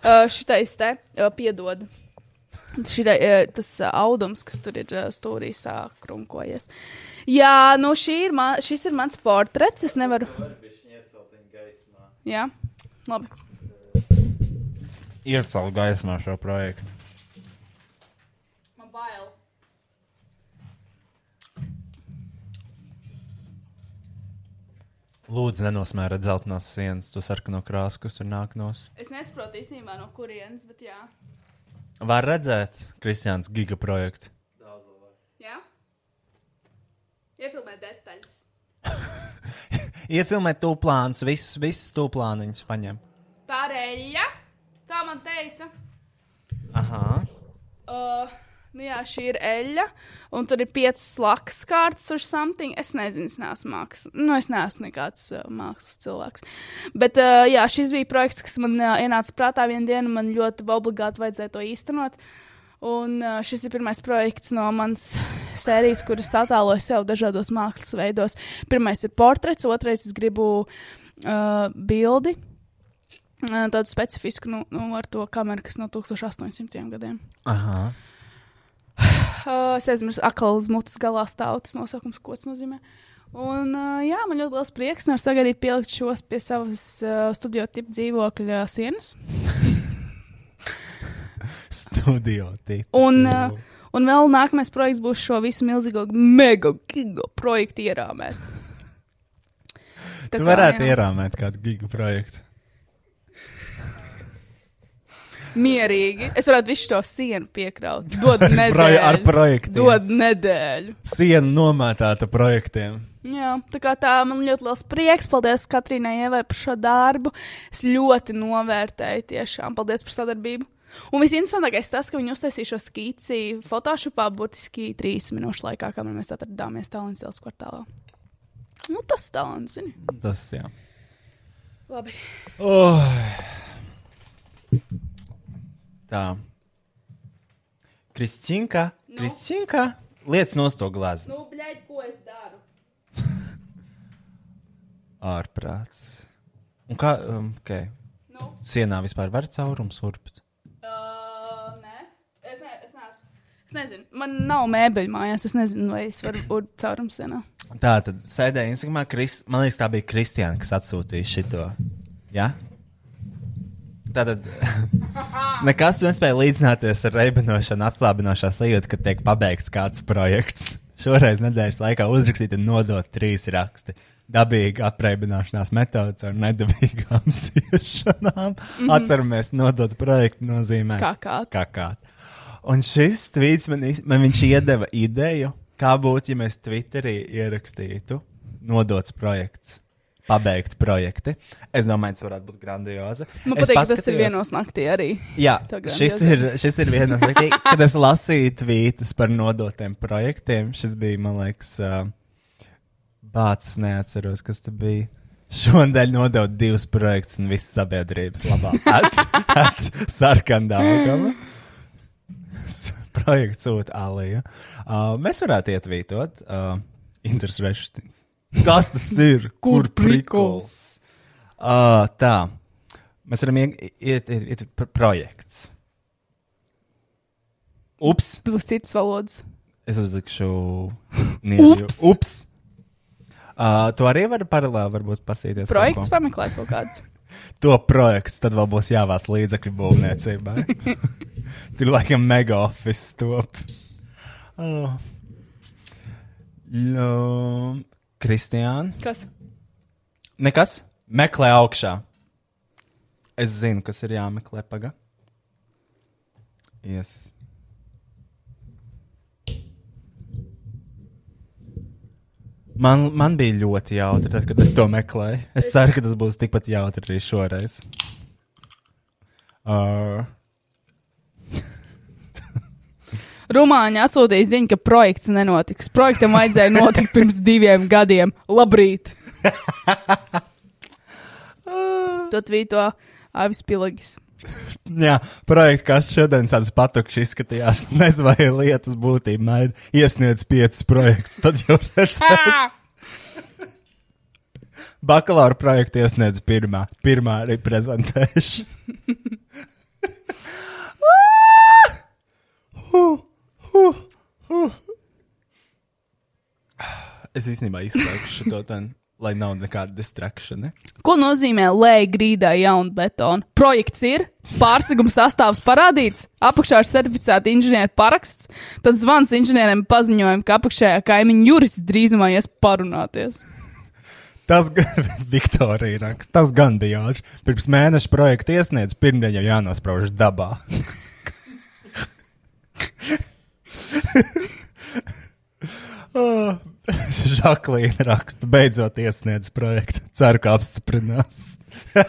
Uh, šitais te uh, piedod. Šī, tas uh, audums, kas tur ir uh, stūrī sākrunkojies. Jā, nu šī ir ma šis ir mans portrets. Es nevaru. Jā, labi. Iecelt gaismā šo projektu. Man bail. Lūdzu, nenosmēra dzeltenās sienas, to sarkano krāsu, kas tur nāk no. Es nesaprotu īstenībā no kurienes, bet jā. Var redzēt, Kristiāns, giga projektu. Jā? Iefilmēt detaļas. Iefilmēt to plānus, visus, visus to plāniņus paņem. Tā ir eļļa. Tā man teica. Aha. Uh, nu jā, šī ir eļļa, un tur ir piecas lakas kārtas or something. Es nezinu, es neesmu mākslinieks. Nu, es neesmu nekāds uh, mākslas cilvēks. Bet uh, jā, šis bija projekts, kas man uh, ienāca prātā vienā dienā. Man ļoti obligāti vajadzēja to īstenot. Un uh, šis ir pirmais projekts no manas sērijas, kuras attēloju sev dažādos mākslas veidos. Pirmais ir portrets, otrais es gribu uh, bildi. Uh, tādu specifisku, nu, nu, ar to kameru, kas no 1800 gadiem. Aha. Uh, es aizmirsu, akla uz mutes galā stāv tas nosaukums, ko tas nozīmē. Un, uh, jā, man ļoti liels prieks, nevar sagaidīt pielikt šos pie savas uh, studio tipu dzīvokļa sienas. Studio tipa. Un, uh, un vēl nākamais projekts būs šo visu milzīgo, mega giga projektu ierāmēt. Tā Tu kā, varētu jā. ierāmēt kādu giga projektu. Mierīgi. Es varētu visu to sienu piekraut. Dod nedēļu. ar projektiem. Dod nedēļu. Siena nomētāta projektiem. Jā, tā kā tā man ļoti liels prieks. Paldies Katrīnai Ievai par šo darbu. Es ļoti novērtēju tiešām. Paldies par sadarbību. Un visinteresantākais tas, ka viņi uztaisīja šo skici Photoshopā burtiski trīs minūšu laikā, kamēr mēs atradāmies Tallinas kvartālā. Nu, tas talants, zini. Tas, jā. Labi. Oh. Tā. Kristīnka, Nu? Kristīnka, liec no to glāzi. Nu, bļaigi, ko es daru? Ārprāts. Un kā, um, okay. Nu? Sienā vispār var caurums urbt. Uh, nē, es, ne, es neesmu. Es nezinu, man nav mēbeļu mājās. Es nezinu, vai es varu būt caurums sienā. Tā tad sēdēja Instagramā. Kris, man liekas, tā bija Kristiāna, kas atsūtīja šo. Ja? Tā tad nekas nespēja līdzināties ar reibinošanu, atslābinošā sajūta, kad tiek pabeigts kāds projekts. Šoreiz nedēļas laikā uzrakstīt un nodot trīs raksti. Dabīga apreibināšanās metodas ar nedabīgām ciešanām. Mm. -hmm. Atceramies, nodot projektu nozīmē Kakāt. kakāt. Un šis tvīts man, man viņš iedeva ideju, kā būtu, ja mēs Twitterī ierakstītu nodots projekts, pabeigt projekti. Es domāju, tas varētu būt grandiozi. Man Es patīk, ka tas ir vienos naktī arī. Jā, šis ir, šis ir no tiem, kad es lasīju tvītus par nodotiem projektiem. Šis bija, man liekas, uh, bācis, neatceros, kas tas bija. Šonadēļ nodot divus projektus un visas sabiedrības labā. Sarkandāgava. Projekts sūta Alija. Uh, mēs varētu ietvītot uh, Rešstins. Kas tas ir? Kur prikols? Uh, tā. Mēs varam iet, iet, iet, iet pr projekts. Ups! Būs citas valodas. Es uzlikšu. Nīļu. Ups! Ups! Uh, to arī var paralēli varbūt pasīties. Projekts ko. pameklēt kaut kādus. To projekts tad vēl būs jāvāc līdzekļu būvniecībai. Tur laikam mega office top. Oh. Jo, Kristiāna. Kas? Nekas. Meklē augšā. Es zinu, kas ir jāmeklē paga. Yes. Man, man bija ļoti jautri, tad, kad es to meklēju. Es ceru, ka tas būs tikpat jautri arī šoreiz. Uh, Rumāņi atsūtīja ziņu, ka projekts nenotiks. Projektam vajadzēja notikt pirms diviem gadiem. Labrīt! to tvīto Avis Pilagis. jā, projekts, kas šodien tāds patukšs izskatījās, nezinu, vai lietas būtība maina. Iesniedz piecus projektus, tad jau redzēs. Bakalaura projektu iesniedz pirmā, pirmā arī prezentēšu. Uh, uh, uh. Es īstenībā izslēgšu šo ten, lai nav nekāda distrakšana. Ko nozīmē lēja grīdā jaunu betonu? Projekts ir, pārseguma sastāvs parādīts, apakšā ir certificēta inženieru paraksts, tad zvans inženieriem paziņojumi, ka apakšējā kaimiņu jurists drīzumā ies parunāties. Tas gan Viktorija raksta. Tas gan bija ātri. Pirms mēneša projekta iesniedz, pirmdien jau jānosprauž dabā. Žaklīna raksta, beidzot iesniedz projektu. Ceru, ka apstiprinās.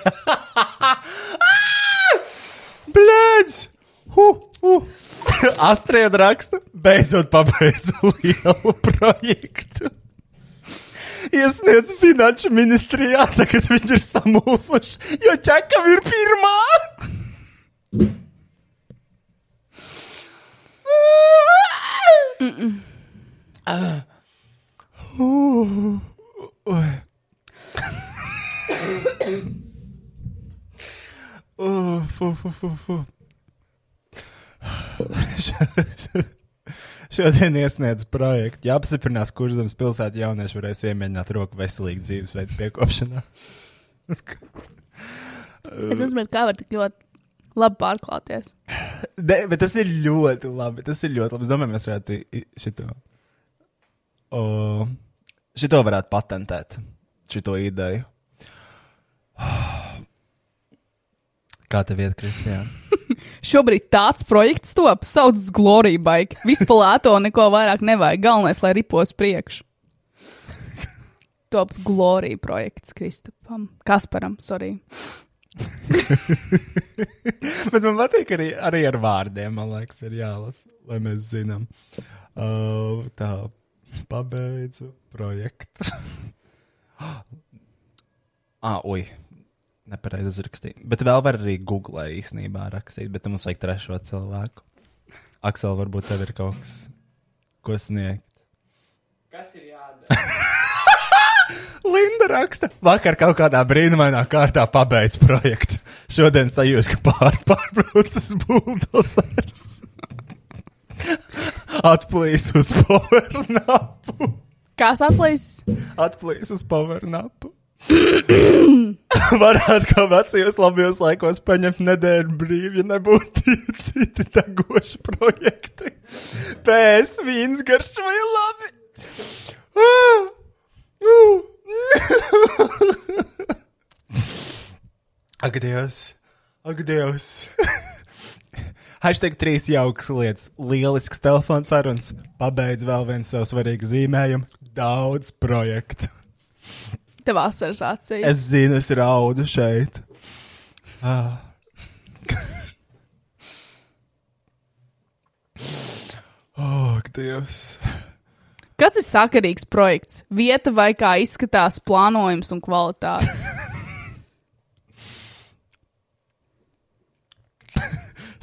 Blēdz! Uh, uh. Astrēda raksta, beidzot pabeidzu lielu projektu. Iesniedz finanšu ministrijā, tagad viņi ir samulsuši, jo ķekam ir pirmā. Mm -mm. Uh. Uh, fu, fu, fu, fu. Šodien iesniedz projektu. Jā, apstiprinās, kurš zemes pilsētā jaunieši varēs iemēģināt roku veselīgu dzīvesveidu piekopšanā. Es nesaprotu, kā var tik ļoti labi pārklāties. De, bet tas ir ļoti labi. Tas ir ļoti labi. Es domāju, mēs varētu šito. O, šito varētu patentēt. Šito ideju. Kā tev iet, Kristija? Šobrīd tāds projekts top, saucas Glory Bike. Visu palēto, neko vairāk nevajag. Galvenais, lai ripos priekšu. Top Glory projekts Kristupam. Kasparam, sorry. Bet man patīk arī, arī ar vārdiem, man liekas, ir jālasa, lai mēs zinām. Uh, tā, pabeidzu projektu. ah, ui, nepareizi uzrakstīju. Bet vēl var arī Google īstenībā rakstīt, bet tam mums vajag trešo cilvēku. Aksel, varbūt tev ir kaut kas, ko sniegt. Kas ir jādara? Linda raksta, vakar kaut kādā brīnumainā kārtā pabeidz projektu. Šodien sajūta, ka pār, pārbraucis buldozers. Atplīs uz powernapu. Kas atplīs? Atplīs uz powernapu. Varētu kā vecajos labajos laikos paņemt nedēļu brīvi, ja nebūtu citi degoši projekti. Pēc vīns garšoja labi. Ah! Ak, Dievs! Ak, Dievs! Hashtag trīs jaukas lietas. Lielisks telefons sarunas. Pabeidz vēl vienu savu svarīgu zīmējumu. Daudz projektu. Tev asaras acīs. Es zinu, es raudu šeit. Ah. Oh, Dievs! Kas ir sakarīgs projekts? Vieta vai kā izskatās plānojums un kvalitāte?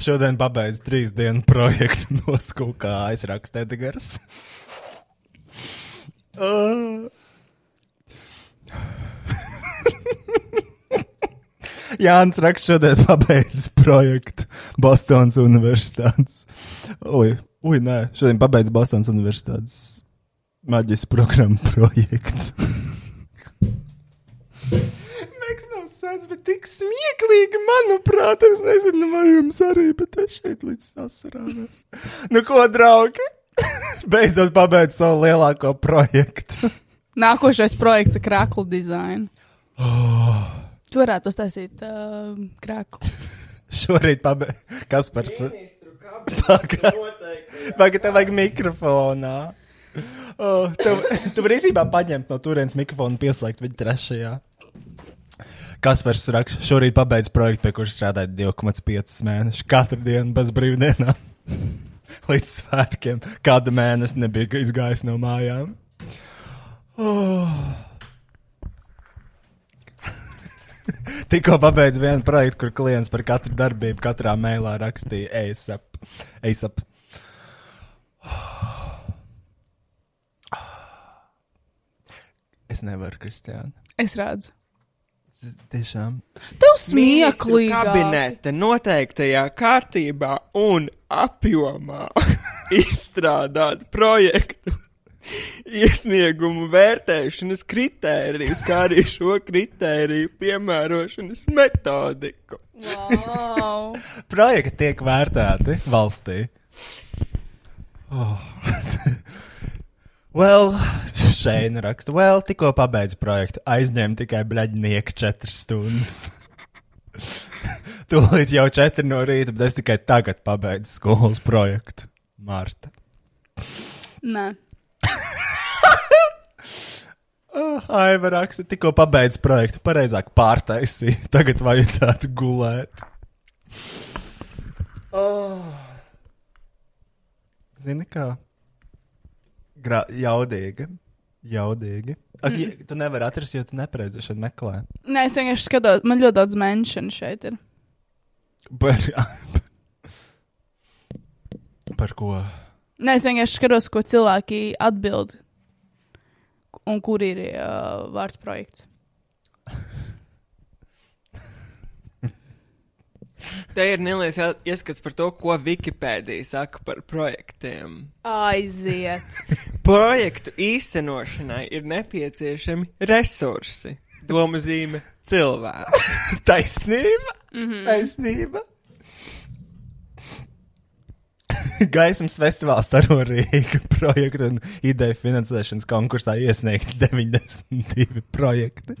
Šodien pabeidz trīs dienu projektu noskūkā aizrakstē Edgars. Ah. Jānis Raks šodien pabeidz projektu Bostonas Universitātes. Ui, ui, nē, šodien pabeidz Bostonas Universitātes maģis programmu projektu. Makes no sense, bet tik smieklīgi, manuprāt, es nezinu, vai jums arī, bet es šeit līdz sasarānos. Nu, ko, draugi? Beidzot pabeidz savu lielāko projektu. Nākošais projekts ir krāklu dizaina. Oh. Tu varētu uztaisīt uh, krāklu. Šorīt pabeidz. Kas par Pagaid, tev vajag mikrofonā. Oh, tev, tu vari īsībā paņemt no turienes mikrofonu un pieslēgt viņu trešajā. Kaspars raksta, šorīt pabeidz projektu, pie kuras strādāja 2,5 mēnešus. Katru dienu bez brīvdienām. Līdz svētkiem. Kādu mēnesi nebija izgājis no mājām. Oh. Tikko pabeidz vienu projektu, kur klients par katru darbību katrā mailā rakstīja ASAP. ASAP. Es nevaru, Kristiāna. Es redzu. Tiešām. Tev smieklīgi. kabineta noteiktajā kārtībā un apjomā. izstrādāt projektu iesniegumu vērtēšanas kritērijus, kā arī šo kritēriju piemērošanas metodiku. Wow. Projekti tiek vērtēti valstī. Oh. well, Šēna raksta, well, tikko pabeidzu projektu, aizņēmu tikai bļaģnieku četras stundas. Tūlīt jau četri no rīta, bet es tikai tagad pabeidzu skolas projektu. Marta. Nē. Oh, Aiva raksta, tikko pabeidzu projektu, pareizāk pārtaisīju. Tagad vajadzētu gulēt. Oh. Zini, kā? Gra jaudīgi. Jaudīgi. Ak, Mm. mm. Tu nevari atrast, jo tu nepareizi šeit meklē. Nē, es vienkārši skatos, man ļoti daudz menšanu šeit ir. Par, par ko? Nē, es vienkārši skatos, ko cilvēki atbild. Un kur ir uh, vārds projekts. Te ir neliels ieskats par to, ko Wikipēdija saka par projektiem. Aiziet. Projektu īstenošanai ir nepieciešami resursi. Doma zīme - cilvēki. Taisnība! Mhm. Taisnība! Gaismas festivāls ar Rīgas projektu un ideju finansēšanas konkursā iesniegt 92 projekti.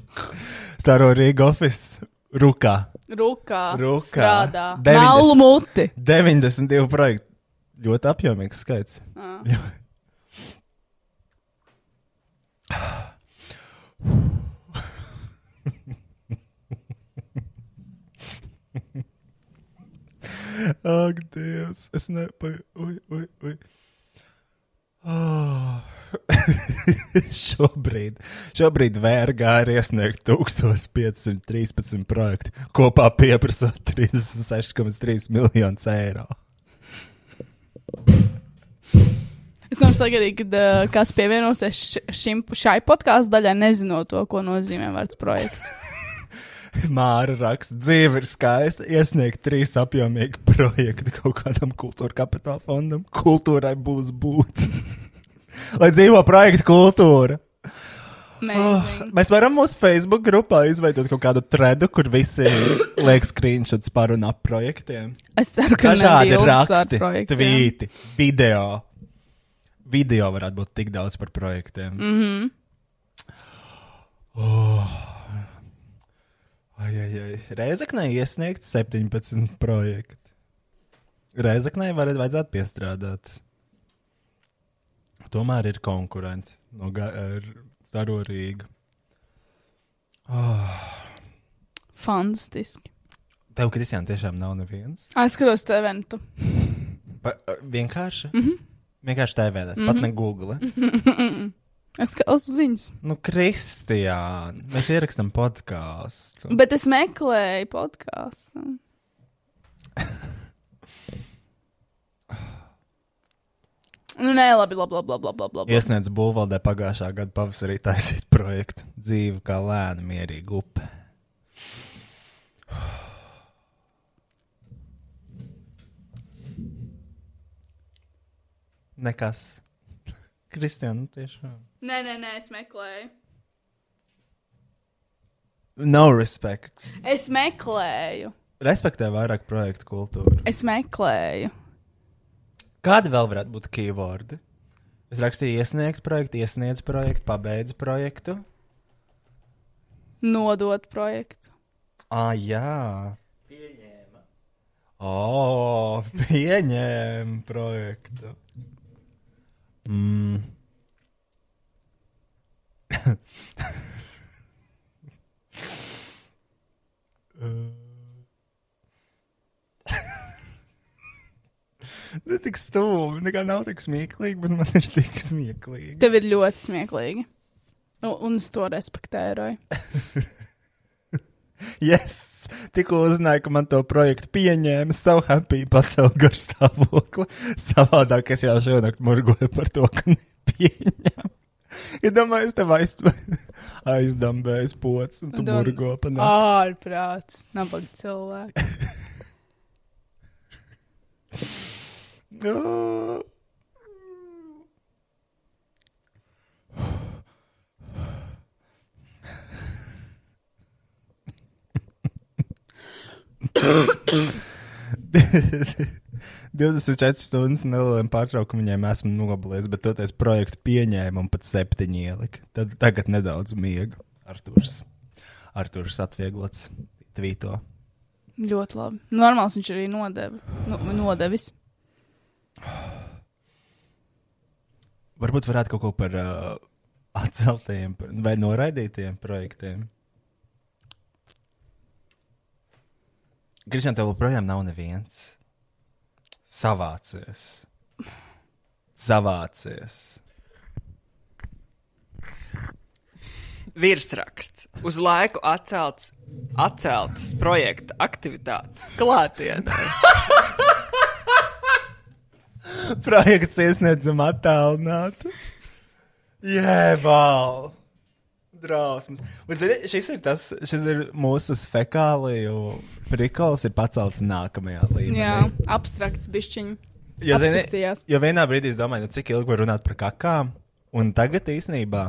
Staro Rīgas office Rukā. Rukā. Rukā. Strādā. 90 Melnu muti. 92 projekti. Ļoti apjomīgs skaits. Ah. Ak, Dievs, es nepaļauju. Ui, ui, ui. Oh. šobrīd, šobrīd vērgā ir iesniegt 1513 projektu, kopā pieprasot 36,3 miljonus eiro. Es domāju, sagaidīju, kad uh, kāds pievienosies šim, šai podkāstu daļai, nezinot to, ko nozīmē vārds projekts. Māra raksta, dzīve ir skaista. Iesniegt trīs apjomīgi projekti kaut kādam kultūra kapitāla fondam. Kultūrai būs būt. Lai dzīvo projekta kultūra. Oh, mēs varam mūsu Facebook grupā izveidot kaut kādu tredu, kur visi liek screenshots par un ap projektiem. Es ceru, ka Dažādi raksti, tvīti, video. Video varētu būt tik daudz par projektiem. Mhm. Oh. Ai, ai, ai. Reizeknē iesniegt 17 projekti. Reizeknē varētu vajadzētu piestrādāt. Tomēr ir konkurenti no ga- ar Staro Rīgu. Oh. Fantastiski. Tev, Kristiāna, tiešām nav neviens. Ah, Es skatos teventu. Pa, vienkārši? Mhm. Vienkārši TV, mm -hmm. pat ne Google. Es skatos ziņas. Nu, Kristiāna, mēs ierakstām podkāstu. Bet es meklēju podkāstu. Nu, nē, labi, labi, labi, labi, labi, labi. Iesniedz Bulvaldē pagājušā gada pavasarī taisīt projektu dzīve kā lēna, mierīga upe. Nekas. Kristiāna, nu tiešām. Nē, nē, nē, es meklēju. No respect. Es meklēju. Respektē vairāk projektu kultūru. Es meklēju. Kādi vēl varētu būt keywordi? Es rakstīju, iesniegt projektu, iesniedz projektu, pabeidz projektu. Nodot projektu. Ah, jā. Pieņēma. O, pieņēma projektu. Mm. Ne tik stulbi, nekā nav tik smieklīgi, bet man ir tik smieklīgi. Tev ir ļoti smieklīgi. Un, un es to respektēju. Roy. Yes! Tikko uzzināju, ka man to projektu pieņēma, so happy pacelt garstāvokli. Savādāk es jau šonakt murgoju par to, ka nepieņem. Ja domāju, es tev aiz, aizdambēju pocis, un tu Dom- murgo pa nakti. Ārprāts, nabaga cilvēks. 24 stundas nelieliem pārtraukumiem esmu noblēsis, bet toties projektu pieņēmu un pat septiņi ieliku. Tad tagad nedaudz miega. Arturs. Arturs atvieglots tvīto. Ļoti labi. Normāls viņš arī nodeva. Nu, nodevis. Varbūt varētu kaut ko par uh, atceltajiem vai noraidītiem projektiem. Kristian, tev joprojām nav neviens. Savācies. Savācies. Virsraksts. Uz laiku atcelts, atcelts projekta aktivitātes klātienē. Projekts iesniedzam attālināti. Jēval! Drausmas. Un, zini, šis ir tas, šis ir mūsu fekāliju prikols, ir pacelts nākamajā līmenī. Jā, abstrakts bišķiņš. Jo, zini, jo vienā brīdī es domāju, nu, cik ilgi var runāt par kakām, un tagad īsnībā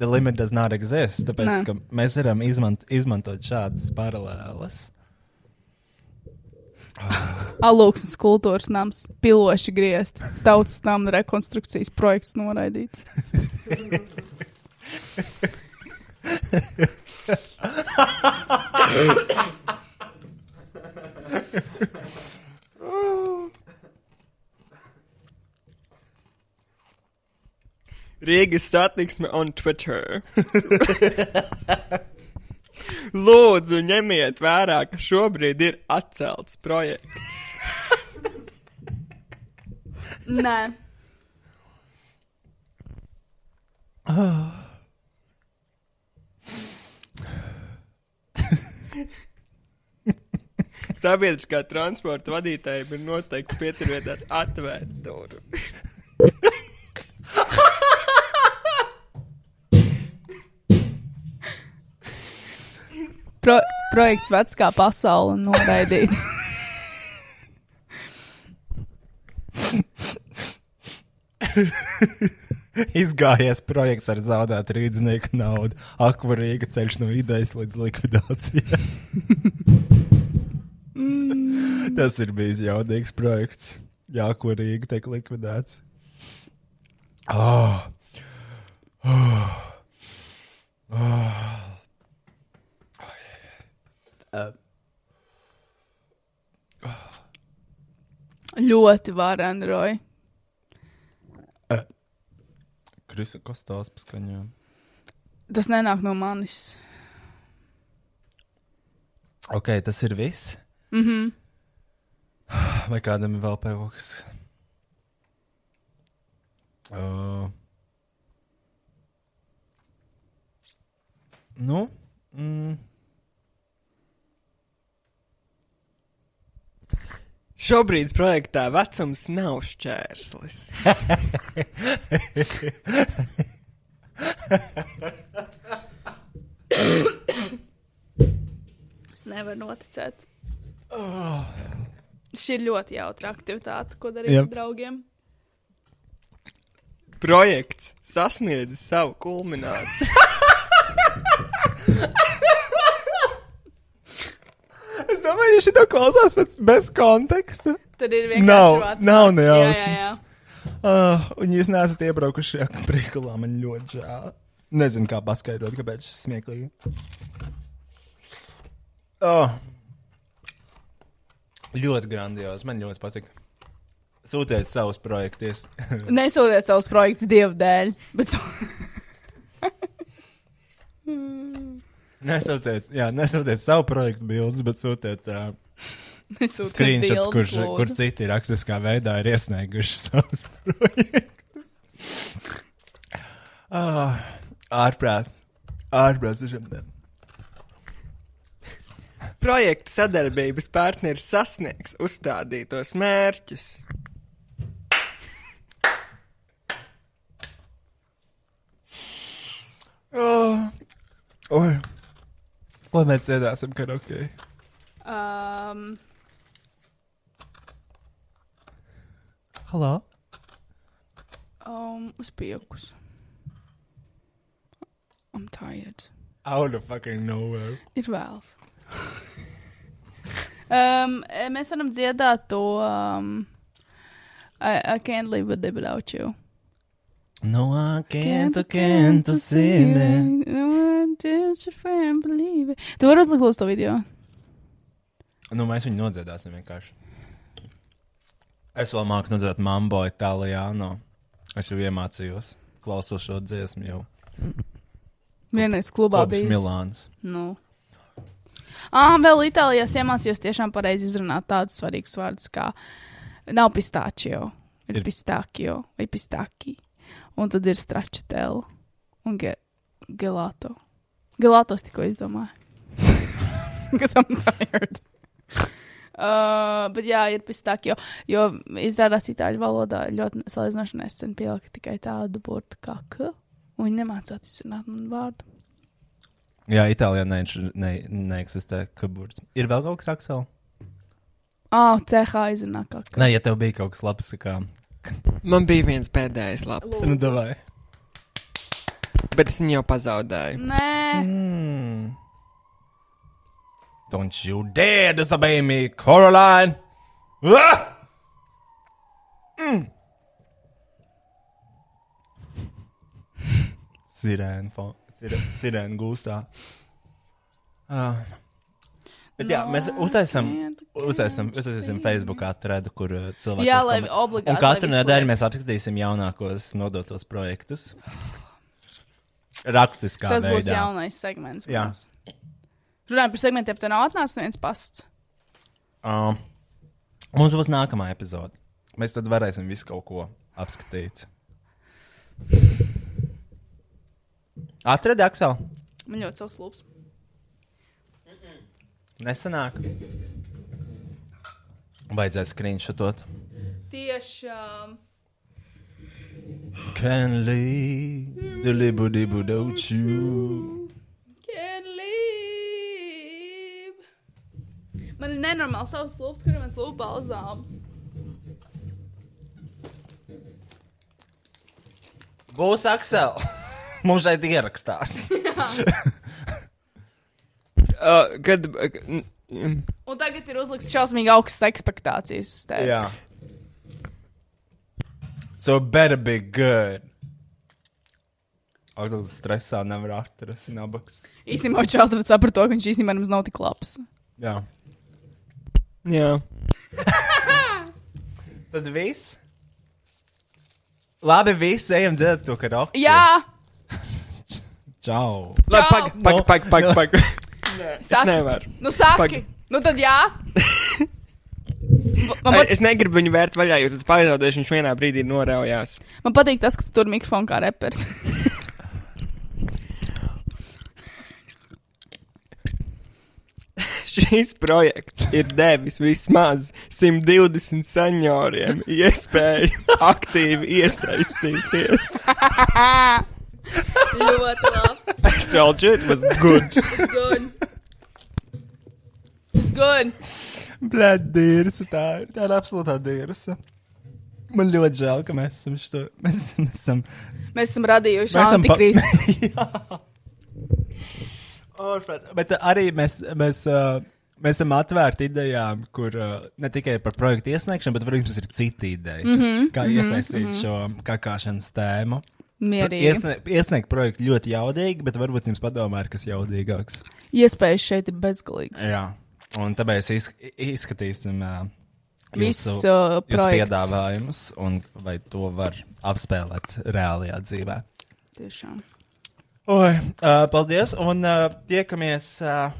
the limit does not exist. Tāpēc, Nē. ka mēs varam izmant, izmantot šādas paralēlas. Alūksnes kultūras nams, piloši griezt, tautas nama rekonstrukcijas projekts noraidīts. Rīgas satiksme on Twitter. Lūdzu, ņemiet vērā, ka šobrīd ir atcelts projekts. Nē, Sabiedriskā transporta vadītājiem ir noteikti pieturēties atvērt durvis. Pro projekts vecs kā pasaule noraidīts. Izgājies projekts ar zaudētu rīznieku naudu. Akvarīga ceļš no idejas līdz likvidācijai. Tas ir bijis jaudīgs projekts. Jā, akvarīga tiek likvidēts. Oh. Oh. Oh. Ļoti vareni, Roja. Krista Kostāls paskaņojumi. Tas nenāk no manis. Ok, tas ir viss. Mhm. Vai kādam ir vēl pēvoks? Uh, nu, mm, Šobrīd projektā vecums nav šķērslis. Es nevaru noticēt. Šī ir ļoti jautra aktivitāte, ko darīt Jep. ar draugiem. Projekts sasniedz savu kulmināciju. es domāju, ja šī to klausās pēc, bez konteksta. Tad ir vienkārši Nav, vats. nav nejausmas. Uh, un jūs neesat iebraukuši šajā prikulā, man ļoti žēl. Nezinu, kā paskaidrot, kāpēc šis smieklīgi. Oh. Ļoti grandios, man ļoti patīk. Sūtiet savus projektus. Nesūtiet savus projektus dievu dēļ. Bet... nesūtiet, jā, nesūtiet savu projektu bildes, bet sūtiet uh, bildes, kurš, kur citi rakstiskā veidā ir iesnieguši savus projektus. Ah, ārprāts. Ārprāts. tiešām. Projekta sadarbības partneris sasniegs uzstādītos mērķus. Oh. Oi. Lai mēs dziedāsim karaoke. Um, Hello? um, uz piekus. I'm tired. Out of fucking nowhere. Ir vēls. Um, mēs varam dziedāt to um, I, I can't live with it without you. No, I can't, I can't see me. Just a friend, believe it. Tu vari uzlikt uz to video. Nu, mēs viņu nodziedāsim vienkārši. Es vēl māku nodziedāt mambo itālijāno. Es jau iemācījos. Klausos šo dziesmu jau. Vienais klubā bija. Milānas. Nu. Ah, vēl Itālijā es iemācījos tiešām pareizi izrunāt tādus svarīgus vārdus kā nav pistāčio, ir Ir- pistākio vai pistāki. Un tad ir stračetēl un ge gelāto. Gelātos tikko izdomāju. Kas I'm tired. Uh, bet jā, ir pistākio, jo izrādās itāļu valodā ļoti salīdzinoši nesen pielika tikai tādu burtu kā k, un viņi nemācās izrunāt man vārdu. Jā, Itālijā ne, ne, neeksistē kaburts. Ir vēl kaut kas aksel? Ah, CH izrunā kā k. Nē, ja tev bija kaut kas labs, kā. Man bija viens pēdējais labs. Nu, davai. Bet es viņu jau pazaudēju. Nē, Mm. Don't you dare disobey me, Coraline! Ah! Mm. Sirēna, fo- sirē- sirēna gūstā. Uh. Bet jā, mēs uztaisām, uztaisām, uztaisām Facebookā threadu, kur uh, cilvēki. Jā, lai obligāti, Un katru nedēļu mēs apskatīsim jaunākos nodotos projektus. Rakstiskā tas būs veidā. jaunais segments. Jā. Runājot par segmentiem, tev nav atnācis viens pasts. Um, mums būs nākamā epizode. Mēs tad varēsim visu kaut ko apskatīt. Atradi Akselu. Man ļoti savs lūps. Nesanāk. Vajadzēs screenshotot. Tiešām. Can leave the dibu don't you. Can't leave. Man ir nenormāli savs lūps, kuriem ir lūpa balzāms. Būs Aksel. Mums šeit ierakstās. Uh, kad. Uh, mm, Un tagad ir uzlikts šausmīgi augstas expectācijas uz tevi. Jā. So it better be good. Augsts stresā nevar atrast nabaks. Īstenībā Čeltrats saprot to, ka viņš īstenībā mums nav tik labs. Jā. jā. Tad viss. Labi, visi ejam dzirdēt to karaoke. Jā, Čau. Labi, pag, pag, pag, Nē, es Saki. nevaru. nu saki. Pag- Nu tad jā. Man, pat, Es negribu viņu vērt vaļā, jo tas pazaudēs viņš vienā brīdī noraujās. man patīk tas, ka tu tur mikrofonu kā reperis. Šīs projekts ir devis vismaz 120 senioriem iespēju aktīvi iesaistīties. ļoti labi. It was good. Good. It's good. Bļaļ, dīrsa, tā ir. Tā ir absolūtā dīrsa. Man ļoti žēl, ka mēs esam šo. Mēs esam. Mēs esam, Mēs esam radījuši Mēs esam pa- antikristu. oh, špēc, bet arī mēs, mēs, uh, mēs esam atvērti idejām, kur uh, ne tikai par projektu iesniegšanu, bet varbūt mums ir cita ideja. Mm -hmm, kā mhm, iesaistīt mhm. šo kakāšanas tēmu. Mierīgi. Iesnie, iesniegt projektu ļoti jaudīgi, bet varbūt jums padomā, ir kas jaudīgāks. Iespējas šeit ir bezgalīgas. Jā, un tāpēc iz, izskatīsim uh, Visu, uh, piedāvājumus, un vai to var apspēlēt reālajā dzīvē. Tiešām. Oi, uh, paldies, un uh, tiekamies uh,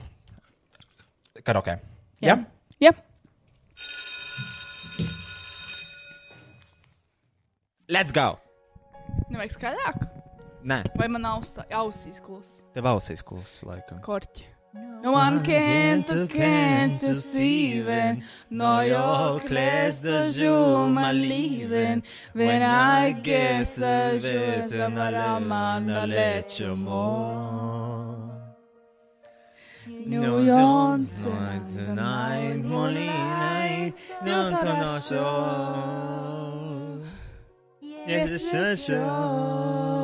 karaokē. Jā. Ja? Jā. Let's go! Nevajag skaļāk. Nē, Vai man aus, ausīs klusa? tev ausīs klusi, laikam. Korķi. No one can to can to see when no your class the zoom my leaving when I guess I should have a man to let you more. New York tonight, tonight, Molly night, don't turn no show. Yes, it's a show.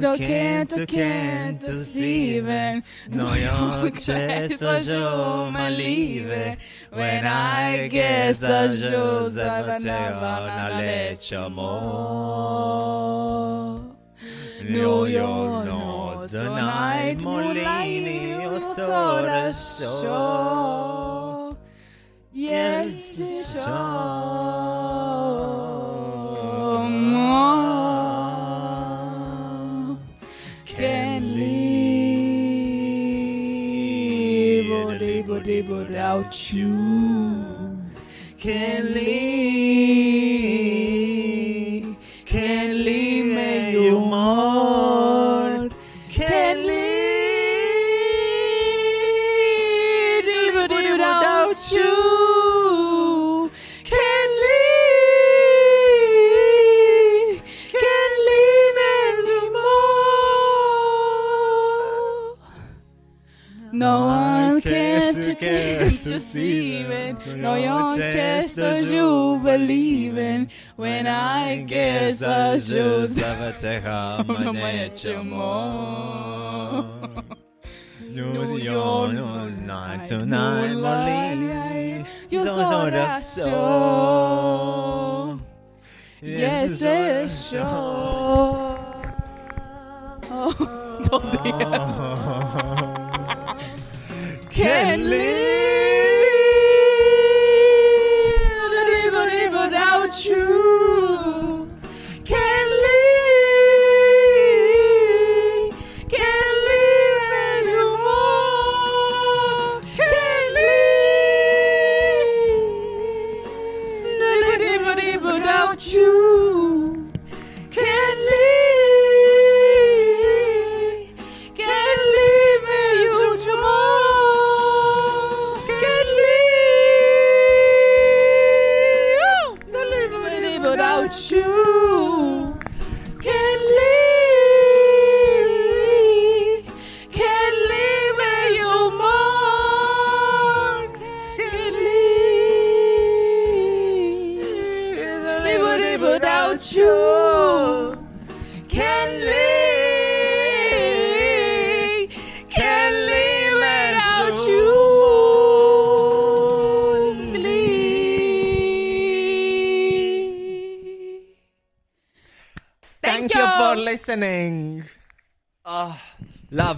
Do canto, canto siven. No yo cesto jo malive. When I guess a Joseph na lecho mo. No yo knows the night molini o sora so. Yes, so. Or live or live without you. Can leave, can to see it. No one just as you believe in. When I guess I should. News your news night tonight, Molini. You So saw so that so. Yes, it's sure. Oh, paldies. Can live,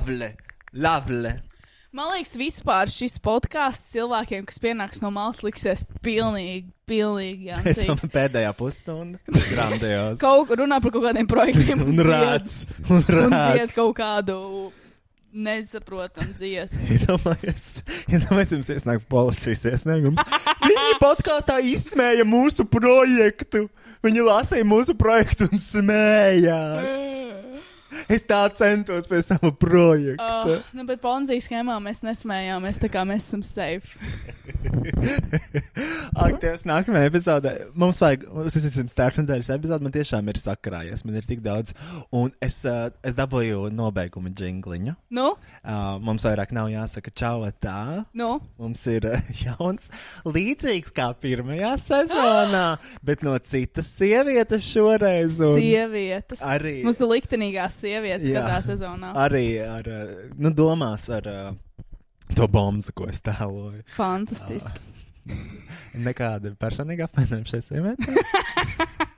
lovely, lovely. Man liekas, vispār šis podkāsts cilvēkiem, kas pienāks no malas, liksies pilnīgi, pilnīgi Es jāncīgs. domāju, pēdējā pusstunda. Grandios. Kaut kur runā par kaut kādiem projektiem. Un rāds. Un rāds. kaut kādu nesaprotamu dziesmu. Iedomājies, iedomājies, jums iesnāk policijas iesniegums. Viņi podkāstā izsmēja mūsu projektu. Viņi lasīja mūsu projektu un smējās. Es tā centos pie sava projekta. Uh, nu, bet Ponzijas schēmā mēs nesmējāmies, tā kā mēs esam safe. Ak, Dievs, nākamajā epizodē mums vajag, es esmu starpnedēļas epizode, man tiešām ir sakrājies, man ir tik daudz. Un es, uh, es dabūju nobeigumu jingliņu. Nu? Uh, mums vairāk nav jāsaka čau tā. Nu? Mums ir uh, jauns, līdzīgs kā pirmajā sezonā, bet no citas sievietes šoreiz. un Sievietes. Arī, Mums ir liktenīgās sievietes Jā. katrā sezonā. arī ar, uh, nu, domās ar uh, to bombu, ko es tēloju. Fantastiski. Nekāda personīga apvainojuma šai sievietei.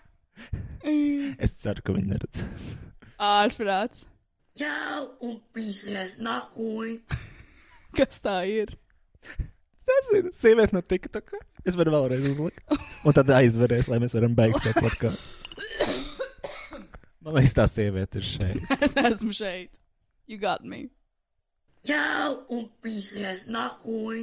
es ceru, ka viņi neredz. Ārprāts. Čau un pīsies nahuj! Kas tā ir? Nezinu, sieviete no TikTok. Es varu vēlreiz uzlikt. Un tad aizveries, lai mēs varam beigt šo podkāstu. Man liekas, tā sieviete ir šeit. es esmu šeit. You got me. Čau un pīsies nahuj!